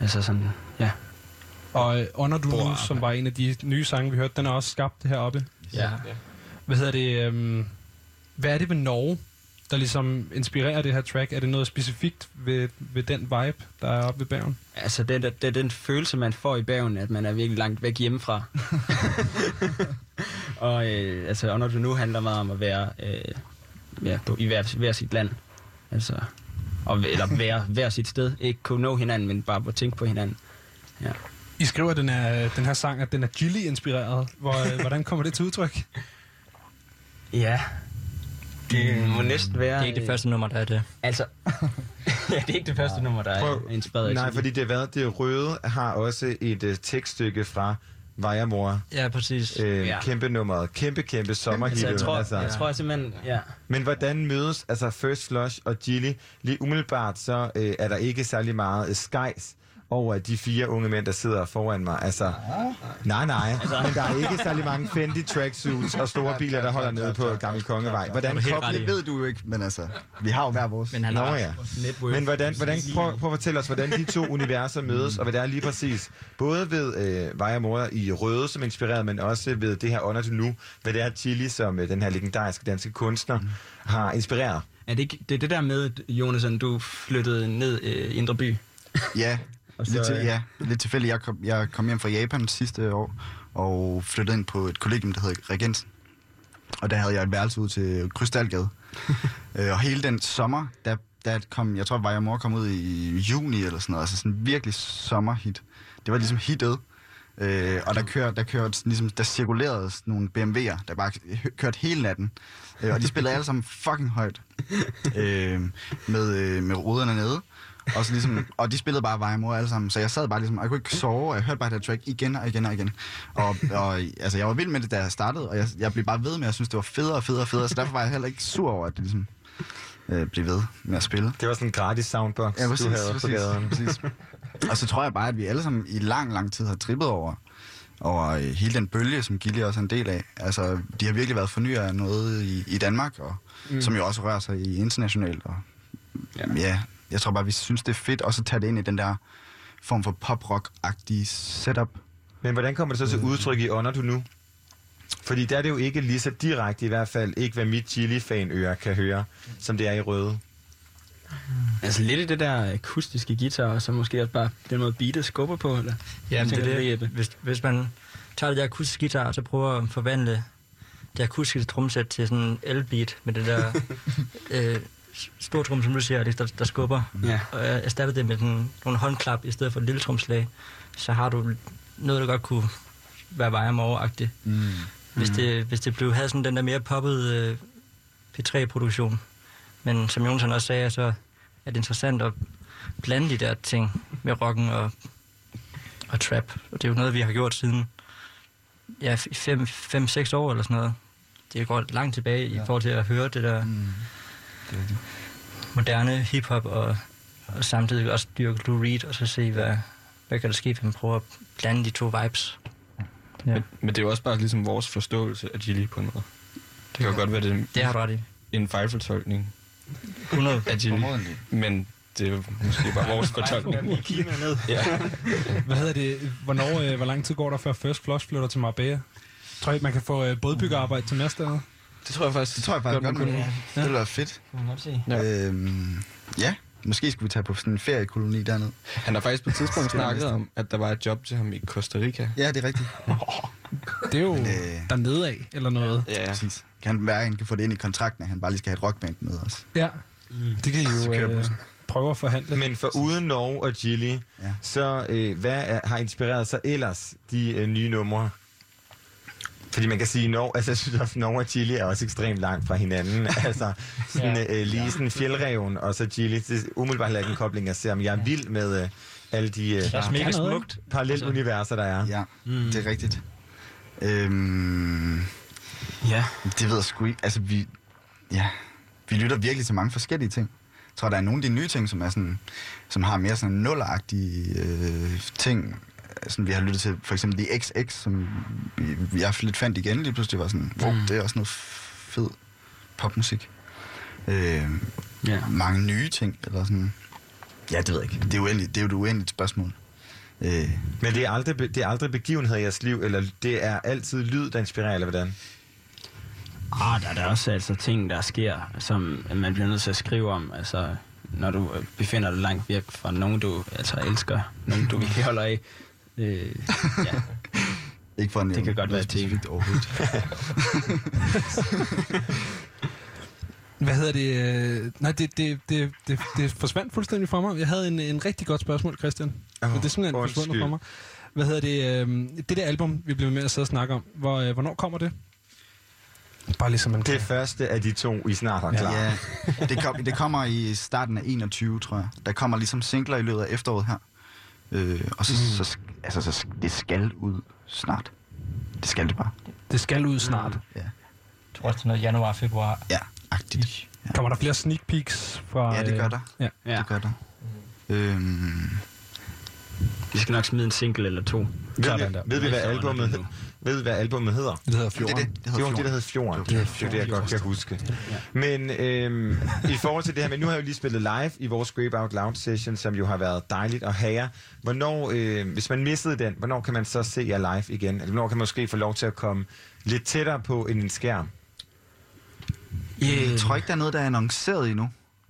Altså sådan, ja.
Og øh, Under Du Nu, som var en af de nye sange, vi hørte, den er også skabt heroppe.
Ja.
Hvad hedder det? Øhm, hvad er det ved Norge, der ligesom inspirerer det her track? Er det noget specifikt ved, ved den vibe, der er oppe ved Bergen?
Altså, det, er- det er den følelse, man får i Bagen, at man er virkelig langt væk hjemmefra. [laughs] [laughs] og øh, altså, Under Du Nu handler meget om at være øh, ja, på, i hver, hver sit land. Altså, og, eller være [laughs] hver sit sted. Ikke kunne nå hinanden, men bare at tænke på hinanden. Ja.
I skriver den her, den her sang, at den er Gilly-inspireret. Hvor, øh, [laughs] hvordan kommer det til udtryk?
Ja. Det må næsten være...
Det er ikke det første nummer, der er det.
Altså, [laughs] ja, det er ikke det første nummer, der er
Prøv-
inspireret af
Nej, fordi det, er hvad, det røde har også et uh, tekststykke fra Vejamor.
Ja, præcis.
Øh,
Ja.
Kæmpe nummeret. Kæmpe, kæmpe sommerhit.
Altså, jeg tror, jeg tror simpelthen, ja.
Men hvordan mødes altså First Flush og Gilly? Lige umiddelbart så øh, er der ikke særlig meget øh, skejs over de fire unge mænd, der sidder foran mig. Altså, nej, nej. Men der er ikke særlig mange Fendi tracksuits og store biler, der holder nede på Gamle Kongevej. Hvordan kobler
Det ved du jo ikke, men altså, vi har jo hver vores.
Men han
Nå ja. Men hvordan, hvordan prøv, prøv at fortælle os, hvordan de to universer mødes, og hvad det er lige præcis. Både ved øh, Vej og Mor i Røde, som inspireret, men også ved det her Under til Nu, hvad det er Chili, som øh, den her legendariske danske kunstner har inspireret.
Er det, ikke, det er det der med, Jonas, at du flyttede ned øh, i Indre By?
Ja,
Og så,
lidt, til,
øh,
ja, lidt tilfældigt. Jeg kom, jeg kom hjem fra Japan sidste år, og flyttede ind på et kollegium, der hedder Regensen. Og der havde jeg et værelse ud til Krystalgade. [laughs] øh, og hele den sommer, der, der kom, jeg tror, Vejre Mor kom ud i juni eller sådan noget. Altså sådan virkelig sommerhit. Det var ligesom hitet. Øh, og der kørte, der kørte, ligesom, der cirkulerede nogle BMW'er, der bare kørte hele natten. Øh, og de spillede alle sammen fucking højt. [laughs] Øh, med, øh, med ruderne nede. Og, så ligesom, og de spillede bare Vejmor alle sammen, så jeg sad bare ligesom, og jeg kunne ikke sove, og jeg hørte bare det track igen og igen og igen. Og, og altså, jeg var vild med det, da jeg startede, og jeg, jeg blev bare ved med, at jeg synes, det var federe og federe og federe, så derfor var jeg heller ikke sur over, at det ligesom øh, blev ved med at spille.
Det var sådan en gratis soundbox,
Ja, præcis,
du havde
præcis,
på gaden.
præcis. Og så tror jeg bare, at vi alle sammen i lang, lang tid har trippet over, over øh, hele den bølge, som Gilly også er en del af. Altså, de har virkelig været fornyer af noget i, i Danmark, og,
mm.
som jo også rører sig i internationalt. Og, ja. ja, jeg tror bare, vi synes, det er fedt også at tage det ind i den der form for pop-rock-agtige setup.
Men hvordan kommer det så til udtryk i Honor du nu? Fordi der er det jo ikke lige så direkte, i hvert fald ikke, hvad mit Chili-fan-øre kan høre, som det er i Røde.
Altså lidt i det der akustiske guitar, og så måske også bare den måde beatet skubber på, eller?
Ja, det er det. Hvis, hvis man tager det der akustiske guitar, og så prøver at forvandle det akustiske trumsæt til sådan en elbeat med det der [laughs] øh, store trum, som du siger, Alex, der, der skubber.
Ja.
Og jeg erstatter det med sådan nogle håndklap i stedet for et lille trumslag, så har du noget, der godt kunne være vejer overagtigt.
Mm.
Hvis,
Mm.
det, hvis det blev, havde sådan den der mere poppet øh, P3-produktion. Men som Jonsen også sagde, så er det interessant at blande de der ting med rocken og, og trap. Og det er jo noget, vi har gjort siden ja, 5-6 år eller sådan noget. Det går langt tilbage i forhold til at høre det der
mm.
Moderne hiphop og, og samtidig også dyrke Lou Reed og så se, hvad, hvad kan der ske, hvis man prøver at blande de to vibes. Ja.
Men, men det er jo også bare ligesom vores forståelse af Gilly på måde. Det kan jo godt være, det,
Det har du ret i.
en fejlfortolkning
100
af Gilly. Men det er jo måske bare vores [laughs] fortolkning.
Kina ned.
Ja. [laughs]
Hvad hedder det? Hvornår, øh, hvor lang tid går der før First Flush flytter til Marbella? Tror I, man kan få øh, bådbyggerarbejde til næste år?
Det tror jeg faktisk.
Det tror jeg faktisk godt, man kunne.
Ja.
Det ville være fedt.
Kan man godt se.
Ja. Øhm, ja, måske skulle vi tage på sådan en feriekoloni dernede.
Han har faktisk på et tidspunkt [laughs] snakket om, at der var et job til ham i Costa Rica.
Ja, det er rigtigt. [laughs]
Det er jo
Men, øh,
dernede af, eller noget.
Ja,
Præcis. Kan han være, at han kan få det ind i kontrakten, at han bare lige skal have et rockband med os.
Ja, det kan I jo øh, prøve at forhandle.
Men for uden Norge og Gilly,
Ja.
så øh, hvad er, har inspireret sig ellers de øh, nye numre? Fordi man kan sige, Norge, altså jeg synes også, Norge og Chili er også ekstremt langt fra hinanden. [laughs] altså sådan,
Ja.
øh, lige sådan fjeldreven og så Chili. Det er umiddelbart heller ikke en kobling, jeg ser, men jeg er vild med øh, alle de øh,
er også mega
kan noget,
smukt.
paralleluniverser, der er.
Ja, mm. det er rigtigt. Øhm,
Ja.
det ved jeg sgu ikke. Altså, vi, ja, vi lytter virkelig til mange forskellige ting. Jeg tror, der er nogle af de nye ting, som, er sådan, som har mere sådan nulleragtige øh, ting. Sådan, vi har lyttet til for eksempel The XX, som vi, har lidt fandt igen lige pludselig. var sådan, wow,
Mm.
det er også noget fed popmusik. Øh,
Ja.
mange nye ting, eller sådan. Ja, det ved jeg ikke. Det er, uendeligt, det er jo et uendeligt spørgsmål. Øh,
Men det er, aldrig, det er aldrig begivenheder i jeres liv, eller det er altid lyd, der inspirerer, eller hvordan?
Ah, der er der også altså ting, der sker, som man bliver nødt til at skrive om. Altså, når du befinder dig langt væk fra nogen, du altså, elsker, nogen, du [laughs] virkelig holder af. Øh, ja.
ikke for en
Det kan godt være
specifikt overhovedet. [laughs]
Hvad hedder det? øh, Nej, det, det, det, det, det forsvandt fuldstændig fra mig. Jeg havde en, en rigtig godt spørgsmål, Christian. Oh, det er simpelthen forsvundet fra mig. Hvad hedder det? Øh, det der album, vi blev med at sidde og snakke om, hvor, øh, hvornår kommer det? Bare ligesom en...
Det første af de to, I snart har klar.
Ja, det, kom, det kommer i starten af 21, tror jeg. Der kommer ligesom singler i løbet af efteråret her. Øh, og så, mm. så, altså, så, det skal ud snart. Det skal det bare.
Det skal ud snart.
Ja,
Jeg tror også, det er noget januar, februar.
ja agtigt. Ja.
Kommer der flere sneak peeks fra...
ja, det gør der.
Ja.
ja.
Det gør der. Øhm,
Vi skal nok smide en single eller to.
Ved, vi, ved, vi, hvad albumet. Ved hvad albumet hedder?
Det hedder
det er
Fjorden.
det. Det
Det
hedder
var det, der
Fjorden.
hed Fjorden.
Det
Det er det, jeg godt kan huske. Men øhm, i forhold til det her, men nu har jeg jo lige spillet live i vores Scrape Out Loud session, som jo har været dejligt at have jer. Hvornår, øh, hvis man missede den, hvornår kan man så se jer live igen? Eller hvornår kan man måske få lov til at komme lidt tættere på end en skærm?
Jeg tror ikke, der er noget, der er annonceret endnu.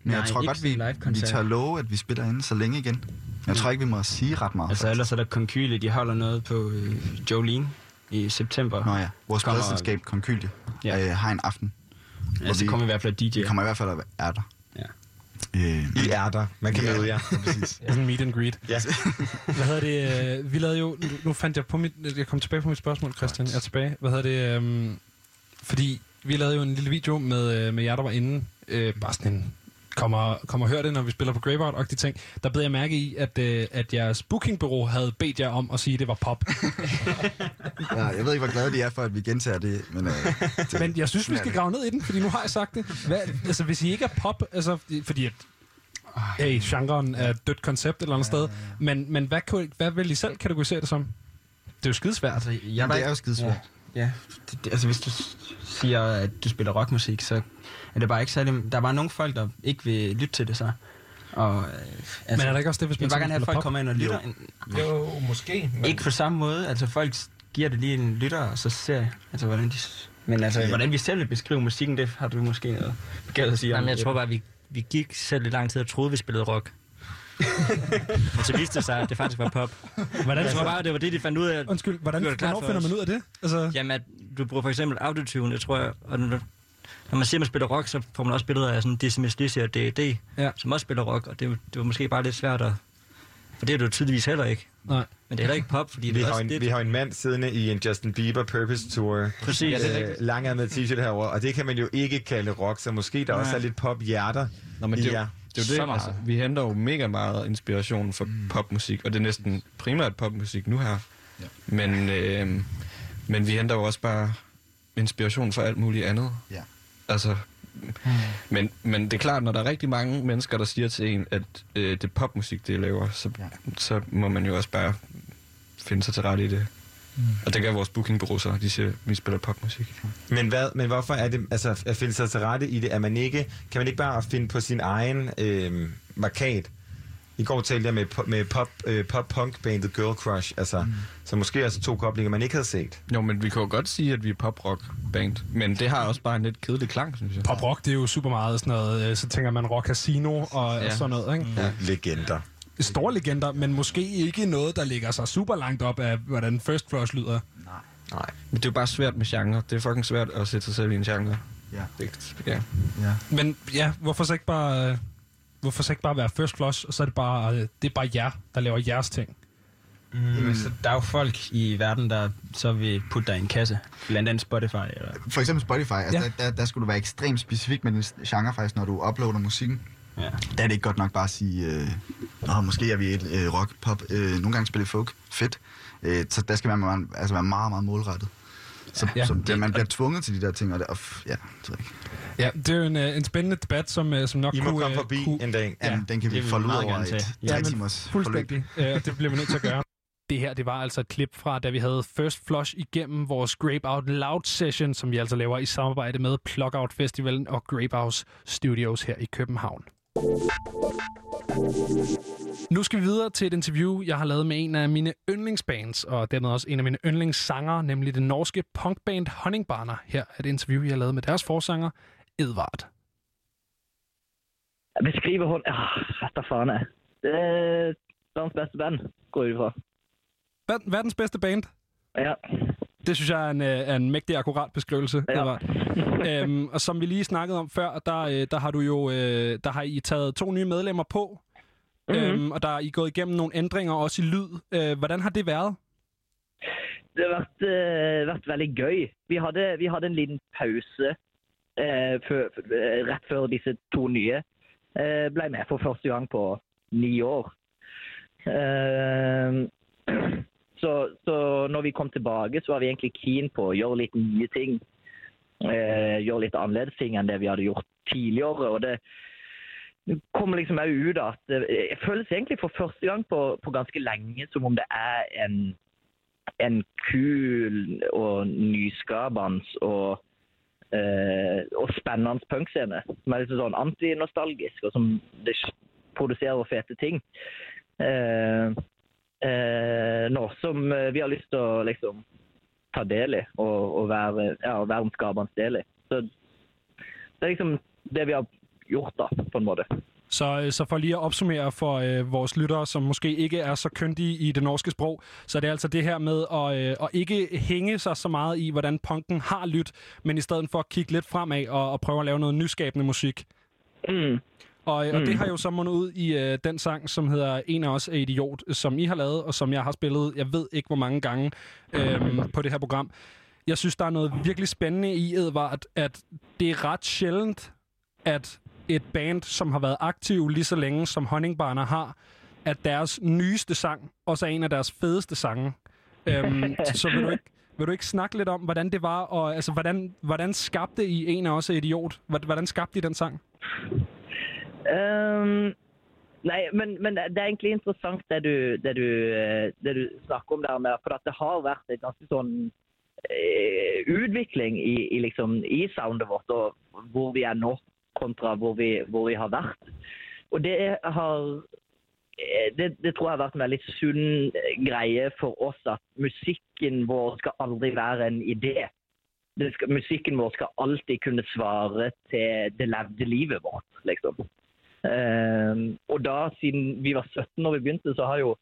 Men
Nej,
jeg tror
ikke
godt, vi, vi tager love, at vi spiller inde så længe igen. Jeg tror ikke, vi må sige ret meget.
Altså, ellers er der Concyle, de holder noget på øh, Jolene i september.
Nå ja, vores
Kommer-
pladselskab Konkylie
Ja.
øh, har en aften.
Ja, så
vi-
kommer i hvert fald
Vi
DJ.
kommer i hvert fald at være der.
Ja.
Øh,
I er der. Man kan
Ja.
møde jer. [laughs]
præcis.
Sådan en meet and greet.
Ja. [laughs]
Hvad hedder det? øh, Vi lavede jo... Nu, nu fandt jeg på mit... Jeg kom tilbage på mit spørgsmål, Christian. Jeg er tilbage. Hvad hedder det? Øhm, fordi vi lavede jo en lille video med, øh, med jer, der var inde. Øh, bare sådan en kommer, kommer og hører det, når vi spiller på Graveout og de ting, der bed jeg mærke i, at, øh, at jeres bookingbureau havde bedt jer om at sige, at det var pop. [laughs]
Ja, jeg ved ikke, hvor glade de er for, at vi gentager det, men... Øh, det
Men jeg synes, vi skal grave ned i den, fordi nu har jeg sagt det. Hvad, altså, hvis I ikke er pop, altså, fordi at hey, genren er et dødt koncept et eller andet sted, men, men hvad, kunne, hvad vil I selv kategorisere det som? Det er jo skidesvært.
Altså, jeg
Jamen, det er jo skidesvært.
Ja, ja. Det, det, altså hvis du siger, at du spiller rockmusik, så er det bare ikke særlig... Der er bare nogle folk, der ikke vil lytte til det så. Og, øh, altså,
Men er der ikke også det, hvis
jeg vil
man
bare gerne have, at folk
pop?
kommer ind og lytter.
Jo, måske. Men...
Ikke på samme måde. Altså folk giver det lige en lytter, og så ser jeg, altså, hvordan de... Men altså,
Ja.
hvordan vi selv vil beskrive musikken, det har du måske noget galt at sige om.
Jamen, jeg tror bare, vi, vi gik selv i lang tid og troede, vi spillede rock. [laughs] Men så viste det sig, at det faktisk var pop.
Hvordan-
jeg tror bare, det var det, de fandt ud af.
Undskyld, hvordan,
Det var
hvornår finder man ud af det? Altså...
Jamen, at du bruger for eksempel autotune, det tror jeg, og når, når man siger, at man spiller rock, så får man også billeder af sådan Dizzy Miss Lizzy og D.D.,
ja.
som også spiller rock, og det, det var måske bare lidt svært at... For det er jo tydeligvis heller ikke.
Nej.
Men det er heller ikke pop, fordi
Vi
det er
har, en,
lidt...
vi har en mand siddende i en Justin Bieber Purpose Tour.
Præcis. Ja,
Øh,
rigtigt.
Langærmet t-shirt herover, og det kan man jo ikke kalde rock, så måske der
Nej.
også er lidt pop-hjerter
Nå, men det, er det er jo det, altså, vi henter jo mega meget inspiration fra mm. popmusik, og det er næsten primært popmusik nu her. Ja. Men, øh, men vi henter jo også bare inspiration fra alt muligt andet.
Ja.
Altså, men, men det er klart, når der er rigtig mange mennesker, der siger til en, at øh, det er popmusik, det jeg laver, så, ja. så må man jo også bare finde sig til rette i det. Mm. Og det gør vores bookingbureau så, de siger, at vi spiller popmusik.
Men, hvad, men hvorfor er det, altså at finde sig til rette i det, er man ikke, kan man ikke bare finde på sin egen øh, markat? I går talte jeg med, med pop, øh, pop-punk-bandet Girl Crush, altså, mm. så måske altså to koblinger, man ikke havde set.
Jo, men vi kan jo godt sige, at vi er pop-rock-band, men det har også bare en lidt kedelig klang, synes jeg.
Pop-rock, det er jo super meget sådan noget, øh, så tænker man rock casino og, ja. og sådan noget, ikke?
Ja. Legender.
Store legender, men måske ikke noget, der ligger sig super langt op af, hvordan First Flush lyder.
Nej.
Men det er jo bare svært med genre. Det er fucking svært at sætte sig selv i en genre.
Ja.
Det, ja.
Ja.
Men ja, hvorfor så ikke bare, øh, hvorfor så ikke bare være First Flush, og så er det bare, øh, det er bare jer, der laver jeres ting?
Mm. Jamen, så der er jo folk i verden, der så vil putte dig i en kasse. Blandt andet Spotify. Eller...
For eksempel Spotify, altså
Ja.
der, der, der skulle du være ekstremt specifik med din genre faktisk, når du uploader musikken.
Ja.
Der er det ikke godt nok bare at sige, øh, Nå, måske er vi et øh, rock, pop, øh, nogle gange spille folk, fedt. Øh, så der skal man meget, altså være meget, meget målrettet. Så,
Ja.
ja. så det, man bliver tvunget til de der ting, og det, og, f- ja, det ikke.
Ja, det er jo en, øh, en spændende debat, som, øh, som nok
I må
kunne...
komme
øh,
forbi
kunne,
en dag.
Jamen, den kan vi folde ud over
gerne
et
tage.
tre
Ja,
timers
Fuldstændig. Og det bliver vi nødt til at gøre. Det her, det var altså et klip fra, da vi havde First Flush igennem vores Grape Out Loud session, som vi altså laver i samarbejde med Plugout Festivalen og Grape House Studios her i København. Nu skal vi videre til et interview, jeg har lavet med en af mine yndlingsbands, og dermed også en af mine yndlingssangere, nemlig det norske punkband Honningbarner. Her er det interview, jeg har lavet med deres forsanger, Edvard.
Beskrive hund... Ah, vet da faen jeg. Det er verdens bedste band, går jeg ud fra.
Ver- verdens bedste band?
Ja.
Det synes jeg er en, øh, er en mægtig akkurat beskrivelse,
Ja.
Edvard. øhm, og som vi lige snakkede om før, der, øh, der har du jo øh, der har I taget to nye medlemmer på,
Mhm.
øhm, og der er I gået igennem nogle ændringer også i lyd. Øh, hvordan har det været?
Det har vært, eh, vært veldig gøy. Vi hadde, vi hadde en liten pause eh, før, eh, rett før disse to nye eh, ble med for første gang på ni år. Eh, [clears throat] så, så når vi kom tilbake, så var vi egentlig keen på å gjøre litt nye ting. Eh, gjøre litt annerledes ting enn det vi hadde gjort tidligere. og det kom liksom også ut at eh, det føles egentlig for første gang på, på ganske lenge som om det er en en kul og nyskapende og, eh, og spennende punkscene. Som er litt sånn antinostalgisk, og som det produserer fete ting. Eh, eh, nå som eh, vi har lyst til å liksom ta del i, og, og være, ja, være en del i. Så det er liksom det vi har gjort, da, på en måte.
Så, øh, så for lige at opsummere for øh, vores lyttere, som måske ikke er så kyndige i det norske sprog, så er det altså det her med at, øh, at ikke hænge sig så meget i, hvordan punken har lyttet, men i stedet for at kigge lidt fremad og, og prøve at lave noget nyskabende musik.
Mm.
Og, øh, og
Mm.
det har jo så mundet ud i øh, den sang, som hedder En af os er idiot, som I har lavet, og som jeg har spillet, jeg ved ikke hvor mange gange øh, på det her program. Jeg synes, der er noget virkelig spændende i, Edvard, at det er ret sjældent, at et band, som har været aktiv lige så længe, som Honningbarner har, at deres nyeste sang også er en af deres fedeste sange. Øhm, [laughs] så vil du, ikke, vil du ikke snakke lidt om, hvordan det var, og altså, hvordan, hvordan skabte I en af os er idiot? Hvordan skabte I den sang?
Ehm, nei, men, men det er egentlig interessant det du, det du, eh, det du snakker om der med, for at det har vært en ganske sånn eh, utvikling i, i, liksom, i soundet vårt, og hvor vi er nå kontra hvor vi, hvor vi har vært. Og det har eh, det, det tror jeg har vært en veldig sunn greie for oss at musikken vår skal aldri være en idé. Det skal, musikken vår skal alltid kunne svare til det levde livet vårt, liksom. Eh, og da, siden vi var 17 når vi begynte, så har jo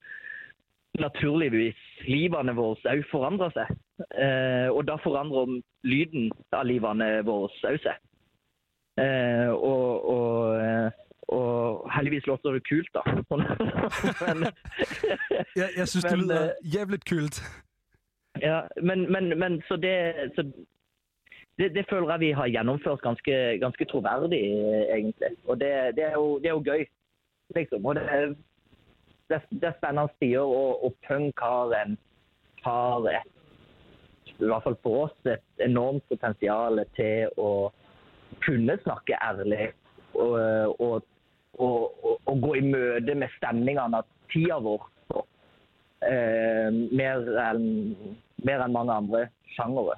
naturligvis livene våre òg forandra seg. Eh, og da forandrer lyden av livene våre òg seg. Eh, og, og, eh, og heldigvis låter det kult, da. [laughs] Men, [laughs]
Jeg, jeg synes, det
Men,
lyder
øh,
jævligt kult.
ja, men, men, men så det så det, det føler jeg vi har gjennomført ganske, ganske troverdig, eh, egentlig. Og det, det, er jo, det er jo gøy, liksom. Og det, er- det, det er spennende tider, og, og punk har, en, har et, i hvert fall for oss, et enormt potensial til å kunne snakke ærlig og, og, og, og, og gå i møte med stemningene av tida vår. Eh, mer enn mer enn mange andre sjangere.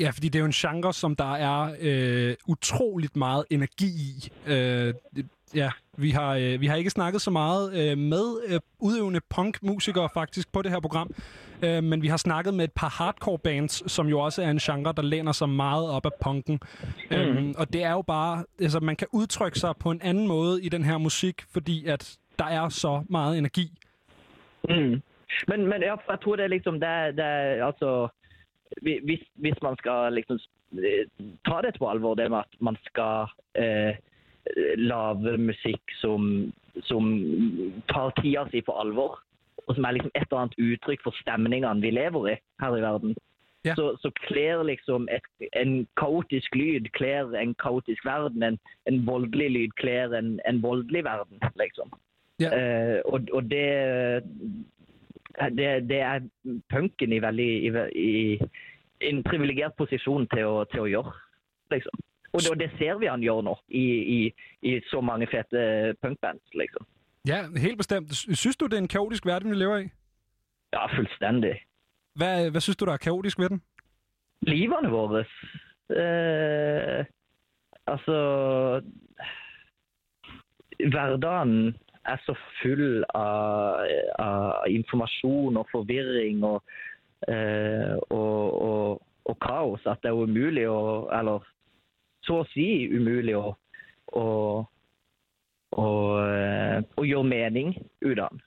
Ja, fordi det er jo en genre, som der er øh, utroligt meget energi i. Øh, ja, vi har, øh, vi har ikke snakket så meget øh, med øh, udøvende punkmusikere faktisk på det her program, øh, men vi har snakket med et par hardcore bands, som jo også er en genre, der læner sig meget op af punken. Mm. Øhm, og det er jo bare, altså man kan udtrykke sig på en anden måde i den her musik, fordi at der er så meget energi.
Mm. Men, men for jeg tror det er liksom det, er- det er altså hvis, hvis man skal liksom eh, ta det på alvor, det med at man skal eh, lage musikk som, som tar tida si på alvor, og som er liksom et eller annet uttrykk for stemningene vi lever i her i verden, så, så kler liksom et, en kaotisk lyd kler en kaotisk verden, en, en voldelig lyd kler en, en voldelig verden, liksom. Eh, og, og det, det, det er punken i veldig i, i, en privilegert posisjon til å, til å gjøre, liksom. Og det, og det ser vi han gjør nå i, i, i så mange fete punkbands, liksom.
Ja, helt bestemt. Synes du, det er en kaotisk verden, vi lever i?
Ja, fuldstændig.
Hvad, hvad synes du, der er kaotisk ved den?
Livene våre. Eh, altså Hverdagen er så full av, av informasjon og forvirring og, eh, og, og, og kaos at det er umulig å Eller så å si umulig å, å, å, eh, å gjøre mening ut av den.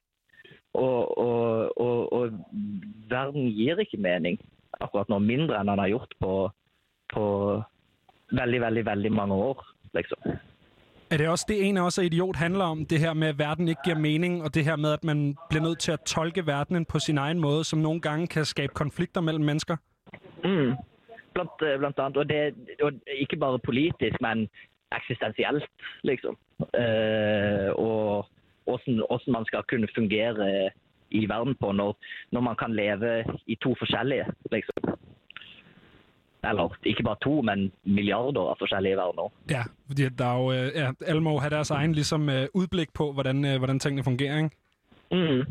Og, og, og, og verden gir ikke mening akkurat nå, mindre enn den har gjort på, på veldig, veldig, veldig mange år, liksom.
Er det også det, en af os er idiot handler om? Det her med, at verden ikke giver mening, og det her med, at man bliver nødt til at tolke verdenen på sin egen måde, som nogle gange kan skabe konflikter mellem mennesker?
Mm. Blandt, eh, blandt andet. Og, det, og ikke bare politisk, men eksistentielt, liksom. Eh, og hvordan, hvordan man skal kunne fungere eh, i verden på når, når man kan leve i to forskellige, liksom. Eller ikke bare to, men milliarder av forskjellige verdener.
Ja, fordi der er jo, øh, ja, alle må have deres egen ligesom, øh, udblik på, hvordan, øh, hvordan tingene fungerer, ikke?
Mm.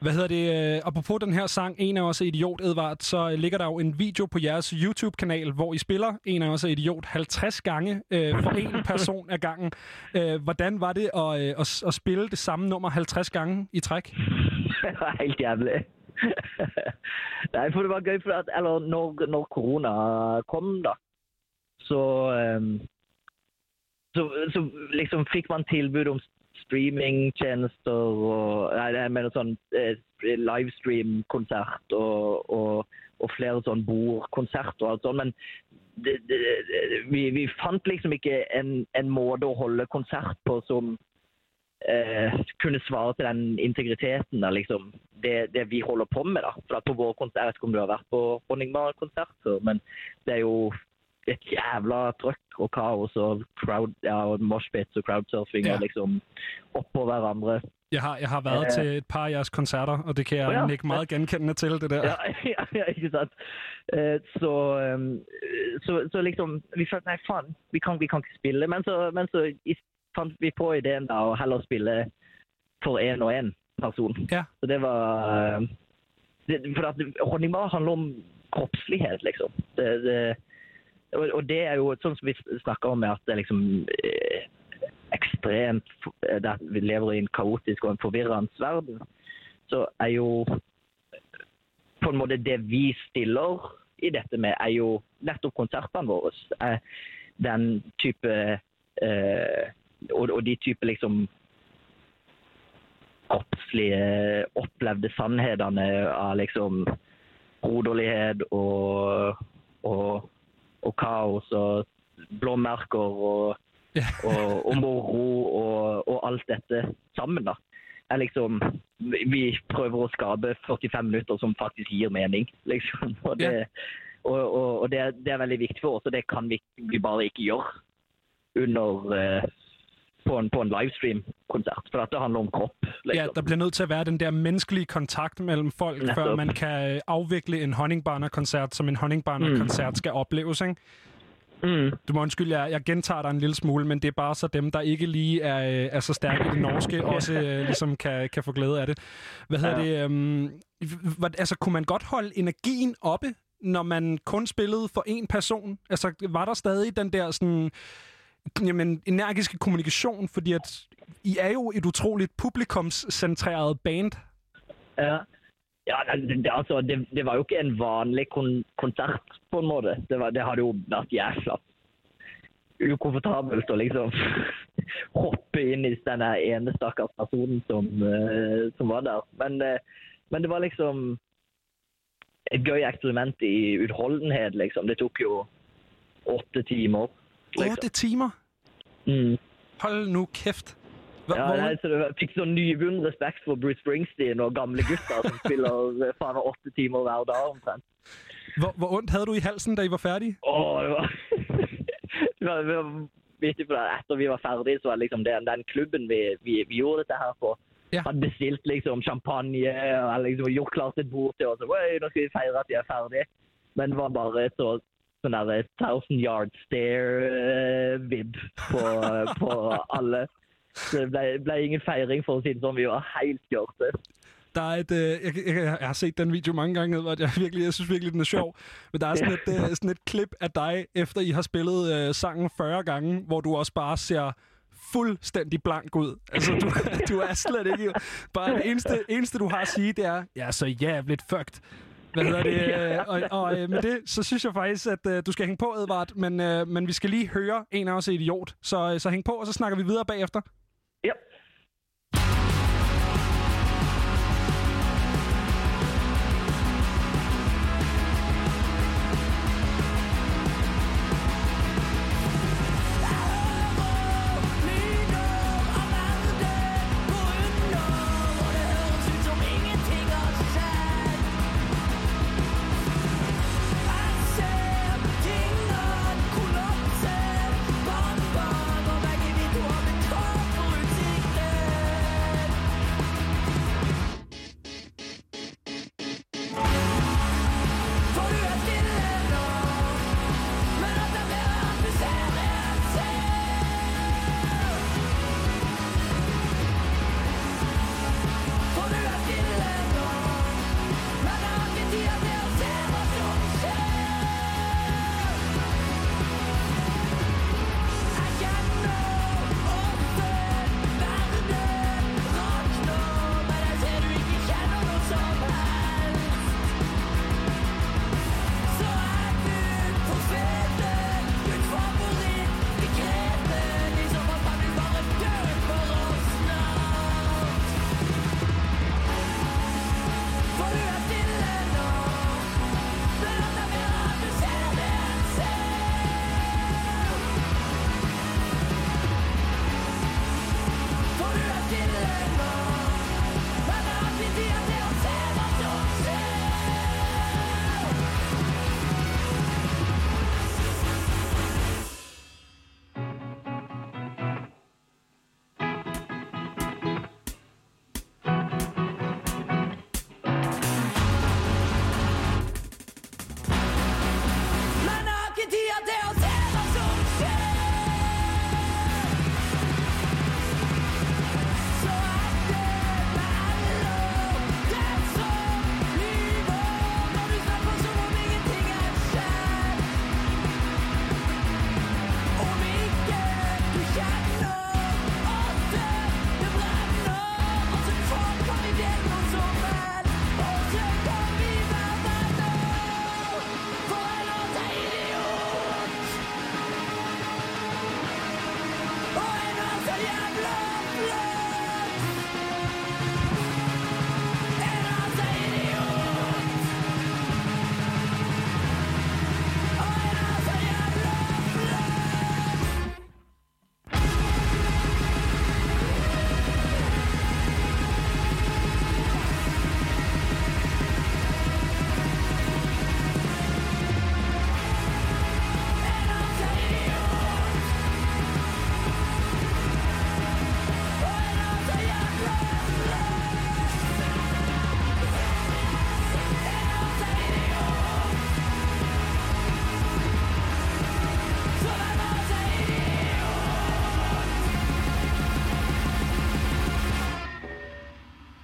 Hvad hedder det? Apropos den her sang, En af os er idiot, Edvard, så ligger der jo en video på jeres YouTube-kanal, hvor I spiller En af os er idiot 50 gange øh, for en [laughs] person ad gangen. Øh, hvordan var det at, øh, at, at spille det samme nummer 50 gange i træk? [laughs]
Det var helt jævlig. [laughs] Nei, for det var gøy, for at, eller når, når korona kom, da, så, øhm, så, så liksom fikk man tilbud om streamingtjenester og Nei, jeg mener sånn eh, øh, livestream-konsert og, og, og flere sånn bordkonsert og alt sånt. Men det, det, det- vi, vi fant liksom ikke en, en måte å holde konsert på som eh, kunne svare til den integriteten av liksom, det, det vi holder på med. da. For at på vår konsert, Jeg vet ikke om du har vært på Honningbar-konsert, før, men det er jo et jævla trøkk og kaos og crowd, ja, moshpits og crowdsurfing
Ja.
og liksom oppå hverandre.
Jeg har, jeg har været
Øh.
til et par af jeres koncerter, og det kan jeg
ja.
nikke meget genkendende til, det der.
Ja, [laughs] ja, ja, ikke sant? Eh, Så, um, så, så liksom Vi følte nei, faen, vi kan, vi kan ikke spille. Men så, men så i- fant vi på ideen da å heller spille for én og én person.
Ja.
Så det var eh, det, For at Honning Mar handler om kroppslighet, liksom. Det, det, og, og det er jo sånn som vi snakker om, med at det er liksom eh, ekstremt eh, det at Vi lever i en kaotisk og en forvirrende verden. Så er jo på en måte det vi stiller i dette med, er jo nettopp konsertene våre. Er den type eh, og, og de type liksom kroppslige, opplevde sannhetene av liksom broderlighet og, og, og kaos og blåmerker og, og, og moro og, og alt dette sammen. da. Er liksom, vi prøver å skape 45 minutter som faktisk gir mening. liksom. Og det, og, og, og det, det er veldig viktig for oss, og det kan vi, vi bare ikke gjøre under eh, på en, på en livestream-konsert. For det handler om kropp.
Ja, der bliver nødt til at være den der menneskelige kontakt mellem folk,
Netop.
før man kan øh, afvikle en honningbarner-koncert, som en honningbarner-koncert skal opleves, ikke?
Mm.
Du må undskylde, jeg, jeg gentager dig en lille smule, men det er bare så dem, der ikke lige er, øh, er så stærke i det norske, [laughs] også øh, ligesom kan, kan få glæde af det. Hvad hedder
Ja.
det? Øhm, altså, kunne man godt holde energien oppe, når man kun spillede for én person? Altså, var der stadig den der sådan, jamen, energiske kommunikation? Fordi at I er jo et utroligt publikumscentreret band.
Ja, ja det, det, altså, det, det var jo ikke en vanlig kon konsert, på en måte. Det, var, det hadde jo vært jævla ukomfortabelt å liksom [laughs] hoppe inn i den der ene stakkars personen som, uh, som var der. Men, uh, men det var liksom et gøy eksperiment i utholdenhet, liksom. Det tok jo åtte timer.
Otte timer?
Mm.
Hold nu kæft. Hva,
Ja,
hvor,
nei, så det fikk sånn nyvunnen respekt for Bruce Springsteen og gamle gutter som spiller eh, faen åtte timer hver dag omtrent.
hvor, hvor ondt havde du i halsen, da I var færdige?
Åh, det var... det var, det var vittig, for etter vi var ferdige, så var det liksom den, den klubben vi, vi, vi gjorde dette her på, hadde bestilt liksom champagne og liksom gjort klart et bord til oss. og, «Oi, Nå skal vi feire at vi er ferdige. Men det var bare så sånn der eh, thousand yard stare-vib eh, på, eh, på alle. Så det ble, ble ingen feiring, for å si det sånn. Vi var helt gjørte.
Der er et, øh, jeg, jeg, jeg har set den video mange gange, Edvard. Jeg, virkelig, jeg synes virkelig, den er sjov. Men der er sådan et, øh, sådan et klip af dig, efter I har spillet øh, sangen 40 gange, hvor du også bare ser fuldstændig blank ud. Altså, du, du er slet ikke... Bare det eneste, eneste, du har at sige, det er, jeg er så jævligt fucked. Hvad hedder det? [laughs] Øh, Og, og øh, med det, så synes jeg faktisk, at øh, du skal hænge på, Edvard. Men, øh, men vi skal lige høre en af os idiot. Så, øh, så hæng på, og så snakker vi videre bagefter.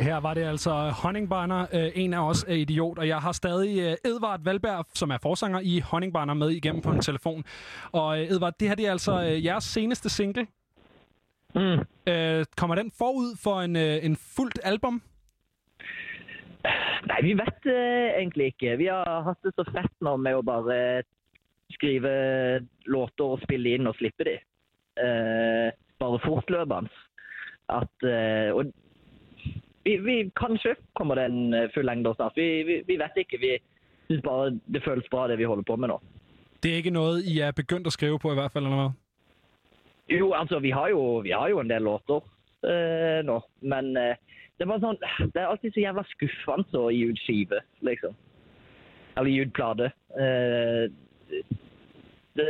Her var det altså Honningbarner, øh, en af os er idiot, og jeg har stadig øh, Edvard Valberg, som er forsanger i Honningbarner, med igennem på en telefon. Og øh, Edvard, det her det er altså øh, jeres seneste single.
Mm.
Øh, kommer den forud for en, øh, en fuldt album?
Nei, vi vet eh, egentlig ikke. Vi har hatt det så fett nå med å bare skrive låter og spille inn og slippe de. Eh, bare fortløpende. At eh, Og vi, vi, kanskje kommer det en eh, fullengder snart. Vi, vi, vi vet ikke. Vi syns bare det føles bra, det vi holder på med nå.
Det er ikke noget, I er begyndt at skrive på i hvert fald, eller hvad?
Jo, altså, vi har jo, vi har jo en del låter eh, nå, men eh, det, var sånn, det er alltid så jævla skuffende å gi ut skive, liksom. Eller gi ut plate. Eh, det,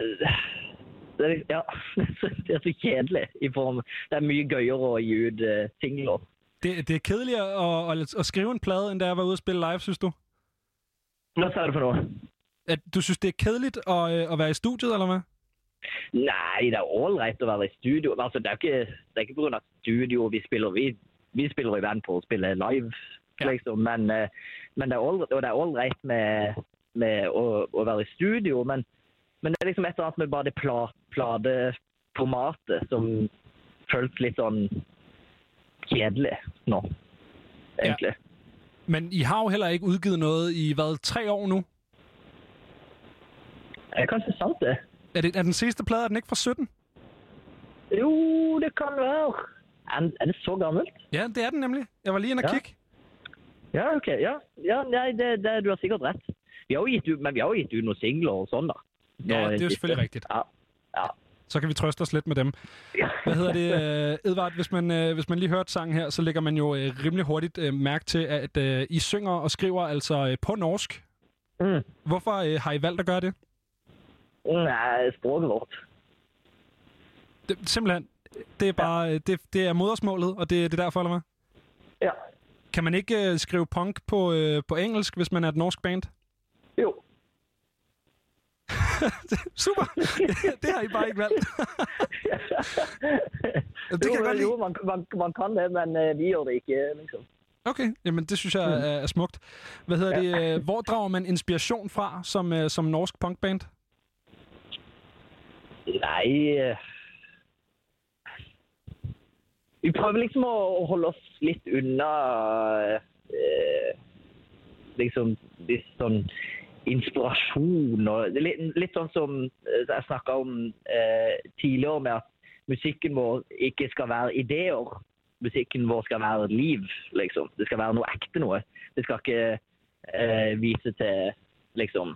det, ja, [laughs] det er så kjedelig i form. Det er mye gøyere å gi ut eh, singler.
Det, det er kedeligere at, at, at skrive en plade, end da jeg var ude og spille live, synes du?
Hva sa du for noe?
At du synes, det er kedeligt at, øh, at være i studiet, eller hvad?
Nei, det er ålreit å være i studio. Altså, det er ikke, det er ikke av studio vi spiller. Vi, vi spiller i band på å spille live, liksom. Men, eh, men det er all- og det er ålreit med, med å, å være i studio. Men, men det er liksom et eller annet med bare det pla, plateformatet som føles litt sånn kjedelig nå, egentlig.
Men I har jo heller ikke udgivet noget i, hvad, tre år nu?
Er kanskje sant, det?
Er, det, er den sidste plade, er den ikke fra 17?
Jo, det kan være. Er, er det så gammelt?
Ja, det er den nemlig. Jeg var lige inde og
Ja.
kigge.
Ja, ok. Ja, ja nei, det, det, du har sikkert rett. Vi har jo gitt ut, men vi har jo gitt ut noen singler og sånn, da.
Ja, det er jo selvfølgelig rigtigt.
Ja. ja.
Så kan vi trøste os lidt med dem. Hvad hedder det, øh, Edvard? Hvis man, øh, hvis man lige hørte sangen her, så lægger man jo øh, rimelig hurtigt øh, mærke til, at øh, I synger og skriver altså øh, på norsk.
Mm.
Hvorfor øh, har I valgt at gøre det?
Nei, sproget vårt.
det simpelthen, det er bare, øh, det, det er modersmålet, og det, det er derfor, eller hvad?
Ja.
Kan man ikke øh, skrive punk på, øh, på engelsk, hvis man er et norsk band?
Jo. [laughs]
Super! [laughs] det har I bare ikke valgt. [laughs] det kan
jo,
jeg godt lide.
Jo, man, man, man kan det, men eh, vi gjør det ikke, liksom.
Okay, jamen det synes jeg er, er smukt. Hvad hedder det? øh, Hvor drager man inspiration fra som, øh, som norsk punkband?
Nei eh, Vi prøver liksom å holde oss litt unna eh, liksom litt sånn inspirasjon og litt, litt sånn som eh, jeg snakka om eh, tidligere, med at musikken vår ikke skal være ideer. Musikken vår skal være liv, liksom. Det skal være noe ekte noe. Det skal ikke eh, vise til liksom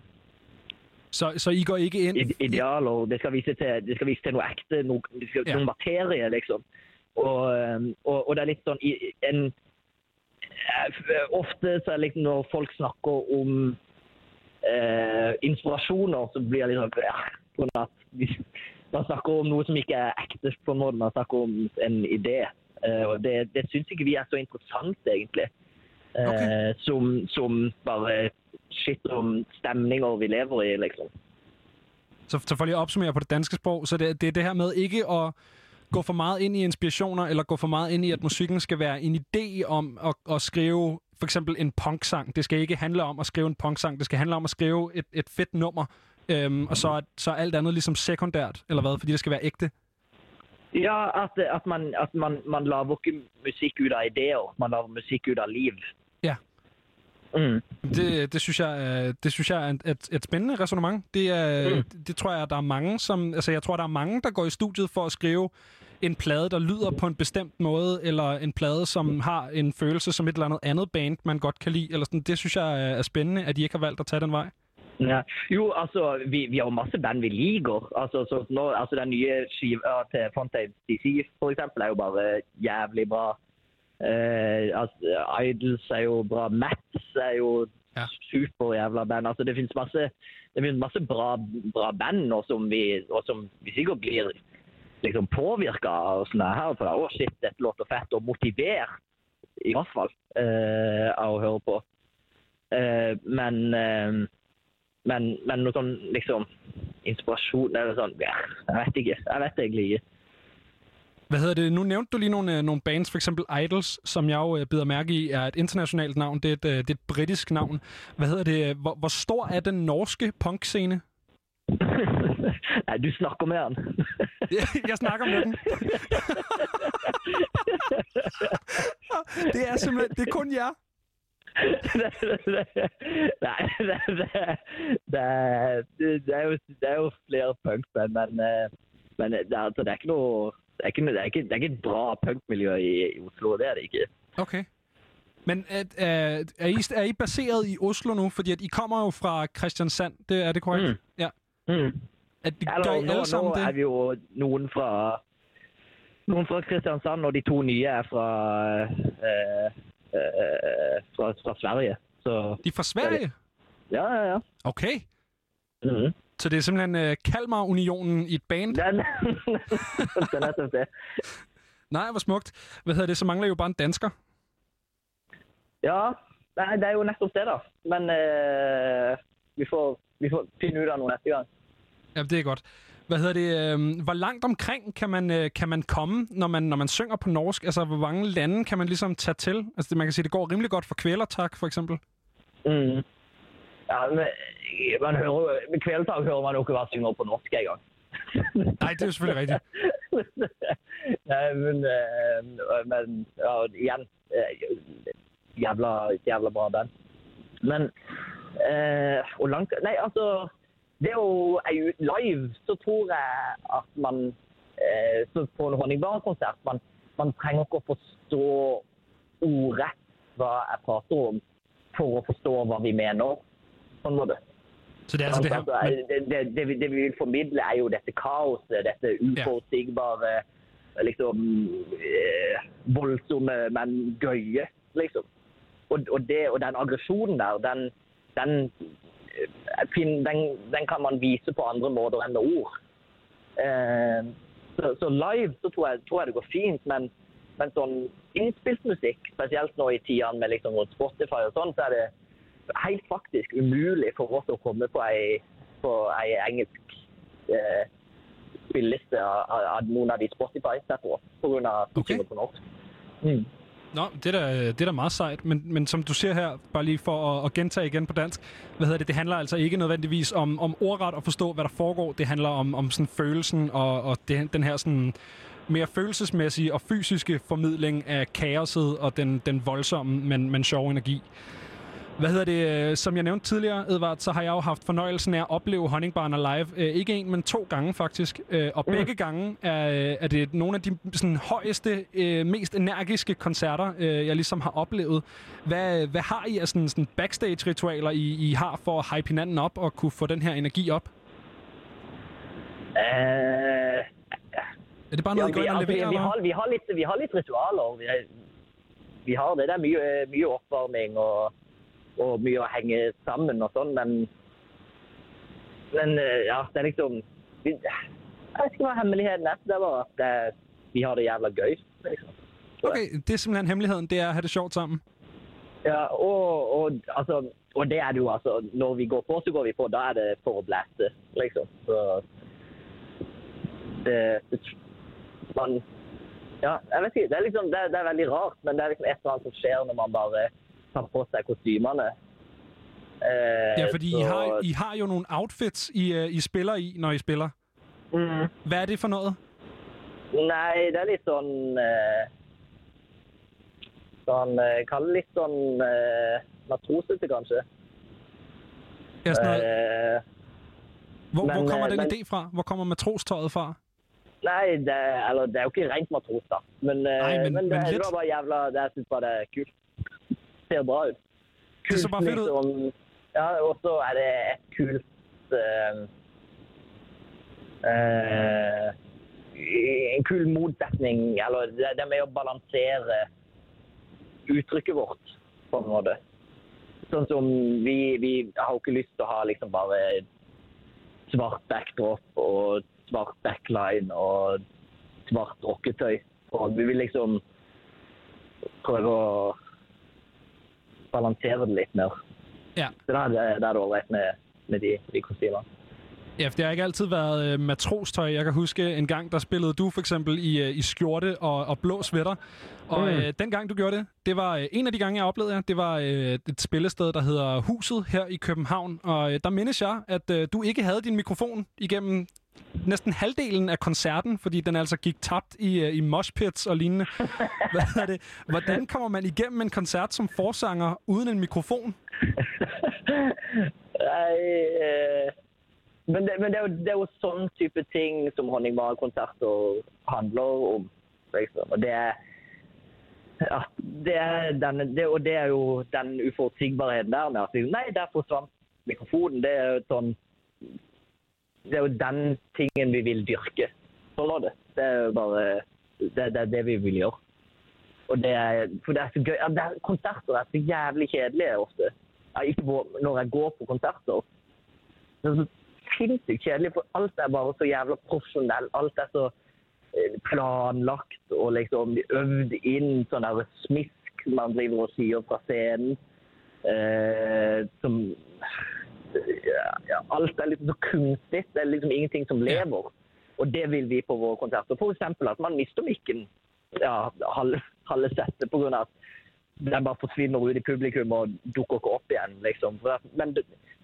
Så, så I går ikke ind...
ide- idealer. Det skal vise til, det skal vise til noe ekte, noe, det skal,
Ja.
noen materie, liksom. Og, um, og, og det er litt sånn en, eh, Ofte så er liksom når folk snakker om eh, inspirasjoner, så blir det litt sånn ja, av at vi, Man snakker om noe som ikke er ekte, på en måte. Man snakker om en idé. Eh, og det, det syns ikke vi er så interessant, egentlig. Eh, som, som bare shit om stemninger vi lever i, liksom.
Så, så for lige at opsummere på det danske sprog, så det, det er det her med ikke at gå for meget ind i inspirationer, eller gå for meget ind i, at musikken skal være en idé om at, at skrive for eksempel en punksang. Det skal ikke handle om at skrive en punksang, det skal handle om at skrive et, et fedt nummer, øhm, og så er, så er alt andet ligesom sekundært, eller hvad, fordi det skal være ægte.
Ja, at, at, man, at man, man lager ikke musikk ut av ideer, man lager musikk ut av liv.
Ja.
Mm.
Det, det, synes jeg, er- det synes jeg er et, et, spændende resonemang. Det, er, mm. det, det tror jeg, der er mange, som... Altså, jeg tror, der er mange, der går i studiet for at skrive en plade, der lyder på en bestemt måde, eller en plade, som har en følelse som et eller andet andet band, man godt kan lide. Eller sådan. Det synes jeg er spændende, at de ikke har valgt at tage den vej.
Ja. Jo, altså, vi, vi har jo masse band vi liker. Altså, så nå, altså den nye skiva til Fontaine DC, for eksempel, er jo bare jævlig bra. Eh, altså, Idols er jo bra. Mats er jo
ja.
super jævla band. Altså, det finnes masse, det finnes masse bra, bra band nå som vi, og som vi sikkert blir liksom påvirka av sånne her. For å, shit, dette låter fett, og motivert, i hvert fall, eh, av å høre på. Eh, men, eh, men, men noe sånn liksom inspirasjon eller sånn ja, Jeg vet ikke. Jeg vet egentlig ikke.
Hvad hedder det? Nu nævnte du lige nogle, øh, nogle bands, for eksempel Idols, som jeg jo øh, bider mærke i, er et internationalt navn. Det er et, øh, det er et britisk navn. Hvad hedder det? Hvor, hvor stor er den norske punkscene? [laughs] [laughs]
Nej, du snakker med han. [laughs]
jeg snakker med den. [laughs] det er simpelthen, det er kun jer.
Nej, det, det, det, er- jo, det er jo flere punkband, men, eh, men det, er, altså, det er ikke noe det er ikke, det er ikke, det er ikke et bra punkmiljø i, i Oslo, det er det ikke.
Okay. Men at, er, er, I, er I baseret i Oslo nu? Fordi at I kommer jo fra Kristiansand, det, er det korrekt?
Mm.
Ja.
Mm.
At,
Eller,
gør I
nå,
alle sammen
nå
det?
er vi jo noen fra noen fra Kristiansand, og de to nye er fra, eh, eh, fra, fra Sverige. Så,
De er fra Sverige?
Ja, ja, ja.
Okay.
Mhm.
Så det er simpelthen uh, Kalmar-unionen i et band? [laughs]
Den, det er nettopp det.
Nej, hvor smukt. Hvad hedder det? Så mangler jo bare en dansker.
Ja, nei, det er jo nettopp det, da. Men eh, vi, får, vi får finne ut av noe neste gang.
Ja, det er godt. Hvad hedder det? Øh, hvor langt omkring kan man, øh, kan man komme, når man, når man synger på norsk? Altså, hvor mange lande kan man ligesom tage til? Altså, det, man kan sige, det går rimelig godt for kvælertak, for eksempel.
Mm. Ja, men man hører, med kveldtak hører man jo ikke hva synger på norsk engang. [laughs]
Nej, det er jo selvfølgelig rigtigt. [laughs]
Nei, men, eh, men ja, igjen eh, jævla, jævla bra band. Men eh, Hvor langt Nei, altså Det er jo live, så tror jeg at man eh, så På en Honningbarn-konsert man, man trenger ikke å forstå ordrett hva jeg prater om, for å forstå hva vi mener. På en måte.
Så det er altså det her...
Altså, det, det, det, vi, det vi vil formidle, er jo dette kaoset, dette uforutsigbare, liksom eh, voldsomme, men gøye, liksom. Og, og, det, og den aggresjonen der, den, den, den, den kan man vise på andre måter enn med ord. Eh, så, så live så tror jeg, tror jeg det går fint, men, men sånn innspilt musikk, spesielt nå i tidene med liksom rundt Spotify og sånn, så er det helt faktisk umulig for oss å komme på ei, på ei engelsk eh, spilleliste av, av, noen av de at de synger på norsk. Mm.
Nå, det er, da, det er da meget sejt, men, men som du siger her, bare lige for at, at gentage igen på dansk, hvad hedder det, det handler altså ikke nødvendigvis om, om ordret at forstå, hvad der foregår. Det handler om, om sådan følelsen og, og det, den her sådan mere følelsesmæssige og fysiske formidling af kaoset og den, den voldsomme, men, men sjove energi. Hvad hedder det? Som jeg nævnte tidligere, Edvard, så har jeg jo haft fornøjelsen af at opleve Honningbarner live. Øh, ikke en, men to gange faktisk. Øh, og begge gange er, er det nogle af de sådan, højeste, øh, mest energiske koncerter, øh, jeg ligesom har oplevet. Hvad, hvad har I af sådan, sådan backstage-ritualer, I, I har for at hype hinanden op og kunne få den her energi op?
Eh,
Er det bare noget, I går
vi,
ind og
altså, vi,
leverer?
vi,
eller?
har, vi, har litt, vi har litt ritualer. Vi, vi har det. Det er mye, mye oppvarming og, og mye å henge sammen og sånn, men Men eh, ja, det er liksom vi, Jeg vet ikke hva hemmeligheten er. Det bare at det, vi har det jævla gøy. Liksom.
Okay, det er simpelthen hemmeligheden, det er at have det sjovt sammen.
Ja, og, og, altså, og det er det jo altså Når vi går på, så går vi på. Da er det for å blæste, liksom. Så det, det man, Ja, jeg vet ikke. Det er, liksom, det, det er veldig rart, men det er liksom et eller annet som skjer når man bare tar på seg kostymene. Eh,
Ja, fordi I
så-
har, I har jo nogle outfits, I, øh, I spiller i, når I spiller.
Mm.
Hvad er det for noget?
Nei, det er litt sånn eh, Sånn eh, Kall det litt sånn eh, matrosete, kanskje.
Ja, sådan noget.
Eh,
Hvor, hvor
men,
kommer
øh,
den
men-
idé fra? Hvor kommer matrostøjet fra?
Nei, det, er- eller, det er jo ikke rent matros, da. Men, eh,
Nei, men-
men, det,
men
det var bare jævla det, Jeg syns bare det er kult. Ser bra ut.
Det ser.
Liksom, ja, og så er det et kult eh, eh, En kul motsetning, eller det, det med å balansere uttrykket vårt, på en måte. Sånn som vi, vi har jo ikke lyst til å ha liksom bare svart backdrop og svart backline og svart rocketøy. Og vi vil liksom prøve å balansere det litt mer.
Ja.
Så da er det, da er det ålreit med, med de, de kostymene.
Ja, for det har ikke altid været øh, matrostøj. Jeg kan huske en gang, der spillede du for eksempel i, øh, i skjorte og, og blå sweater. Og
Mm.
øh, den gang, du gjorde det, det var øh, en af de gange, jeg oplevede jer. Det var øh, et spillested, der hedder Huset her i København. Og øh, der mindes jeg, at øh, du ikke havde din mikrofon igennem næsten halvdelen af koncerten, fordi den altså gik tabt i, øh, i moshpits og lignende. [laughs] Hvad er det? Hvordan kommer man igennem en koncert som forsanger uden en mikrofon? [laughs]
Nei, eh, men, det, men det, er jo, det er jo sånn type ting som honningbarkonserter handler om. Liksom. Og det er, ja, det er den, det, og det er jo den uforutsigbarheten der med at nei, der forsvant mikrofonen. Det er jo sånn det er jo den tingen vi vil dyrke. Sånn var det. Det er jo bare det, det er det vi vil gjøre. Og det er, for det er så gøy. Ja, det er, konserter er så jævlig kjedelige ofte. Ja, ikke på, når jeg går på konserter. Det er så sinnssykt kjedelig, for alt er bare så jævla profesjonell. Alt er så eh, planlagt og liksom øvd inn sånn der smisk man driver og sier fra scenen. Eh, som ja, Alt er liksom så kunstig. Det er liksom ingenting som lever. Og det vil vi på våre konserter. Eksempel at man mister mikken ja, halve, halve settet av at den bare forsvinner ut i publikum og dukker ikke opp igjen. liksom. Men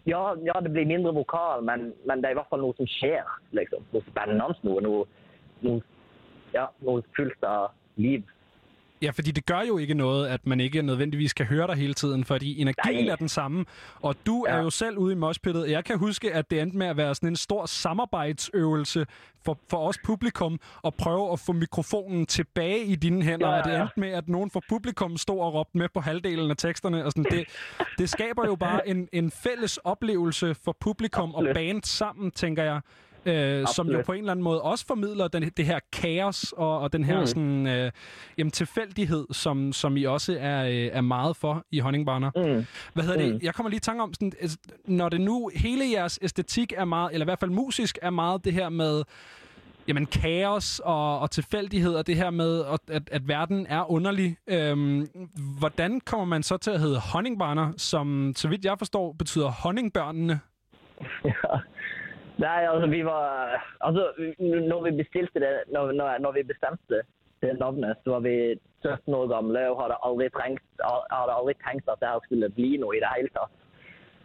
ja, ja, det blir mindre vokal, men, men det er i hvert fall noe som skjer. liksom. Noe spennende, noe, noe, noe, ja, noe fullt av liv.
Ja, fordi det gør jo ikke noget, at man ikke nødvendigvis kan høre dig hele tiden, fordi energien
Nej.
er den samme. Og du ja. er jo selv ude i moshpittet. Jeg kan huske, at det endte med at være sådan en stor samarbejdsøvelse for, for os publikum at prøve at få mikrofonen tilbage i dine hænder.
Ja,
Og det
ja.
endte med, at nogen fra publikum stod og råbte med på halvdelen af teksterne. Og sådan, det, det skaber jo bare [laughs] en, en fælles oplevelse for publikum og band sammen, tænker jeg. Øh, som jo på en eller anden måde også formidler den, det her kaos og, og den her
Mm.
sådan, øh, jamen, tilfældighed, som, som I også er, øh, er meget for i Honningbarner.
Mm.
Hvad hedder
Mm.
det? Jeg kommer lige i tanke om, sådan, altså, når det nu hele jeres æstetik er meget, eller i hvert fald musisk er meget det her med jamen, kaos og, og tilfældighed, og det her med, at, at, at verden er underlig. Øhm, hvordan kommer man så til at hedde Honningbarner, som, så vidt jeg forstår, betyder honningbørnene?
Ja. [laughs] Nei, altså vi var Altså, når vi bestilte det, når, når, når vi bestemte det navnet, så var vi 17 år gamle og hadde aldri trengt, jeg hadde aldri tenkt at det her skulle bli noe i det hele tatt.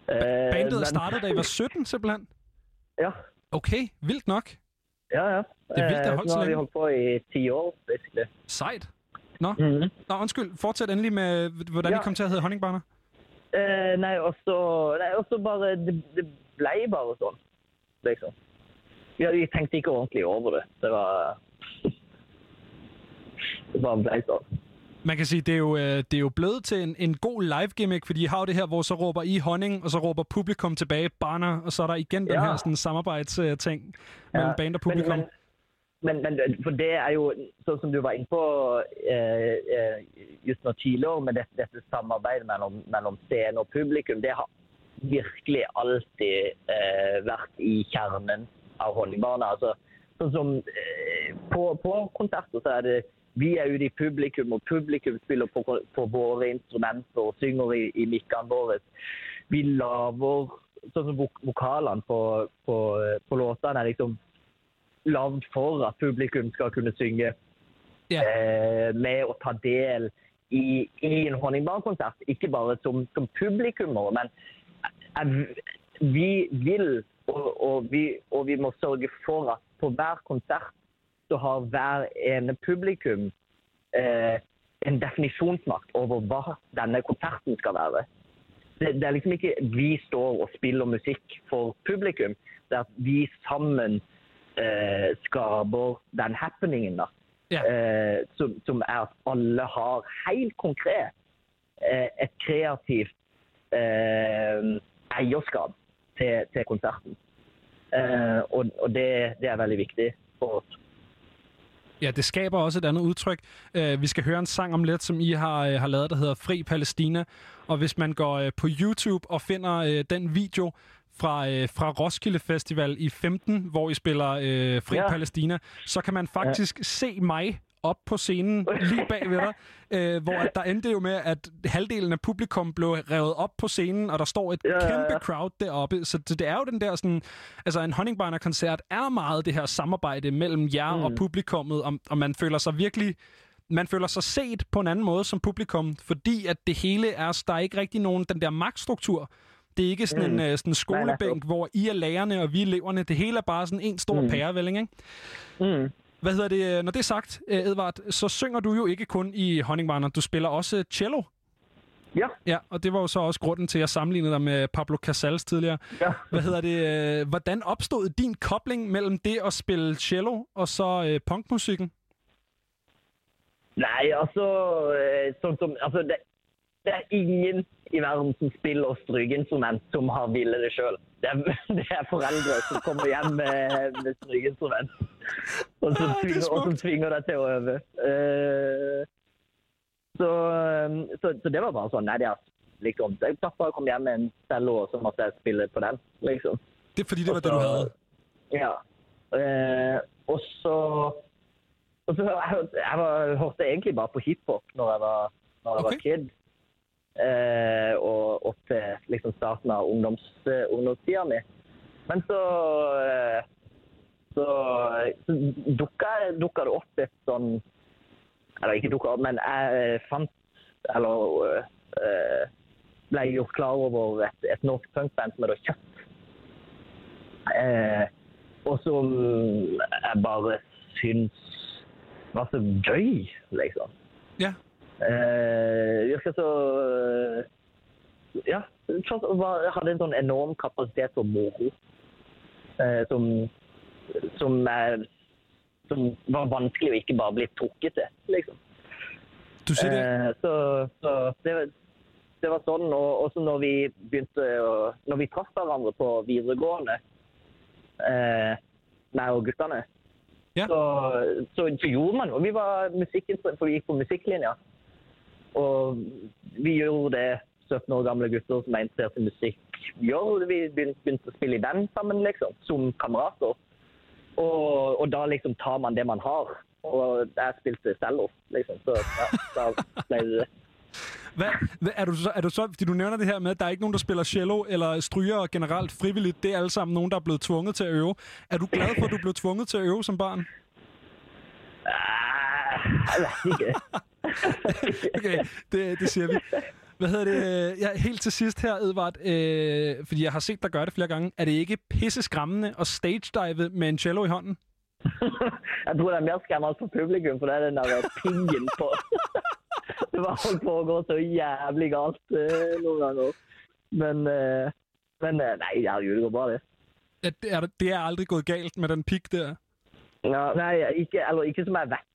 Eh,
Bandet
men-
startede, da I var 17, simpelthen? [laughs]
Ja.
Okay, vildt nok.
Ja, ja.
Det er vildt, det har
Eh,
holdt
så nå har vi
længe.
holdt på i ti år, basically.
Sejt. Nå,
Mhm.
Nå undskyld. Fortsæt endelig med, hvordan
Ja.
I kom til at hedde Honningbarner.
Eh, nei, og så nei, og så bare det, det ble bare sånn, liksom. Ja, vi tenkte ikke ordentlig over det. Det var [laughs] Det bare ble sånn.
Man kan sige, det er jo, øh, det er jo blevet til en, en god live gimmick, fordi I har jo det her, hvor så råber I honning, og så råber publikum tilbage barner, og så er der igen den
Ja.
her sådan, samarbejdsting mellem band og publikum.
Men, men, men, men for det er jo, sånn som du var inne på eh, eh, just nå tidligere, med dette, dette samarbeidet mellom, mellom scene og publikum, det har virkelig alltid eh, vært i kjernen av Honningbarna. Altså, sånn som eh, på, på konserter så er det vi er ute i publikum, og publikum spiller på, på våre instrumenter og synger i, i mikkene våre. Vi lager sånn som vok vokalene på, på, på låtene er liksom lagd for at publikum skal kunne synge eh, med å ta del i, i en honningbarnkonsert. Ikke bare som, som publikummere, men vi vil, og, og, vi, og vi må sørge for at på hver konsert så har hver ene publikum eh, en definisjonsmakt over hva denne konserten skal være. Det, det er liksom ikke vi står og spiller musikk for publikum. Det er at vi sammen eh, skaper den happeningen. da. Eh, som, som er at alle har helt konkret eh, et kreativt eierskap til, til konserten. Eh, og og det, det er veldig viktig for oss.
Ja, det skaber også et andet udtryk. Uh, vi skal høre en sang om lidt, som I har, uh, har lavet, der hedder Fri Palæstina. Og hvis man går uh, på YouTube og finder uh, den video fra, uh, fra Roskilde Festival i 15, hvor I spiller uh, Fri
Ja.
Palæstina, så kan man faktisk ja. se mig op på scenen [laughs] lige bag ved dig, øh, hvor at der endte jo med, at halvdelen af publikum blev revet op på scenen, og der står et
Ja, ja, ja.
kæmpe crowd deroppe. Så det, det er jo den der sådan... Altså, en Honningbiner-koncert er meget det her samarbejde mellem jer mm. og publikummet, og, og man føler sig virkelig man føler sig set på en anden måde som publikum, fordi at det hele er, der er ikke rigtig nogen, den der magtstruktur. Det er ikke sådan
Mm.
en uh, sådan skolebænk, hvor I er lærerne, og vi er eleverne. Det hele er bare sådan en stor. Mm. pærevælling, ikke?
Mm.
Hvad hedder det? øh, Når det er sagt, øh, Edvard, så synger du jo ikke kun i Honningbarner. Du spiller også cello.
Ja.
Ja, og det var jo så også grunden til, at jeg sammenlignede dig med Pablo Casals tidligere.
Ja.
Hvad hedder det? øh, Hvordan opstod din kobling mellem det at spille cello og så øh, punkmusikken?
Nei, altså eh, Sånn som Altså, det, det er ingen i verden som spiller strykeinstrument som har villet det sjøl. Det, er- [laughs] det er foreldre som kommer hjem med, med strykeinstrument og som,
Ah, er
tvinger, og som tvinger deg til å øve. Eh, så, eh, så, så det var bare sånn. Nei, det er liksom Pappa kom hjem med en cello, og så måtte jeg spille på den, liksom.
Det er fordi, det var det, du havde.
Ja. Eh, og så og så jeg, jeg var, hørte egentlig bare på hiphop når jeg var, når jeg var kid. Eh, og opp til liksom starten av ungdoms, eh, ungdomstida mi. Men så eh, så, så dukka, dukka det opp et sånn Eller ikke dukka opp, men jeg fant Eller eh, ble gjort klar over et, et norsk punkband som jeg hadde kjøpt. Eh, og som jeg bare syns var så gøy, liksom.
Ja.
Eh, virker så eh, Ja. var- hadde en sånn enorm kapasitet for moro. Eh, som som, er, som var vanskelig å ikke bare bli trukket til, liksom.
Du sier det.
Eh, så så det, var- det var sånn. Og også når vi begynte å Når vi traff hverandre på videregående, eh, meg og guttene, så, så, så gjorde man jo Vi var musikkinstrument, for vi gikk på musikklinja. Og vi gjorde det 17 år gamle gutter som er interessert i musikk gjør. Vi begynte, å spille i band sammen, liksom, som kamerater. Og, og da liksom tar man det man har. Og jeg spilte cello, liksom. Så ja, da ble det det. [laughs]
Hvad, hvad, er, du så, er du så, fordi du nævner det her med, at der er ikke nogen, der spiller cello eller stryger generelt frivilligt. Det er alle sammen nogen, der er blevet tvunget til at øve. Er du glad for, at du blev tvunget til at øve som barn?
Jeg vet ikke. [laughs] [laughs]
okay, det, det siger vi. Hvad hedder det? Ja, helt til sidst her, Edvard, øh, fordi jeg har set dig gøre det flere gange. Er det ikke pisse skræmmende at stage-dive med en cello i hånden? [laughs]
Jeg tror det er mere skræmmende for publikum, for det er den der pingen på. det var holdt på å gå så jævlig galt eh, noen ganger. Men, eh, men eh, nei, herregud, det går bra, det.
At det, er, det er aldrig gået galt med den pik der.
Ja, nei, ikke, eller ikke som jeg vet.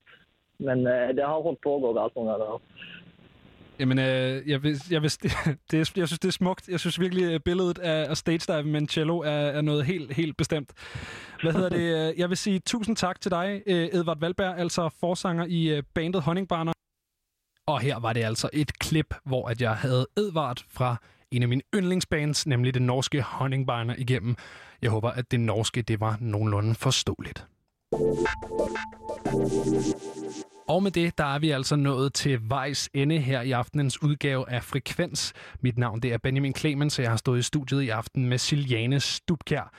Men eh, det har holdt på å gå galt noen ganger.
Jamen, øh, jeg, vil, jeg, vil, [laughs] det er, jeg synes, det er smukt. Jeg synes virkelig, at billedet af, af stage dive med en cello er, er noget helt, helt bestemt. Hvad hedder det? [laughs] øh, Jeg vil sige tusind tak til dig, øh, Edvard Valberg, altså forsanger i øh, bandet Honningbarner. Og her var det altså et klip, hvor at jeg havde Edvard fra en af mine yndlingsbands, nemlig det norske Honningbarner, igennem. Jeg håber, at det norske det var nogenlunde forståeligt. Og med det, der er vi altså nået til vejs ende her i aftenens udgave af Frekvens. Mit navn det er Benjamin Clemens, og jeg har stået i studiet i aften med Siljane Stubkær.